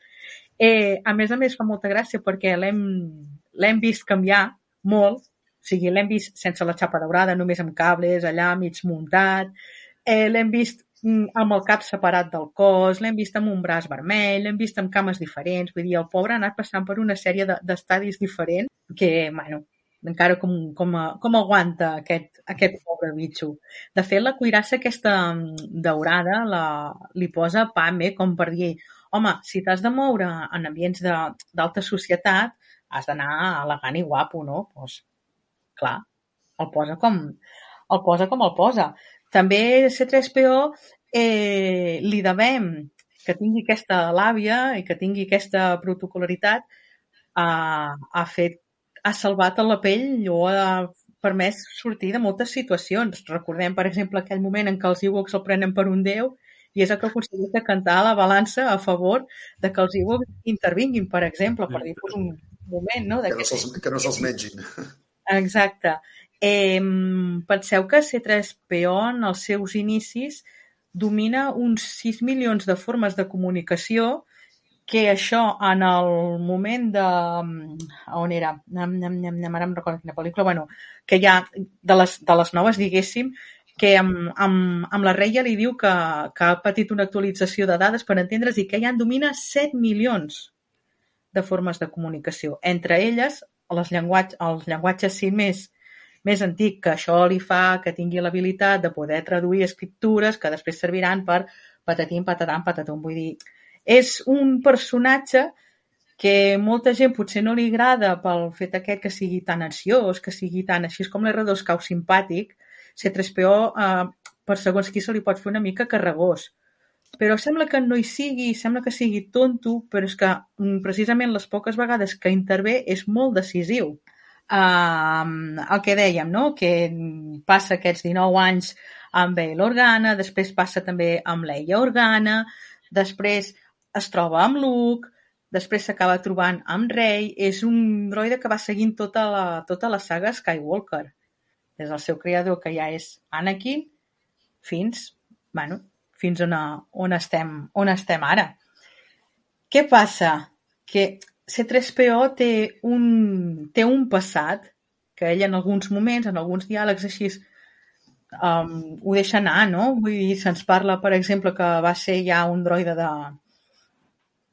Eh, a més a més fa molta gràcia perquè l'hem vist canviar molt, o sigui, l'hem vist sense la xapa daurada, només amb cables, allà mig muntat, eh, l'hem vist mm, amb el cap separat del cos, l'hem vist amb un braç vermell, l'hem vist amb cames diferents, vull dir, el pobre ha anat passant per una sèrie de- d'estadis diferents que, bueno, encara com, com, com aguanta aquest, aquest pobre bitxo. De fet, la cuirassa aquesta mm, daurada la, li posa Pame com per dir home, si t'has de moure en ambients d'alta societat, has d'anar elegant i guapo, no? Doncs, clar, el posa com el posa com el posa. També C3PO eh, li devem que tingui aquesta làbia i que tingui aquesta protocolaritat ha, ha fet ha salvat a la pell o ha permès sortir de moltes situacions. Recordem, per exemple, aquell moment en què els Ewoks el prenen per un déu i és el que aconsegueix de cantar la balança a favor de que els Ewoks intervinguin, per exemple, per dir-vos un moment, no? De Que no se'ls que no se'ls mengin. Exacte. Eh, penseu que C3PO en els seus inicis domina uns 6 milions de formes de comunicació que això en el moment de... a on era? Nam, nam, nam, nam, ara em recordo quina pel·lícula. Bueno, que ha de les, de les noves, diguéssim, que amb, amb, amb la Reia li diu que, que ha patit una actualització de dades per entendre's i que ja en domina 7 milions de formes de comunicació. Entre elles, les llenguatge, els llenguatges sí més més antic, que això li fa que tingui l'habilitat de poder traduir escriptures que després serviran per patatim, patatam, patatum. Vull dir, és un personatge que molta gent potser no li agrada pel fet aquest que sigui tan ansiós, que sigui tan així com l'R2 cau simpàtic, C3PO eh, per segons qui se li pot fer una mica carregós. Però sembla que no hi sigui, sembla que sigui tonto, però és que mm, precisament les poques vegades que intervé és molt decisiu. Uh, el que dèiem, no? que passa aquests 19 anys amb Bail Organa, després passa també amb Leia Organa, després es troba amb Luke, després s'acaba trobant amb Rey, és un droide que va seguint tota la, tota la saga Skywalker. Des del seu creador, que ja és Anakin, fins, bueno, fins on, on, estem, on estem ara. Què passa? Que C3PO té un, té un passat que ell en alguns moments, en alguns diàlegs així, um, ho deixa anar, no? Vull dir, se'ns parla, per exemple, que va ser ja un droide de,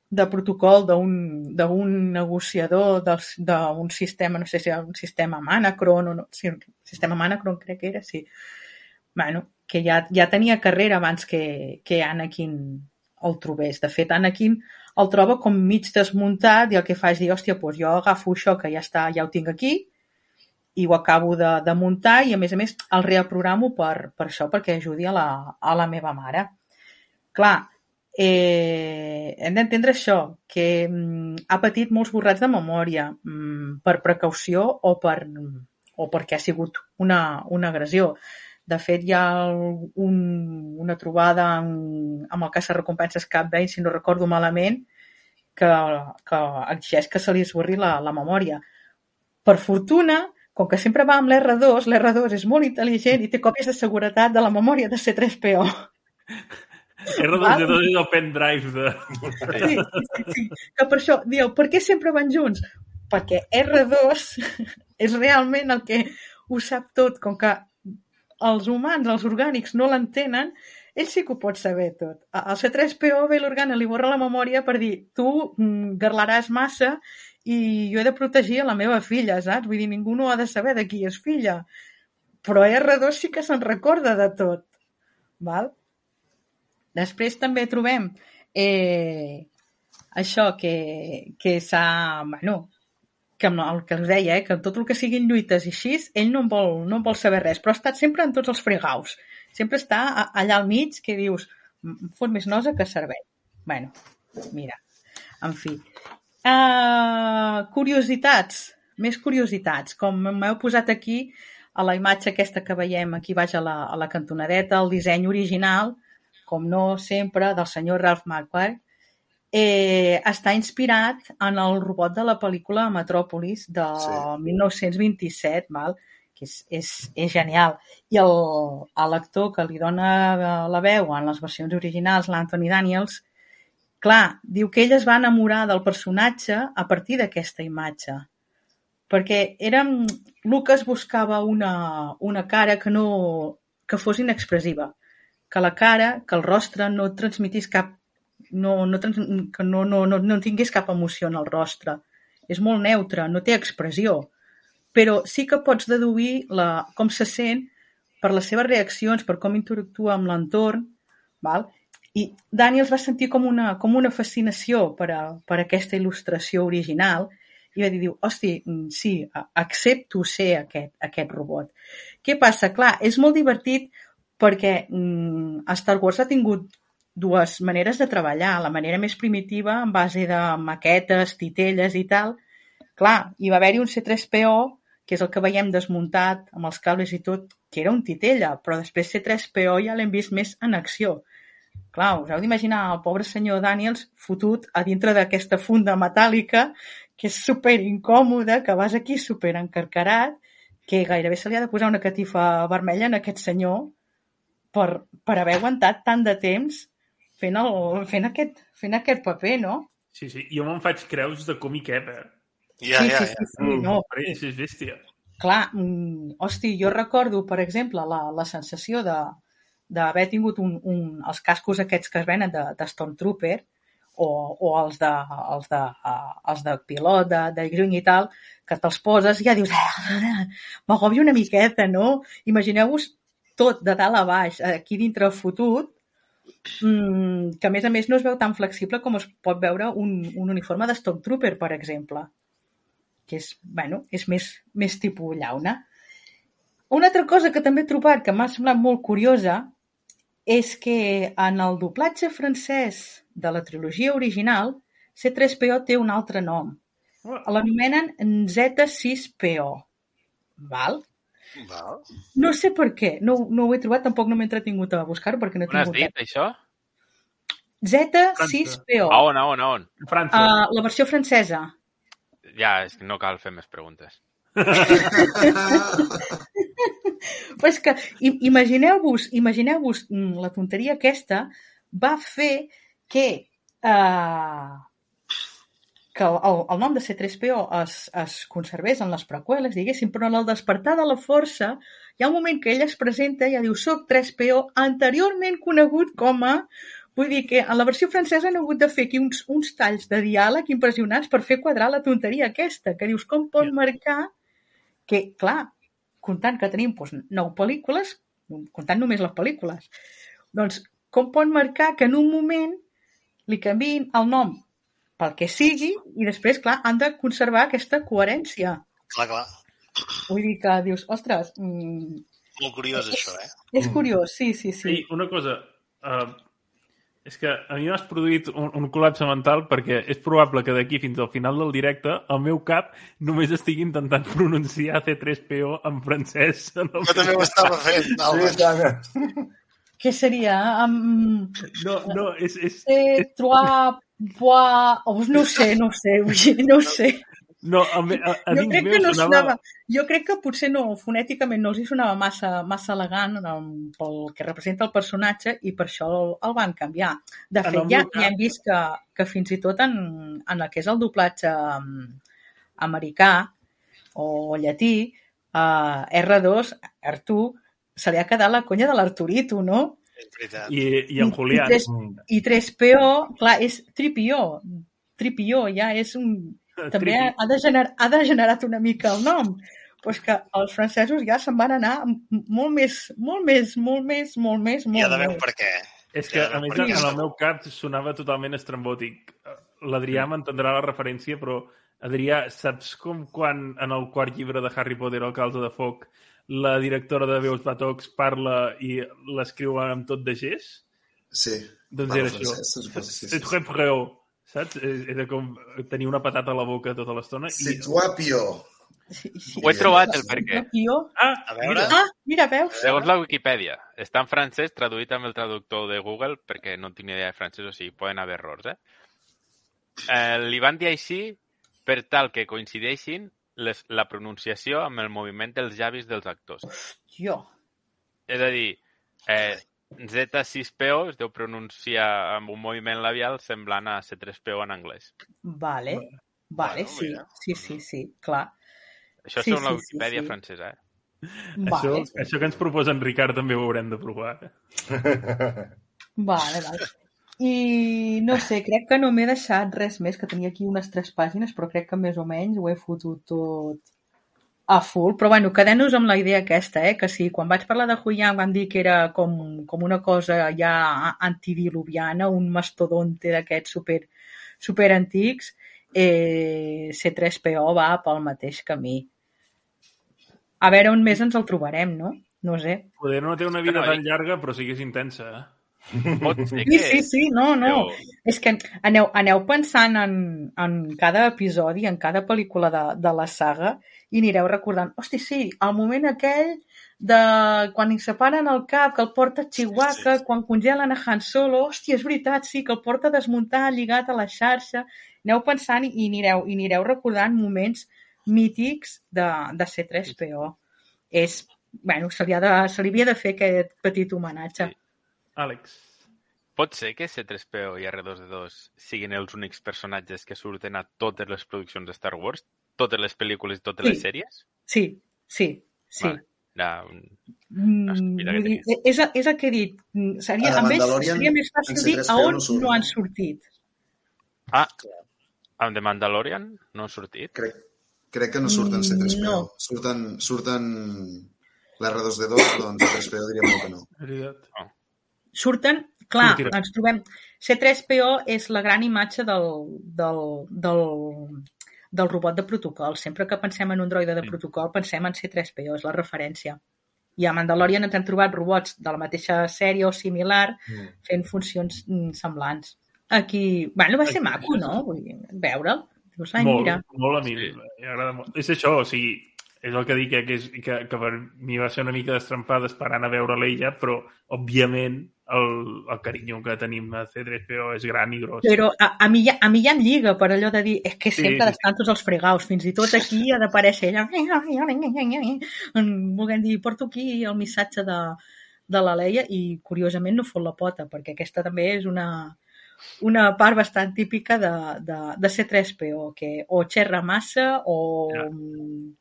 de protocol d'un negociador d'un sistema, no sé si era un sistema Manacron o no, sí, un sistema Manacron crec que era, sí. Bueno, que ja, ja tenia carrera abans que, que Anakin el trobés. De fet, Anakin el troba com mig desmuntat i el que fa és dir, hòstia, doncs jo agafo això que ja està, ja ho tinc aquí i ho acabo de, de muntar i a més a més el reprogramo per, per això, perquè ajudi a la, a la meva mare. Clar, eh, hem d'entendre això, que mm, ha patit molts borrats de memòria mm, per precaució o, per, o perquè ha sigut una, una agressió. De fet, hi ha un, una trobada amb, amb el caça recompenses Cap Bane, si no recordo malament, que, que exigeix que se li esborri la, la memòria. Per fortuna, com que sempre va amb l'R2, l'R2 és molt intel·ligent i té còpies de seguretat de la memòria de C3PO. R2D2 és el pendrive de... Sí, sí, sí. Que per això, dieu, per què sempre van junts? Perquè R2 és realment el que ho sap tot, com que els humans, els orgànics, no l'entenen, ell sí que ho pot saber tot. Al C3PO ve l'organa, li borra la memòria per dir tu mm, garlaràs massa i jo he de protegir la meva filla, saps? Vull dir, ningú no ha de saber de qui és filla. Però R2 sí que se'n recorda de tot. Val? Després també trobem eh, això que, que s'ha... Bueno, que amb el que us deia, eh, que tot el que siguin lluites i així, ell no vol, no vol saber res, però ha estat sempre en tots els fregaus. Sempre està allà al mig que dius, fot més nosa que servei. bueno, mira, en fi. Uh, curiositats, més curiositats, com m'heu posat aquí a la imatge aquesta que veiem aquí baix a la, a la cantonadeta, el disseny original, com no sempre, del senyor Ralph McQuarrie, eh, està inspirat en el robot de la pel·lícula Metròpolis de sí. 1927, val? que és, és, és genial. I l'actor que li dona la veu en les versions originals, l'Anthony Daniels, clar, diu que ell es va enamorar del personatge a partir d'aquesta imatge. Perquè era... Lucas buscava una, una cara que no que fos inexpressiva, que la cara, que el rostre no transmitís cap no, no, que no, no, no, no tingués cap emoció en el rostre. És molt neutre, no té expressió. Però sí que pots deduir la, com se sent per les seves reaccions, per com interactua amb l'entorn, val? I Daniels va sentir com una, com una fascinació per, a, per a aquesta il·lustració original i va dir, diu, hosti, sí, accepto ser aquest, aquest robot. Què passa? Clar, és molt divertit perquè mm, Star Wars ha tingut dues maneres de treballar. La manera més primitiva, en base de maquetes, titelles i tal, clar, hi va haver-hi un C3PO, que és el que veiem desmuntat, amb els cables i tot, que era un titella, però després C3PO ja l'hem vist més en acció. Clar, us heu d'imaginar el pobre senyor Daniels fotut a dintre d'aquesta funda metàl·lica, que és super incòmoda, que vas aquí super encarcarat, que gairebé se li ha de posar una catifa vermella en aquest senyor per, per haver aguantat tant de temps fent, el, fent, aquest, fent aquest paper, no? Sí, sí, jo me'n faig creus de còmic eh? Ja, sí, ja, sí, ja. sí, sí, no. És, és bèstia. Clar, mm, hosti, jo recordo, per exemple, la, la sensació de d'haver tingut un, un, els cascos aquests que es venen de, de Stormtrooper, o, o els de, els de, uh, els de pilot, de, de Green i tal, que te'ls poses i ja dius, eh, m'agòbio una miqueta, no? Imagineu-vos tot de dalt a baix, aquí dintre fotut, mm, que a més a més no es veu tan flexible com es pot veure un, un uniforme de Stock Trooper, per exemple, que és, bueno, és més, més tipus llauna. Una altra cosa que també he trobat que m'ha semblat molt curiosa és que en el doblatge francès de la trilogia original, C3PO té un altre nom. L'anomenen Z6PO. Val? Val. No sé per què. No, no ho he trobat, tampoc no m'he entretingut a buscar-ho perquè no he On has tingut dit, això? Z6PO. A on, a on, a on? França. Uh, la versió francesa. Ja, és que no cal fer més preguntes. (laughs) Però és que imagineu-vos imagineu-vos mm, la tonteria aquesta va fer que eh, que el, el, nom de C3PO es, es conservés en les preqüeles, diguéssim, però en el despertar de la força hi ha un moment que ell es presenta i ja diu soc 3PO, anteriorment conegut com a... Vull dir que en la versió francesa han hagut de fer aquí uns, uns talls de diàleg impressionants per fer quadrar la tonteria aquesta, que dius com pot marcar que, clar, comptant que tenim doncs, nou pel·lícules, comptant només les pel·lícules, doncs com pot marcar que en un moment li canviïn el nom pel que sigui, i després, clar, han de conservar aquesta coherència. Clar, clar. Vull dir que dius, ostres... Mm, Molt curiós, és, això, eh? És curiós, sí, sí, sí. I una cosa, uh, és que a mi m'has produït un, un col·lapse mental perquè és probable que d'aquí fins al final del directe el meu cap només estigui intentant (laughs) pronunciar C3PO en francès. (laughs) En el... Jo també ho estava fent, Albert. Sí, Què seria? Um... No, no, és... és, és... C3 Buah, oh, no ho sé, no ho sé, no ho sé. No, a, a, a jo crec que no sonava... sonava... Jo crec que potser no, fonèticament no els hi sonava massa, massa elegant um, pel que representa el personatge i per això el, el van canviar. De fet, ja, ja hem vist que, que fins i tot en, en el que és el doblatge um, americà o llatí, eh, R2, Artur, se li ha quedat la conya de l'Arturito, no? I, i en Julián. I, tres, I 3PO, clar, és Tripio. Tripio ja és un... (laughs) També ha, ha, de gener, ha de generat una mica el nom. Però és que els francesos ja se'n van anar m- molt més, molt més, molt més, molt més, Hi ha molt d'haver un més. per què. És que, a més, en el meu cap sonava totalment estrambòtic. L'Adrià m'entendrà la referència, però, Adrià, saps com quan en el quart llibre de Harry Potter, el calze de foc, la directora de Veus Batox parla i l'escriu amb tot de gest? Sí. Doncs era això. francès, sí, C'est très freo, saps? Era com tenir una patata a la boca tota l'estona. C'est I... toi, Pio. Ho he trobat, el per què. Tripio. Ah, A veure. mira, Ah, mira, veus? Segons la Wikipedia, està en francès traduït amb el traductor de Google perquè no tinc ni idea de francès, o sigui, poden haver errors, eh? eh li van dir així per tal que coincideixin les, la pronunciació amb el moviment dels llavis dels actors. Jo. És a dir, eh, Z6PO es deu pronunciar amb un moviment labial semblant a C3PO en anglès. Vale. Vale, Bueno, sí, mira. sí, sí, sí, clar. Això Sí, és segons la sí, sí, Wikipedia sí. francesa, eh? això, Vale, això que ens proposa en Ricard també ho haurem de provar. vale, vale. I no sé, crec que no m'he deixat res més, que tenia aquí unes tres pàgines, però crec que més o menys ho he fotut tot a full. Però bueno, quedem-nos amb la idea aquesta, eh? que sí, quan vaig parlar de Huyang van dir que era com, com una cosa ja antidiluviana, un mastodonte d'aquests super, super antics, eh, C3PO va pel mateix camí. A veure on més ens el trobarem, no? No sé. Poder no té una vida No, tan llarga, però sí que és intensa. Eh? Pot ser Sí, que... sí, sí, no, no. Però- És que aneu, aneu pensant en, en cada episodi, en cada pel·lícula de, de la saga i anireu recordant, hosti, sí, el moment aquell de quan hi separen el cap, que el porta a Chihuahua, Sí, sí. quan congelen a Han Solo, hòstia, és veritat, sí, que el porta desmuntat, lligat a la xarxa. Aneu pensant i anireu, i anireu recordant moments mítics de, de C3PO. És, bueno, se li, ha de, se li havia de fer aquest petit homenatge. Sí. Àlex. Pot ser que C3PO i R2D2 siguin els únics personatges que surten a totes les produccions de Star Wars? Totes les pel·lícules i totes Sí. les sèries? Sí, sí, sí. Vale. Era un... Mm, dir, és, el- és el que he dit. Mm, Seria, A amb ells Mandalorian, seria més en fàcil dir C3PO a on no surt, no han sortit. Ah, amb The Mandalorian no ha sortit? Crec, crec que no surten C3PO. No. Surten, surten l'R2D2, doncs C3PO diria molt que no. Veritat. Surten, clar, Sortirà. ens trobem... C3PO és la gran imatge del, del, del, del robot de protocol. Sempre que pensem en un droide de Sí. protocol, pensem en C3PO, és la referència. I a Mandalorian ens hem trobat robots de la mateixa sèrie o similar Mm. fent funcions mm, semblants. Aquí, bueno, va ser Aquí, maco, no? Vull veure'l. Dius, ai, molt, mira. molt a mi. Sí. M'agrada molt. És això, o sigui, és el que dic, eh, que, és, que, que per mi va ser una mica destrempada esperant a veure l'ella, però, òbviament, el, el carinyo que tenim a C3PO és gran i gros. Però a, a, mi ja, a mi ja em lliga per allò de dir és que sempre sí, d'estar tots els fregaus, fins i tot aquí ha d'aparèixer ella volguem dir, porto aquí el missatge de, de la Leia i curiosament no fot la pota, perquè aquesta també és una, una part bastant típica de, de, de C3PO, que o xerra massa o Ja. mm,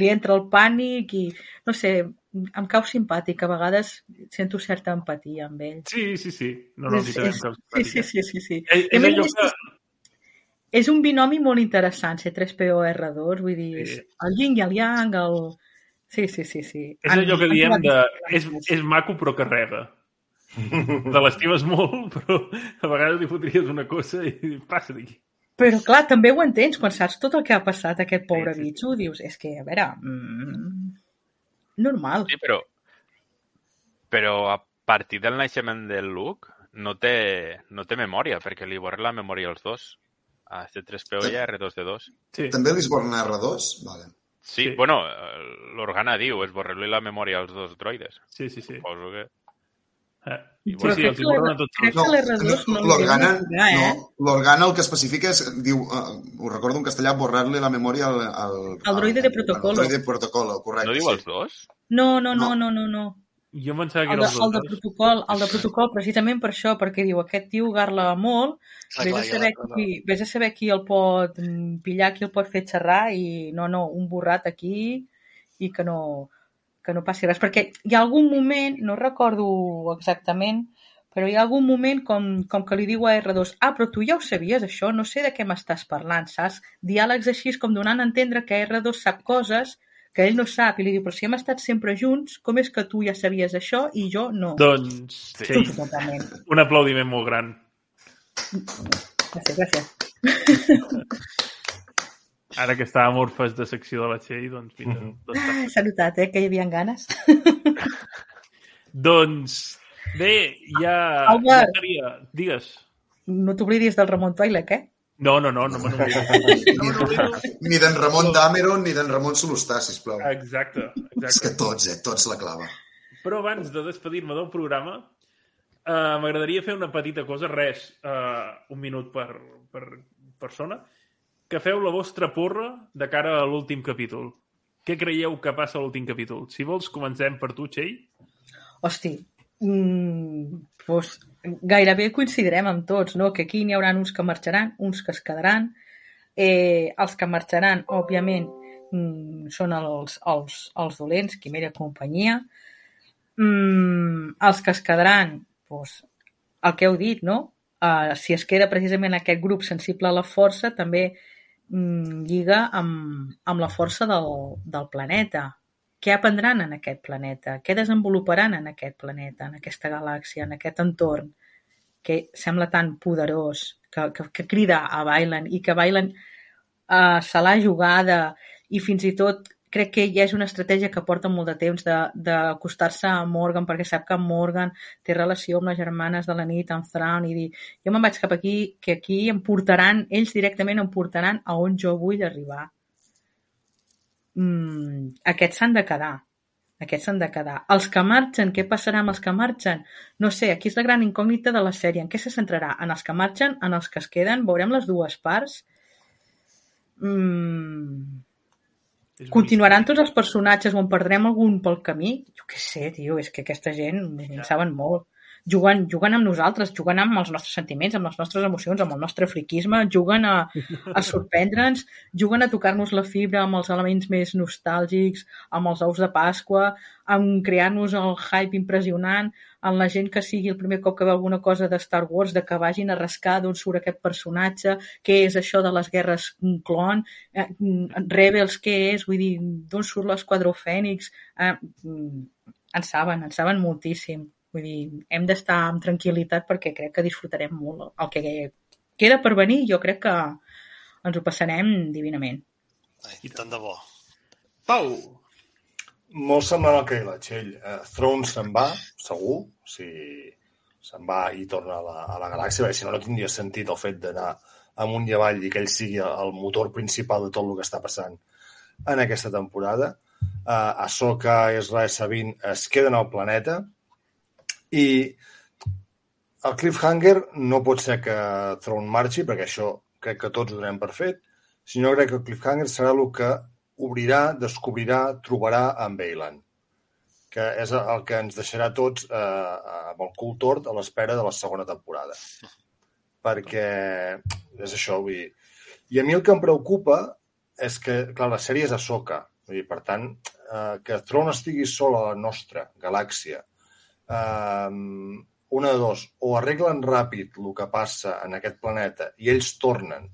li entra el pànic i, no sé, em cau simpàtic. A vegades sento certa empatia amb ell. Sí, sí, sí. No, no, sí, sí, sí, sí, sí, sí. A és allò que... És un binomi molt interessant, C3PO R2, vull dir, Sí. el yin i el yang, el... Sí, sí, sí, sí. És allò que diem de... És, és maco però carrega. Te l'estimes molt, però a vegades li fotries una cosa i passa d'aquí. Però clar, també ho entens, quan saps tot el que ha passat a aquest pobre Sí, sí, sí. bitxo, dius, és que, a veure, mm, normal. Sí, però... Però a partir del naixement del Luke no té, no té memòria, perquè li borra la memòria als dos. A C3PO i a R2D2. Sí. També l'Isborn R2? Vale. Sí, Sí. bueno, l'Organa diu, és borrar-li la memòria als dos droides. Sí, sí, sí. Suposo que... Eh. Sí, els que hi borren l'R- a tots crec els- que l'R2 no li l'Organa, negar, eh? no, l'Organa el que especifica és, diu, uh, ho recordo en castellà, borrar-li la memòria al, al, Al droide de protocolo. Al droide de protocolo, correcte. no diu els dos? No, no, no, No. no, no, no. Jo em pensava que El era de, els el de protocol, el de protocol precisament per això, perquè diu, aquest tio garla molt, Ah, vés clar, a, ja saber la- qui, vés a saber qui el pot pillar, qui el pot fer xerrar i no, no, un borrat aquí i que no, que no passi res. Perquè hi ha algun moment, no recordo exactament, però hi ha algun moment com, com que li diu a R2 ah, però tu ja ho sabies, això, no sé de què m'estàs parlant, saps? Diàlegs així com donant a entendre que R2 sap coses que ell no sap i li diu, però si hem estat sempre junts, com és que tu ja sabies això i jo no? Doncs, Sí. Totalment. un aplaudiment molt gran. Gràcies, gràcies. (laughs) Ara que estàvem orfes de secció de la Txell, doncs mira, Mhm. doncs, Ah, (laughs) S'ha notat, eh, que hi havia ganes. (laughs) doncs bé, ja... Albert. ja. Digues. No t'oblidis del Ramon Toilec, eh? No, no, no, no me n'oblido. (laughs) Ni d'en Ramon Dameron ni d'en Ramon Solostà, sisplau. Exacte, És que exacte. tots, eh? Tots la clava. Però abans de despedir-me del programa, eh, m'agradaria fer una petita cosa, res, eh, un minut per, per persona, que feu la vostra porra de cara a l'últim capítol. Què creieu que passa a l'últim capítol? Si vols, comencem per tu, Txell. Hosti, mm, doncs gairebé coincidirem amb tots, no? Que aquí n'hi haurà uns que marxaran, uns que es quedaran. Eh, els que marxaran, òbviament, mm, són els, els, els dolents, Quimera companyia. Mm, els que es quedaran, doncs, el que heu dit, no? Uh, si es queda precisament aquest grup sensible a la força, també lliga amb, amb la força del, del planeta. Què aprendran en aquest planeta? Què desenvoluparan en aquest planeta, en aquesta galàxia, en aquest entorn que sembla tan poderós, que, que, que crida a Bailan i que Bailan uh, se l'ha jugada i fins i tot crec que ja és una estratègia que porta molt de temps d'acostar-se a Morgan perquè sap que Morgan té relació amb les germanes de la nit, amb Thrawn, i dir jo me'n vaig cap aquí, que aquí em portaran, ells directament em portaran a on jo vull arribar. Mm, aquests s'han de quedar. Aquests s'han de quedar. Els que marxen, què passarà amb els que marxen? No sé, aquí és la gran incògnita de la sèrie. En què se centrarà? En els que marxen, en els que es queden? Veurem les dues parts? Mm, Continuaran tots els personatges o en perdrem algun pel camí? Jo què sé, tio, és que aquesta gent en saben molt. juguen, juguen amb nosaltres, juguen amb els nostres sentiments, amb les nostres emocions, amb el nostre friquisme, juguen a, a sorprendre'ns, juguen a tocar-nos la fibra amb els elements més nostàlgics, amb els ous de Pasqua, amb crear-nos el hype impressionant, en la gent que sigui el primer cop que veu alguna cosa de Star Wars, de que vagin a rascar d'on surt aquest personatge, què és això de les guerres clon, eh, Rebels què és, vull dir, d'on surt l'esquadró Fènix, eh, en saben, en saben moltíssim. Vull dir, hem d'estar amb tranquil·litat perquè crec que disfrutarem molt. El que queda per venir jo crec que ens ho passarem divinament. Ai, tant de bo. Pau! Molt semblant al que la Txell. Uh, Throne se'n va, segur. Sigui, se'n va i torna a la, a la galàxia, perquè si no, no tindria sentit el fet d'anar amunt i avall i que ell sigui el motor principal de tot el que està passant en aquesta temporada. Uh, Ahsoka, Ezra i Sabine es queden al planeta, i el cliffhanger no pot ser que Throne marxi, perquè això crec que tots ho donem per fet, sinó crec que el cliffhanger serà el que obrirà, descobrirà, trobarà en Bailan, que és el que ens deixarà tots eh, amb el cul tort a l'espera de la segona temporada. Perquè és això, vull dir... I a mi el que em preocupa és que, clar, la sèrie és a soca. Vull dir, per tant, eh, que Throne estigui sol a la nostra galàxia um, una de dos, o arreglen ràpid el que passa en aquest planeta i ells tornen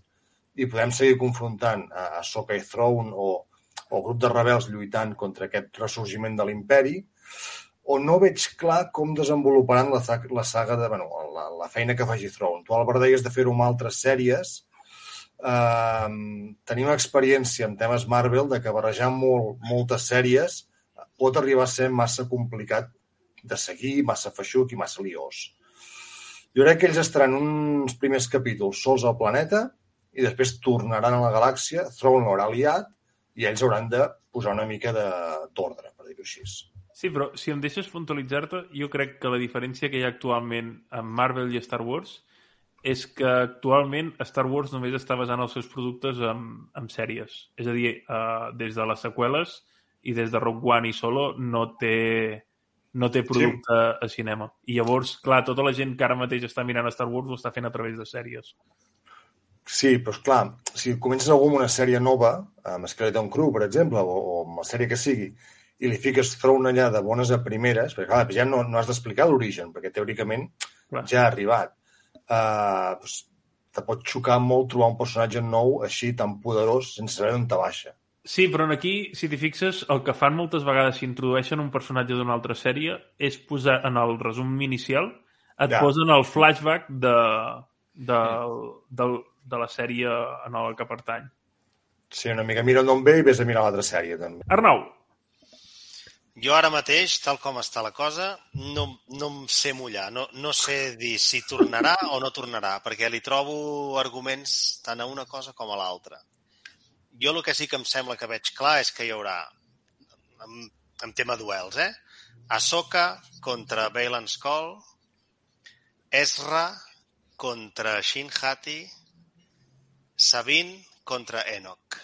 i podem seguir confrontant a Soka i Throne o, o grup de rebels lluitant contra aquest ressorgiment de l'imperi, o no veig clar com desenvoluparan la, la saga de... Bueno, la, la feina que faci Throne. Tu, Albert, deies de fer-ho amb altres sèries. Uh, tenim experiència en temes Marvel de que barrejar molt, moltes sèries pot arribar a ser massa complicat de seguir, massa feixuc i massa liós. Jo crec que ells estaran uns primers capítols sols al planeta i després tornaran a la galàxia, Throne l'haurà liat i ells hauran de posar una mica d'ordre, per dir-ho així. Sí, però si em deixes puntualitzar-te, jo crec que la diferència que hi ha actualment amb Marvel i Star Wars és que actualment Star Wars només està basant els seus productes en, en sèries. És a dir, uh, des de les seqüeles i des de Rogue One i Solo no té no té producte sí. a cinema. I llavors, clar, tota la gent que ara mateix està mirant Star Wars ho està fent a través de sèries. Sí, però clar, si comences algú amb una sèrie nova, amb Skeleton Crew, per exemple, o, o amb la sèrie que sigui, i li fiques Throne allà de bones a primeres, perquè clar, ja no, no has d'explicar l'origen, perquè teòricament clar. ja ha arribat. Uh, doncs, te pot xocar molt trobar un personatge nou així tan poderós sense saber on te baixa. Sí, però aquí, si t'hi fixes, el que fan moltes vegades si introdueixen un personatge d'una altra sèrie és posar en el resum inicial, et ja. posen el flashback de, de, de, de la sèrie en la que pertany. Sí, una mica mira d'on ve i vés a mirar l'altra sèrie, també. Arnau. Jo ara mateix, tal com està la cosa, no, no em sé mullar. No, no sé dir si tornarà o no tornarà, perquè li trobo arguments tant a una cosa com a l'altra jo el que sí que em sembla que veig clar és que hi haurà, en, en tema duels, eh? Ahsoka contra Bailan Skull, Ezra contra Shin Hati, Sabine contra Enoch.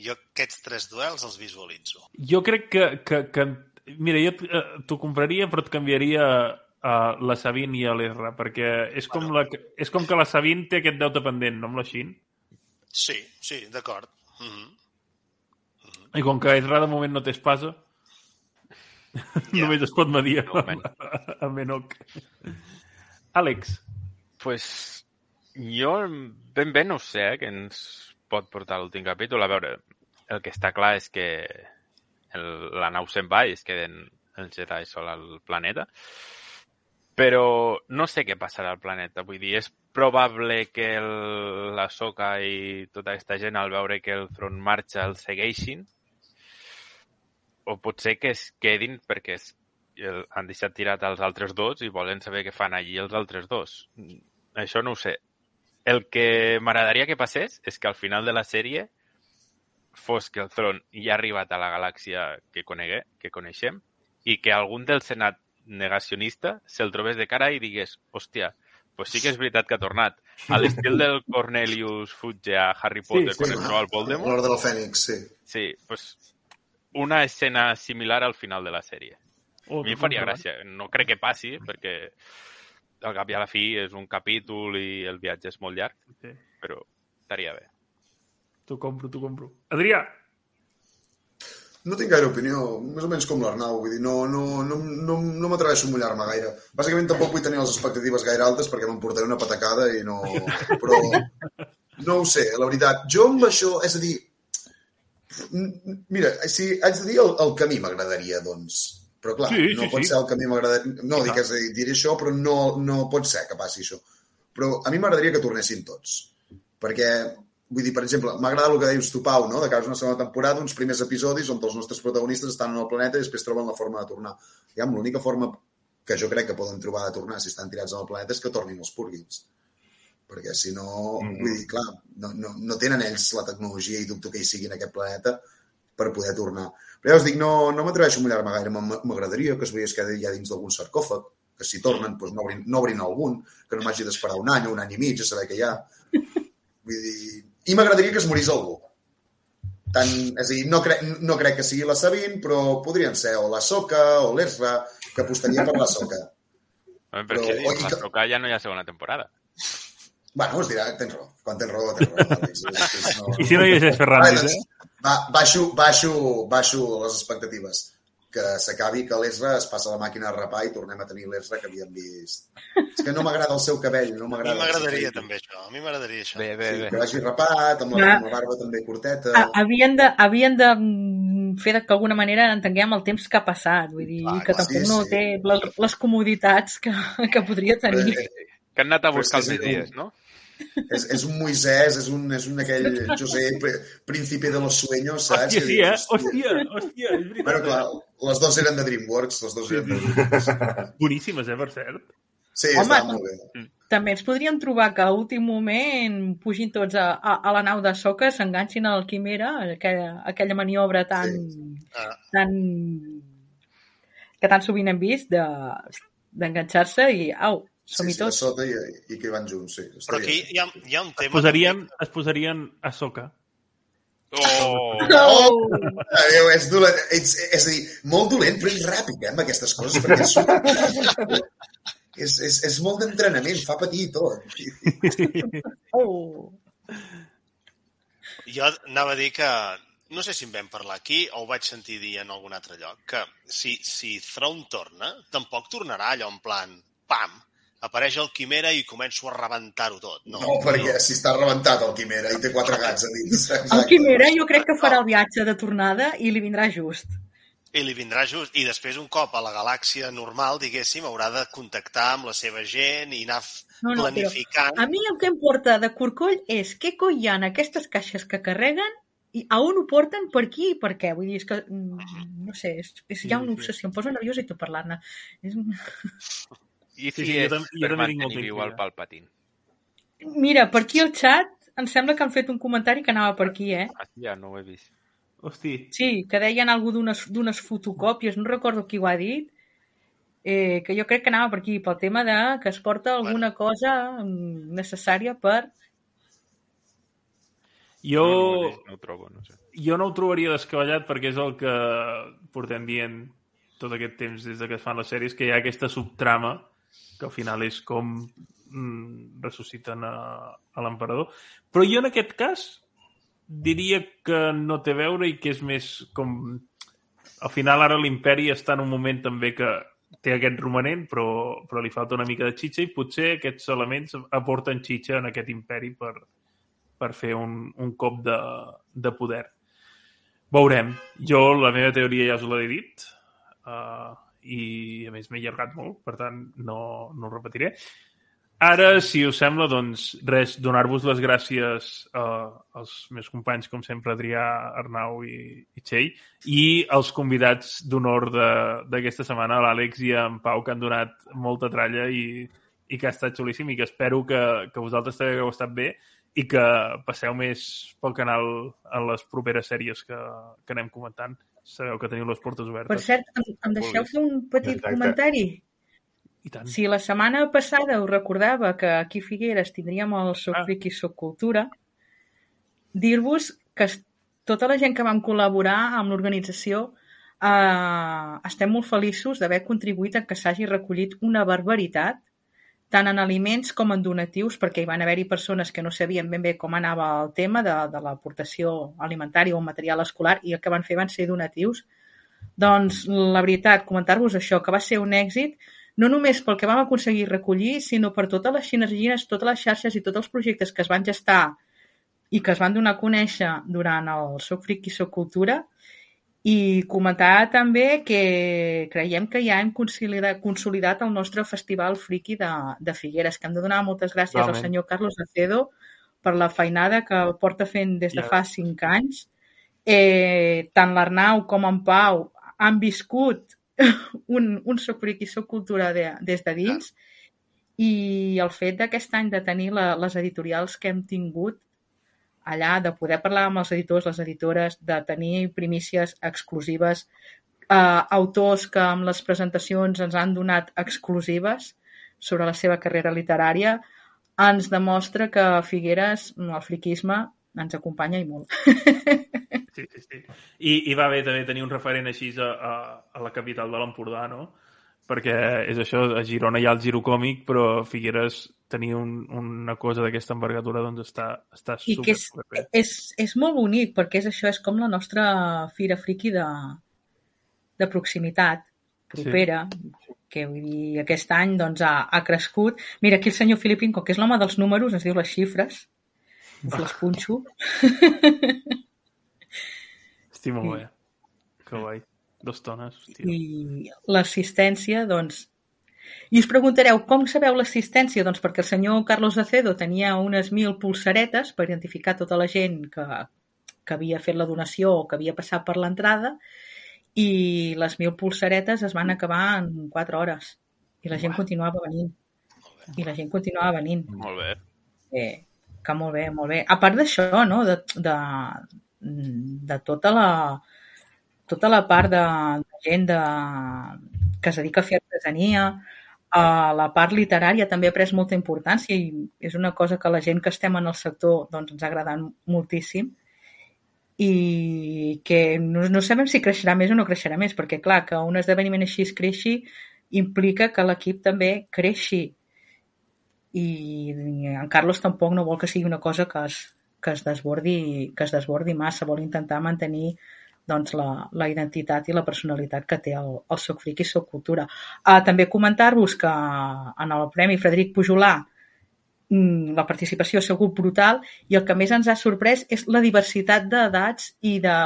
Jo aquests tres duels els visualitzo. Jo crec que... que, que mira, jo eh, t'ho compraria, però et canviaria uh, la Sabine i l'Ezra, perquè és com, bueno. la, és com que la Sabine té aquest deute pendent, no amb la Shin? Sí, sí, d'acord. Mm -hmm. Mm -hmm. I com que Ezra de moment no té espasa, (laughs) yeah. només es pot medir no, amb, amb Enoch. Àlex. Pues jo ben bé no sé eh, què ens pot portar l'últim capítol. A veure, el que està clar és que el, la nau se'n va i es queden els Jedi sol al planeta. Però no sé què passarà al planeta. Vull dir, és probable que el, la Soca i tota aquesta gent al veure que el front marxa el segueixin o potser que es quedin perquè es, el, han deixat tirat els altres dos i volen saber què fan allí els altres dos. Això no ho sé. El que m'agradaria que passés és que al final de la sèrie fos que el tron ja ha arribat a la galàxia que conegué, que coneixem, i que algun del Senat negacionista se'l trobés de cara i digués, hòstia, pues sí que és veritat que ha tornat. A l'estil del (laughs) Cornelius Fudge a Harry Potter sí, sí. quan es troba el Voldemort. L'Ordre del Fènix, sí. Sí, pues una escena similar al final de la sèrie. O A mi em faria gràcia. No crec que passi, perquè al cap i a la fi és un capítol i el viatge és molt llarg, Sí. però estaria bé. T'ho compro, t'ho compro. Adrià! No tinc gaire opinió, més o menys com l'Arnau, vull dir, no, no, no, no, no m'atreveixo a mullar-me gaire. Bàsicament tampoc vull tenir les expectatives gaire altes perquè m'emportaré una patacada i no... Però no ho sé, la veritat. Jo amb això, és a dir, mira, si haig de dir el, el que a mi m'agradaria, doncs. Però clar, Sí, no sí, pot sí. ser el que a mi m'agradaria... No, dic, és diré això, però no, no pot ser que passi això. Però a mi m'agradaria que tornessin tots. Perquè, vull dir, per exemple, m'ha agradat el que deies tu, Pau, no? de és una segona temporada, uns primers episodis on els nostres protagonistes estan en el planeta i després troben la forma de tornar. Ja, l'única forma que jo crec que poden trobar de tornar si estan tirats en el planeta és que tornin els purguins. Perquè si no, mm -hmm. vull dir, clar, no, no, no tenen ells la tecnologia i dubto que hi sigui en aquest planeta per poder tornar. Però ja us dic, no, no m'atreveixo a mullar-me gaire. M'agradaria que es veiés que ja dins d'algun sarcòfag, que si tornen doncs no, obrin, no obrin algun, que no m'hagi d'esperar un any o un any i mig a saber què hi ha. Vull dir... I m'agradaria que es morís algú. Tant, és a dir, no, crec, no crec que sigui la Sabine, però podrien ser o la Soca o l'Esra, que apostaria per la Soca. Home, Però, perquè oi, la que- Soca ja no hi ha segona temporada. Bueno, es dirà, tens raó. Quan tens raó, tens raó. És- és- no- I si no hi hagués Ferrandis, eh? Va, baixo, baixo, baixo les expectatives. Que s'acabi que l'Esra es passa la màquina a rapar i tornem a tenir l'Esra que havíem vist. És que no m'agrada el seu cabell, no A mi m'agrada. m'agradaria també això. A mi m'agradaria això. Bé, bé. Sí, bé. que vagi rapat, amb la, Clar. amb la barba també curteta. Ha- havien de, havien de mm, fer de que d'alguna manera entenguem el temps que ha passat, vull dir, Clar, que clar, tampoc sí, no sí. té les, les comoditats que, que podria tenir. Eh, Que han anat a buscar els és dies, un- no? És, és un Moisès, és un, és un aquell José, pr- príncipe de los sueños, saps? Hòstia, sí, eh? Hòstia, hòstia, és veritat. Bueno, clar, les dues eren de DreamWorks, les dues eren de DreamWorks. Boníssimes, eh, per cert. Sí, Home, estava molt bé. També ens podríem trobar que a últim moment pugin tots a, a, a la nau de soca, s'enganxin al Quimera, aquella, aquella maniobra tan, Ah. tan que tan sovint hem vist de d'enganxar-se i au, Sí, som-hi sí, a tots. sota i, i que van junts, sí. Però aquí hi ha, hi ha un Es tema... posarien, es posarien a soca. Oh! Oh! Adéu, és dolent. Ets, és a dir, molt dolent, però és ràpid, eh, amb aquestes coses, perquè és, super... és, és, és molt d'entrenament, fa patir i tot. Oh. Jo anava a dir que no sé si en vam parlar aquí o ho vaig sentir dir en algun altre lloc, que si, si Thrawn torna, tampoc tornarà allò en plan, pam, apareix el Quimera i començo a rebentar-ho tot. No, No, perquè si està rebentat el Quimera i té quatre gats a dins. El Exacte. Quimera jo crec que farà el viatge de tornada i li vindrà just. I li vindrà just. I després, un cop a la galàxia normal, diguéssim, haurà de contactar amb la seva gent i anar No, no, però planificant. A mi el que em porta de corcoll és què coi hi ha en aquestes caixes que carreguen i a on ho porten, per qui i per què. Vull dir, és que, mm, no sé, és, és, hi ha una Sí, sí. obsessió. Em posa nerviosa i tot parlant-ne. És... (laughs) I Sí, si sí, jo és tam- jo per mantenir viu el. Palpatine? Mira, per aquí al xat em sembla que han fet un comentari que anava per aquí, eh? Hòstia, no ho he vist. Hosti, Sí, que deien alguna d'unes d'unes fotocòpies, no recordo qui ho ha dit, eh, que jo crec que anava per aquí, pel tema de que es porta alguna cosa mm, necessària per... jo, No, no, no ho trobo, no sé. jo no ho trobaria descabellat perquè és el que portem dient tot aquest temps des de que es fan les sèries, que hi ha aquesta subtrama que al final és com mm, ressusciten a, a l'emperador. Però jo en aquest cas diria que no té veure i que és més com... Al final ara l'imperi està en un moment també que té aquest romanent, però, però li falta una mica de xitxa i potser aquests elements aporten xitxa en aquest imperi per, per fer un, un cop de, de poder. Veurem. Jo la meva teoria ja us l'he dit uh, i a més m'he allargat molt, per tant no, no ho repetiré. Ara, si us sembla, doncs res, donar-vos les gràcies uh, als meus companys, com sempre, Adrià, Arnau i, i Txell, i als convidats d'honor d'aquesta setmana, l'Àlex i en Pau, que han donat molta tralla i, i que ha estat xulíssim i que espero que, que vosaltres també hagueu estat bé i que passeu més pel canal en les properes sèries que, que anem comentant. Sabeu que teniu les portes Per obertes. cert, em, em deixeu fer un petit Exacte. comentari? I tant. Si la setmana passada us recordava que aquí a Figueres tindríem el Soc Ah. Friki Soc Cultura, dir-vos que tota la gent que vam col·laborar amb l'organització eh, estem molt feliços d'haver contribuït a que s'hagi recollit una barbaritat tant en aliments com en donatius, perquè hi van haver-hi persones que no sabien ben bé com anava el tema de, de l'aportació alimentària o material escolar i el que van fer van ser donatius. Doncs la veritat, comentar-vos això, que va ser un èxit, no només pel que vam aconseguir recollir, sinó per totes les sinergies, totes les xarxes i tots els projectes que es van gestar i que es van donar a conèixer durant el Soc Fric i Soc Cultura, i comentar també que creiem que ja hem consolidat, el nostre festival friki de, de Figueres, que hem de donar moltes gràcies Realment. al senyor Carlos Acedo per la feinada que el porta fent des de Ja. fa cinc anys. Eh, tant l'Arnau com en Pau han viscut (laughs) un, un soc friki, soc cultura de, des de dins i el fet d'aquest any de tenir la, les editorials que hem tingut allà, de poder parlar amb els editors, les editores, de tenir primícies exclusives, eh, autors que amb les presentacions ens han donat exclusives sobre la seva carrera literària, ens demostra que Figueres el friquisme ens acompanya i molt. Sí, sí, sí. I, I va bé també tenir un referent així a, a, a la capital de l'Empordà, no? Perquè és això, a Girona hi ha el giro còmic, però Figueres tenir un, una cosa d'aquesta envergadura doncs està, està I super, que és, és, és molt bonic, perquè és això, és com la nostra fira friki de, de proximitat, propera, sí. que vull dir, aquest any doncs, ha, ha crescut. Mira, aquí el senyor Filipín, com que és l'home dels números, ens diu les xifres, us les punxo. Estic molt Sí. bé. Que guai. Dos tones, hòstia. I l'assistència, doncs... I us preguntareu, com sabeu l'assistència? Doncs perquè el senyor Carlos Acedo tenia unes mil pulsaretes per identificar tota la gent que, que havia fet la donació o que havia passat per l'entrada i les mil pulsaretes es van acabar en 4 hores i la gent continuava venint i la gent continuava venint Molt bé. Eh, que molt bé, molt bé. A part d'això, no? de, de, de tota la tota la part de, de gent de, que es dedica a fer artesania, a la part literària també ha pres molta importància i és una cosa que la gent que estem en el sector doncs, ens ha agradat moltíssim i que no, no sabem si creixerà més o no creixerà més, perquè clar, que un esdeveniment així es creixi implica que l'equip també creixi. I en Carlos tampoc no vol que sigui una cosa que es, que es, desbordi, que es desbordi massa, vol intentar mantenir doncs, la, la identitat i la personalitat que té el, el Soc Fric i Soc Cultura. Uh, també comentar-vos que en el Premi Frederic Pujolà mm, la participació ha sigut brutal i el que més ens ha sorprès és la diversitat d'edats i de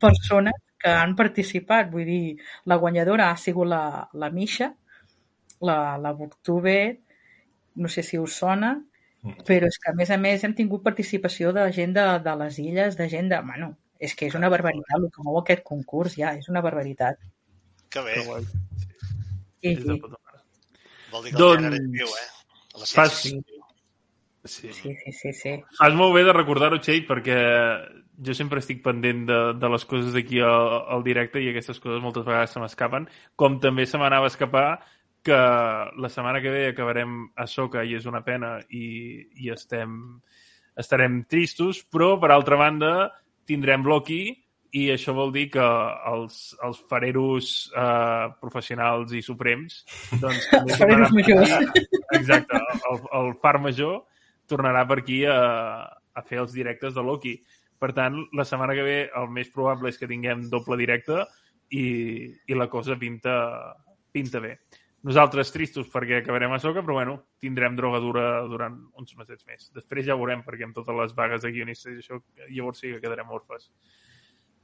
persones que han participat. Vull dir, la guanyadora ha sigut la, la Misha, la, la Booktube, no sé si us sona, però és que a més a més hem tingut participació de gent de, de les illes, de gent de... Bueno, és que és una barbaritat el que mou aquest concurs ja, és una barbaritat. Que bé. Que guai. I, puta mare. Vol dir que Doncs- el gènere és viu, eh? A la Fas- viu. Sí. sí, sí, sí, sí. Fas molt bé de recordar-ho, Txell, perquè jo sempre estic pendent de, de les coses d'aquí al, al directe i aquestes coses moltes vegades se m'escapen, com també se m'anava a escapar que la setmana que ve acabarem a Soca i és una pena i, i estem, estarem tristos, però per altra banda tindrem Loki i això vol dir que els, els fareros eh, professionals i suprems doncs, (laughs) Els fareros majors. Exacte, el, el far major tornarà per aquí a, a fer els directes de Loki. Per tant, la setmana que ve el més probable és que tinguem doble directe i, i la cosa pinta, pinta bé. Nosaltres tristos perquè acabarem a soca, però bueno, tindrem drogadura durant uns mesets més. Després ja veurem, perquè amb totes les vagues de guionistes i això, llavors sí que quedarem orfes.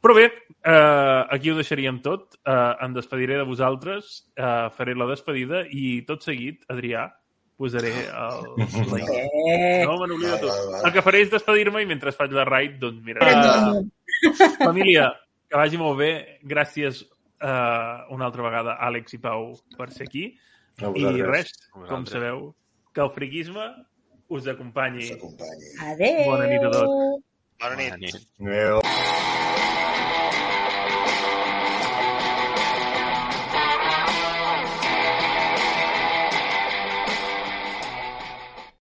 Però bé, eh, aquí ho deixaríem tot. Eh, em despediré de vosaltres, eh, faré la despedida i tot seguit, Adrià, posaré el... Eh, no me n'oblido tot. El que faré és despedir-me i mentre faig la raid, doncs mira... eh, Família, que vagi molt bé. Gràcies uh, una altra vegada, Àlex i Pau, per ser aquí. I res, com sabeu, que el friquisme us acompanyi. S'acompanyi. adeu. Bona nit a tots. Bona nit. Bona nit. Adéu.